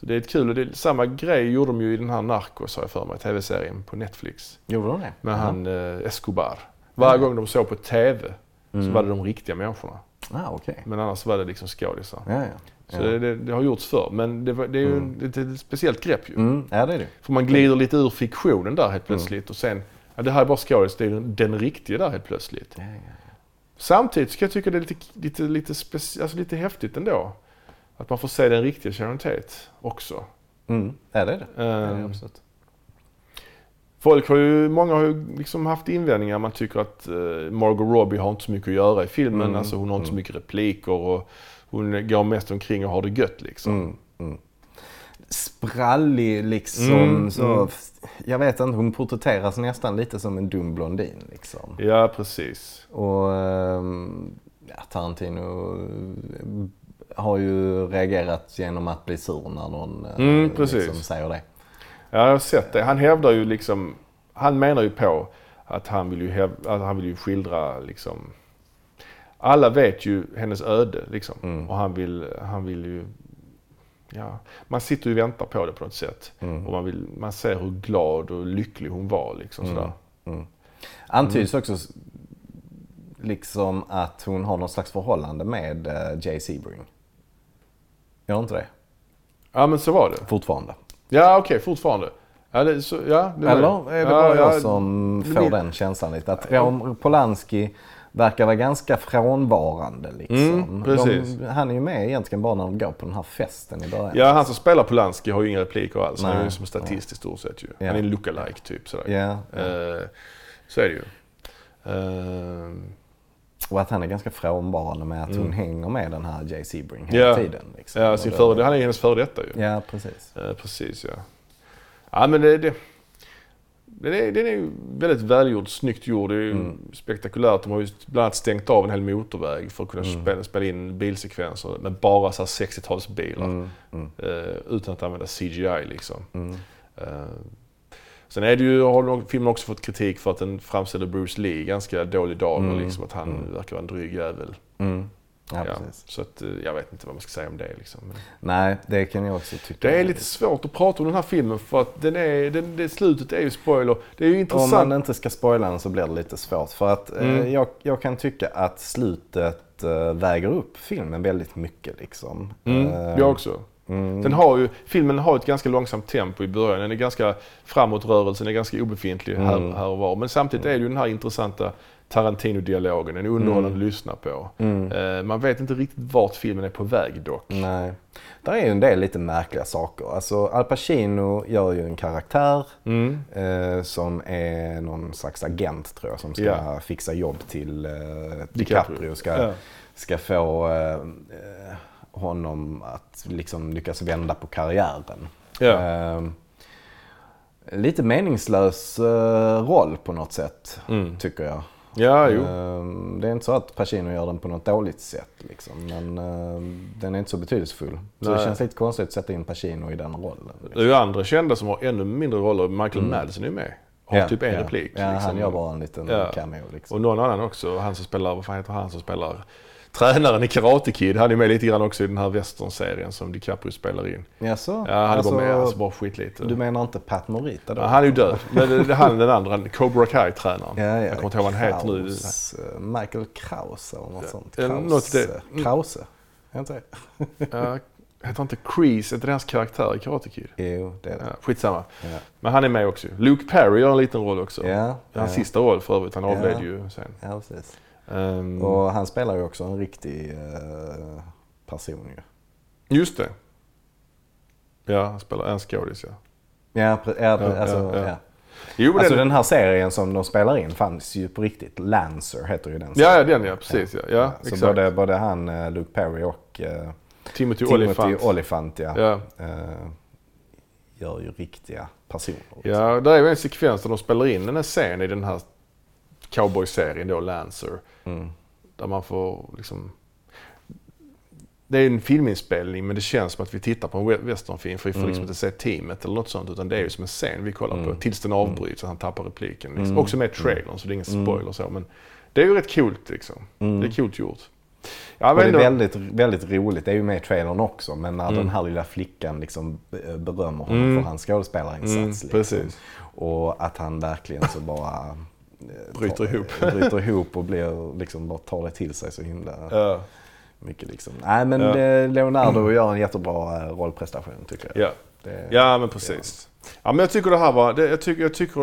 Mm. Så det är ett kul och det är, samma grej gjorde de ju i den här Narcos har jag för mig, tv-serien på Netflix. Gjorde de det? Med han eh, Escobar. Varje Mm. gång de såg på tv så Mm. var det de riktiga människorna. Ah, okej. Men annars var det liksom skådisar. Ja, ja. Så ja. det, det, det har gjorts förr. Men det, var- det är ju Mm. ett, ett speciellt grepp ju. Mm. ja, det är det. För man glider lite ur fiktionen där Mm. helt plötsligt och sen, ja det här är bara skådis, det är den, den riktiga där helt plötsligt. Ja, ja. Samtidigt ska jag tycka det är lite, lite, lite, speci- alltså lite häftigt ändå. Att man får se den riktiga Sharon Tate också. Mm. ja, det är det. Ja, är det Ehm, absolut. folk har ju, många har ju liksom haft invändningar. Man tycker att eh, Margot Robbie har inte så mycket att göra i filmen. Mm, Alltså hon har inte så mm. mycket repliker och hon går mest omkring och har det gött liksom. Mm. Mm. Sprallig liksom. Mm, så, mm. Jag vet inte, hon porträtteras nästan lite som en dum blondin. Liksom. Ja, precis. Och ehm, ja, Tarantino har ju reagerat genom att bli sur när någon eh, Mm. Liksom säger det. Ja, jag har sett det. Han hävdar ju liksom, han menar ju på att han vill ju, häv, att han vill ju skildra liksom, alla vet ju hennes öde liksom. Mm. Och han vill, han vill ju, ja, man sitter ju och väntar på det på något sätt. Mm. Och man, vill, man ser hur glad och lycklig hon var liksom sådär. Antyds också liksom att hon har någon slags förhållande med eh, Jay Sebring. Gör inte det? Ja men så var det. Fortfarande. Ja okej, fortfarande. Ja, det, så, ja, det var Eller är det Ja, bara jag ja, som får blir- den känslan lite? Att Roman Polanski verkar vara ganska frånvarande liksom. Mm. De, han är ju med egentligen bara när de går på den här festen i början. Ja, han som spelar Polanski har ju inga repliker alls. Han är Nej, ju som statist i stort sett ju. Ja. Han är en lookalike typ sådär. Ja, Eh, så är det ju. Eh, och att han är ganska frånvarande med att hon hänger med den här Jay Sebring hela Ja. tiden. Liksom. ja, sin före, han är hennes före detta ju. Ja, precis. Eh, precis ja. Ja men det, det, den, är, den är väldigt välgjord, snyggt gjord. Det är ju Mm. spektakulärt. De har ju bland annat stängt av en hel motorväg för att kunna Mm. spela, spela in bilsekvenser med bara så här 60-talsbilar. Mm, mm, Eh, utan att använda CGI liksom. mm. Eh, Sen är det ju, har filmen också fått kritik för att den framställer Bruce Lee ganska dålig dager. Mm. Liksom, att han verkar vara en dryg jävel. Mm. Ja, Ja, så att, eh, jag vet inte vad man ska säga om det. Liksom. Nej, det kan jag också tycka. det är lite svårt att prata om den här filmen för att den är, den, det slutet är ju spoiler. Det är ju Om intressant. man inte ska spoila den så blir det lite svårt. För att eh, Mm. jag, jag kan tycka att slutet eh, väger upp filmen väldigt mycket. Liksom. Mm, Eh, jag också. Mm, Den har ju, filmen har ett ganska långsamt tempo i början. Den är ganska framåtrörelsen är ganska obefintlig här, Mm. här och var. Men samtidigt är det ju den här intressanta Tarantino-dialogen. Den är underhållande att lyssna på. Mm. Eh, man vet inte riktigt vart filmen är på väg dock. Nej. Där är ju en del lite märkliga saker. Alltså Al Pacino gör ju en karaktär Mm. eh, som är någon slags agent tror jag som ska Ja. fixa jobb till eh, DiCaprio. DiCaprio. Ska, Ja. ska få eh, honom att liksom lyckas vända på karriären. Ja. Eh, lite meningslös eh, roll på något sätt, Mm. tycker jag. Ja, jo. Eh, Det är inte så att Pacino gör den på något dåligt sätt, liksom, men eh, den är inte så betydelsefull. Så det känns lite konstigt att sätta in Pacino i den rollen. Det är ju andra kända som har ännu mindre roller. Michael Madsen är ju med. Har Ja, typ en ja. replik. Ja, liksom. han gör bara en liten Ja. cameo. Liksom. Och någon annan också. Han som spelar, vad fan heter han som spelar tränaren i Karate Kid. Han är med lite grann också i den här western-serien som DiCaprio spelar in. Jaså? Ja, han är Alltså, bara med, alltså bara skitlite. Du menar inte Pat Morita då? Ja, han är ju död. Men det, det, han den andra, Cobra Kai-tränaren. Ja, ja. Jag kommer inte ihåg vad han heter nu. Eh, Michael Kraus eller något sånt. Ja, Kraus, något det- eh, Krause? Är inte det? Ja, heter inte Kreese, är det hans karaktär i Karate Kid? Jo, det är det. Ja, skitsamma. Ja. Men han är med också. Luke Perry gör en liten roll också. Ja, Hans ja. sista roll för övrigt. Han Ja. avled ju sen. ja, precis. Ehm, Och han spelar ju också en riktig eh, person ju. Just det. Ja, han spelar en skådis ja. Ja, ja, Ja, alltså, ja, ja. ja. Jo, alltså den, den här serien som de spelar in fanns ju på riktigt. Lancer heter ju den ja, ja, serien. den ja, precis ja. ja, så exakt. både, både han, eh, Luke Perry och eh, Timothy, Timothy Olyphant. Olyphant ja, Ja. eh, gör ju riktiga personer. ja, där är ju en sekvens där de spelar in en scen i den här cowboy-serien då, Lancer. Mm. Där man får liksom... Det är en filminspelning men det känns som att vi tittar på en we- westernfilm för vi får Mm. liksom inte se teamet eller något sånt utan det är ju som en scen vi kollar på Mm. tills den avbryts och han tappar repliken. Liksom. Mm. Också med trailern så det är ingen Mm. spoiler så men det är ju rätt coolt liksom. Mm. Det är coolt gjort. Ja, det är väldigt, väldigt roligt, det är ju med i trailern också, men när Mm. den här lilla flickan liksom be- berömmer honom Mm. för hans skådespelarinsats. Mm, liksom. Och att han verkligen så bara eh, Bryter tar- ihop. *laughs* bryter ihop och blir, liksom bara tar det till sig så himla Ja, mycket. Liksom. Nej men Ja. eh, Leonardo gör en jättebra eh, rollprestation tycker jag. ja. Det, ja men precis. Ja men jag tycker det här var, det, jag, tycker, jag, tycker,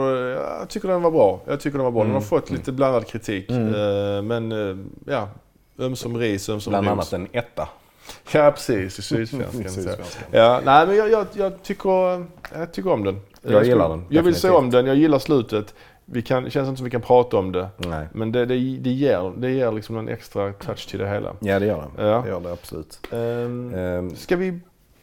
jag tycker den var bra. Jag tycker den var bra. Den har Mm. fått lite blandad kritik. Mm. eh, Men ja, ömsom ris, ömsom Bland annat en etta. Ja precis, i *laughs* Sydsvenskan. ja, nej men jag, jag, jag, tycker, jag tycker om den. Jag gillar den, Jag vill se om den, jag gillar slutet. Vi kan, det känns inte som vi kan prata om det. Nej. Men det, det, det ger, det ger liksom en extra touch till det hela. Ja det gör det. Ja. Det gör det absolut. Um, Ehm, Ska vi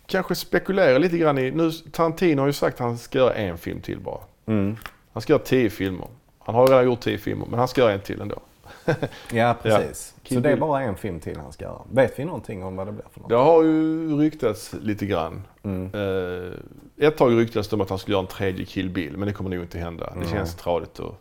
kanske spekulera lite grann i... Nu, Tarantino har ju sagt att han ska göra en film till bara. mm. Han ska göra tio filmer. Han har redan gjort tio filmer, men han ska göra en till ändå. *laughs* Ja, precis. Kill så det är bara en film till han ska göra. Vet vi någonting om vad det blir för något? Det har ju ryktats lite grann. Mm. Eh, ett tag ryktades det om att han skulle göra en tredje Kill Bill, men det kommer nog inte hända. Det Nej. känns tradigt och...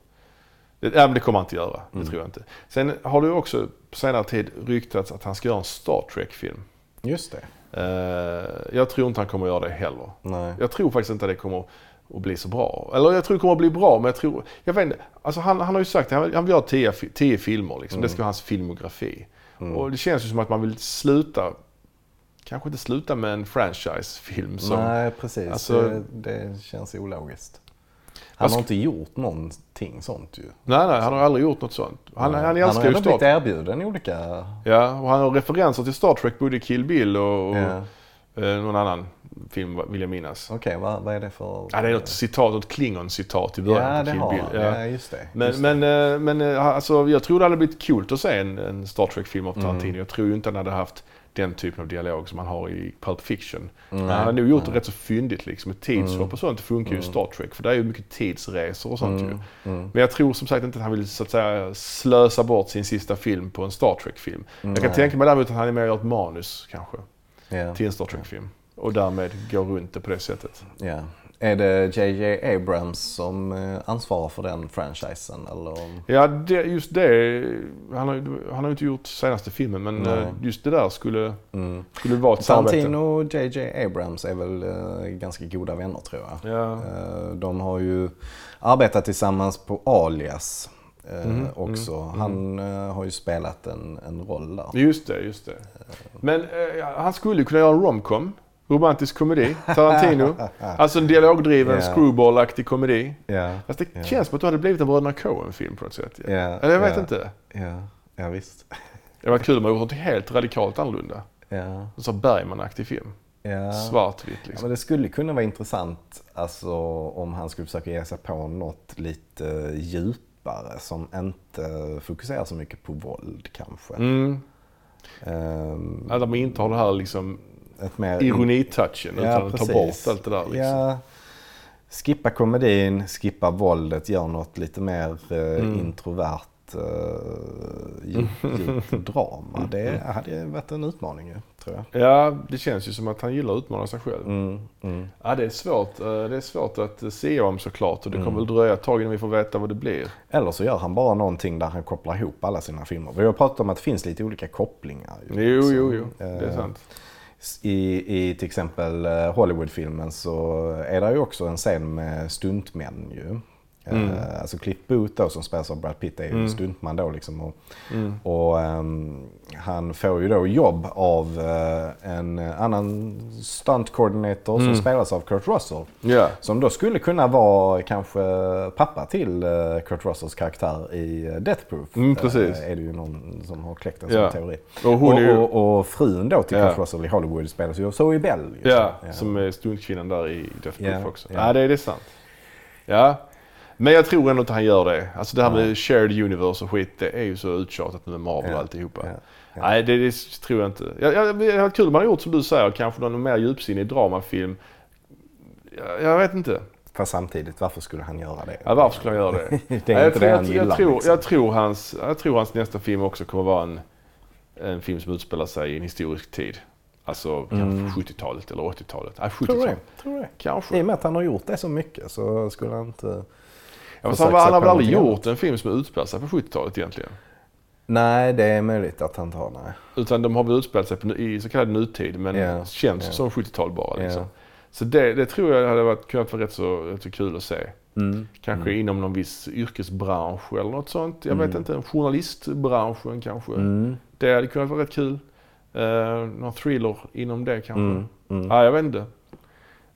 Det, ja, men det kommer han inte göra. Det Mm. tror jag inte. Sen har det också på senare tid ryktats att han ska göra en Star Trek-film. Just det. Eh, jag tror inte han kommer göra det heller. Nej. Jag tror faktiskt inte att det kommer att bli så bra. Eller jag tror det kommer att bli bra, men jag tror... Jag vet inte. Alltså han, han har ju sagt att han, vill göra tio, tio filmer. Liksom. Det ska vara hans filmografi. Mm. Och det känns ju som att man vill sluta... Kanske inte sluta med en franchisefilm som... Nej, precis. Alltså- det, det känns ologiskt. Han Alltså- har inte gjort någonting sånt ju. Nej, nej, han har aldrig gjort något sånt. Han, Nej. han han har ändå blivit erbjuden olika... Ja, och han har referenser till Star Trek, både Kill Bill och, och Ja. eh, någon annan film vill jag minnas. Okej, vad, vad är det för... Ja, det är något citat, något Klingon-citat i början Ja, på det Kill har Bill. han. Ja, just det. Men, just det. men, eh, men eh, alltså, jag tror det hade blivit coolt att se en, en Star Trek-film av Tarantino. Mm. Jag tror ju inte han hade haft den typen av dialog som han har i Pulp Fiction. Nej, han hade nog gjort det rätt så fyndigt liksom. Ett tidshopp Mm. och sånt funkar ju i Mm. Star Trek. För det är ju mycket tidsresor och sånt ju. Mm, mm. Men jag tror som sagt inte att han vill så att säga slösa bort sin sista film på en Star Trek-film. Jag kan tänka mig däremot att han är med och gör ett manus kanske Ja. till en Star Trek-film. Och därmed går runt det på det sättet. Ja. Är det JJ Abrams som eh, ansvarar för den franchisen eller? Ja, det, just det. Han har, han har inte gjort senaste filmen men Nej. eh, just det där skulle, Mm. skulle vara ett samarbete. Tarantino och JJ Abrams är väl eh, ganska goda vänner tror jag. Ja. De har ju arbetat tillsammans på Alias Mhm, också. mm, Han eh, har ju spelat en, en roll där. Just det, just det. Men eh, han skulle kunna göra en romcom. Romantisk komedi. Tarantino. *laughs* Alltså en dialogdriven, Ja. screwball-aktig komedi. Ja, Fast det Ja. känns som att det hade blivit en Bröderna Coen-film på något sätt. ja, Eller jag vet ja, inte. Ja, ja visst. Det var kul om man gjort något helt radikalt annorlunda. Ja, En sån Bergman-aktig film. ja. Svartvitt Ja, liksom. men det skulle kunna vara intressant alltså, om han skulle försöka ge sig på något lite djupare som inte fokuserar så mycket på våld kanske. Mm. Ehm, Att de inte har det här liksom ett mer ironitouchen Ja, utan precis. bort allt det där liksom. Ja, skippa komedin, skippa våldet, gör något lite mer eh, Mm. introvert eh, *laughs* djupt, djupt drama. Det hade varit en utmaning ju, tror jag. Ja, det känns ju som att han gillar att utmana sig själv. Mm, mm. Ja, det är svårt. eh, Det är svårt att se om såklart och det kommer Mm. väl dröja ett tag innan vi får veta vad det blir. Eller så gör han bara någonting där han kopplar ihop alla sina filmer. Vi har pratat om att det finns lite olika kopplingar. ju. Jo, Så, jo, jo. Det är sant. I, I till exempel eh, Hollywoodfilmen så är det ju också en scen med stuntmän ju. Mm. Eh, Alltså Cliff Booth då som spelas av Brad Pitt är ju Mm. stuntman då liksom. Och, Mm. och ehm, han får ju då jobb av eh, en annan stunt coordinator Mm. som spelas av Kurt Russell. Ja. Som då skulle kunna vara kanske pappa till eh, Kurt Russells karaktär i Death Proof. Mm, precis. Är det ju någon som har kläckt en Ja. sån teori. Och hon ju... Och, och, och frun då till Ja. Kurt Russell i Hollywood spelas ju av Zoe Bell. Ja, Ja. som är stuntkvinnan där i Death Proof också. ja. Ja, det är sant. Ja. Men jag tror ändå inte han gör det. Alltså det här med shared universe och skit, det är ju så uttjatat nu med Marvel och alltihopa. ja, ja. Nej, det, det tror jag inte. Jag, jag, det hade kul om man hade gjort som du säger, kanske någon mer djupsinnig dramafilm. Jag, jag vet inte. Fast samtidigt, varför skulle han göra det? Ja, varför skulle han göra det? *laughs* det är jag, inte tror, det han jag, gillar. jag, tror, liksom. jag, tror hans, jag tror hans nästa film också kommer vara en, en film som utspelar sig i en historisk tid. Alltså Mm. kanske 70-talet eller 80-talet. Nej, Tror 70-talet. det, tror det. Kanske. I och med att han har gjort det så mycket så skulle han inte... Ja, försökt han, har väl aldrig gjort en film som utspelar sig på 70-talet egentligen? Nej, det är möjligt att han tar nej. Utan de har väl utspelat sig på, i så kallad nutid men Ja, känns ja. som 70-tal bara. Liksom. Ja. Så det, det tror jag hade varit, kunnat vara rätt så, rätt så kul att se. Mm. Kanske Mm. inom någon viss yrkesbransch eller något sånt. Jag vet Mm. inte, journalistbranschen kanske. Mm. Det hade kunnat vara rätt kul. Uh, någon thriller inom det kanske. Mm. Mm. Ja, jag vet inte.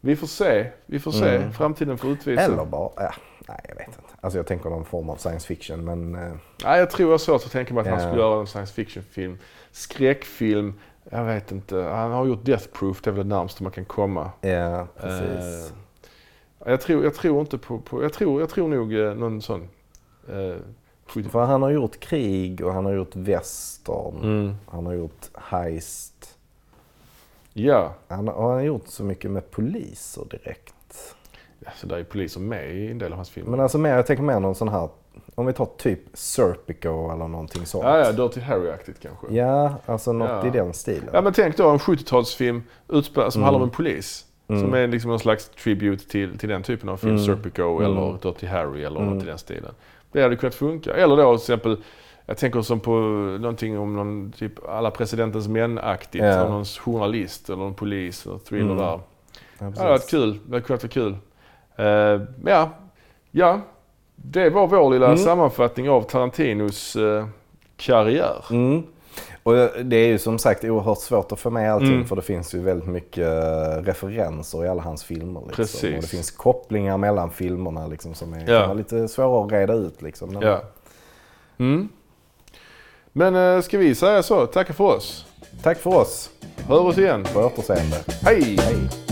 Vi får se. Vi får se. Framtiden får utvisa. Eller bara, ja, nej jag vet inte. Alltså jag tänker någon form av science fiction men eh, Nej, jag tror jag har svårt att tänka mig att han skulle göra en science fiction-film. Skräckfilm. Jag vet inte. Han har gjort Death Proof. Det är väl det närmaste man kan komma. ja precis. Eh, jag, tror, jag tror inte på... på jag, tror, jag tror nog eh, någon sån... Eh, 70 För han har gjort krig och han har gjort western. mm. Han har gjort heist. Ja. Han har, han har gjort så mycket med poliser direkt. Ja, så där är poliser med i en del av hans filmer. Men alltså mer, jag tänker mer någon sån här, om vi tar typ Serpico eller någonting sånt. ja, ja, Dirty Harry-aktigt kanske. Ja, alltså något Ja. i den stilen. Ja men tänk då en 70-talsfilm utspel- som Mm. handlar om en polis. Mm. Som är liksom någon slags tribute till, till den typen av film. Mm. Serpico Mm. eller Dirty Harry eller Mm. något i den stilen. Det hade kunnat funka. Eller då till exempel, jag tänker som på någonting om någon typ alla presidentens män-aktigt. Ja. Någon journalist eller någon polis eller thriller Mm. där. Ja, det hade varit kul. Det hade kunnat vara kul. Eh, ja, ja, det var vår lilla Mm. sammanfattning av Tarantinos eh, karriär. Mm. Och det är ju som sagt oerhört svårt att få med allting Mm. för det finns ju väldigt mycket eh, referenser i alla hans filmer. Liksom. Precis. Och det finns kopplingar mellan filmerna liksom, som är, Ja. lite svåra att reda ut. Liksom. Men- Ja. Mm. Men eh, ska vi säga så? Tacka för oss. Tack för oss. Hör oss igen. På återseende. Hej! Hej.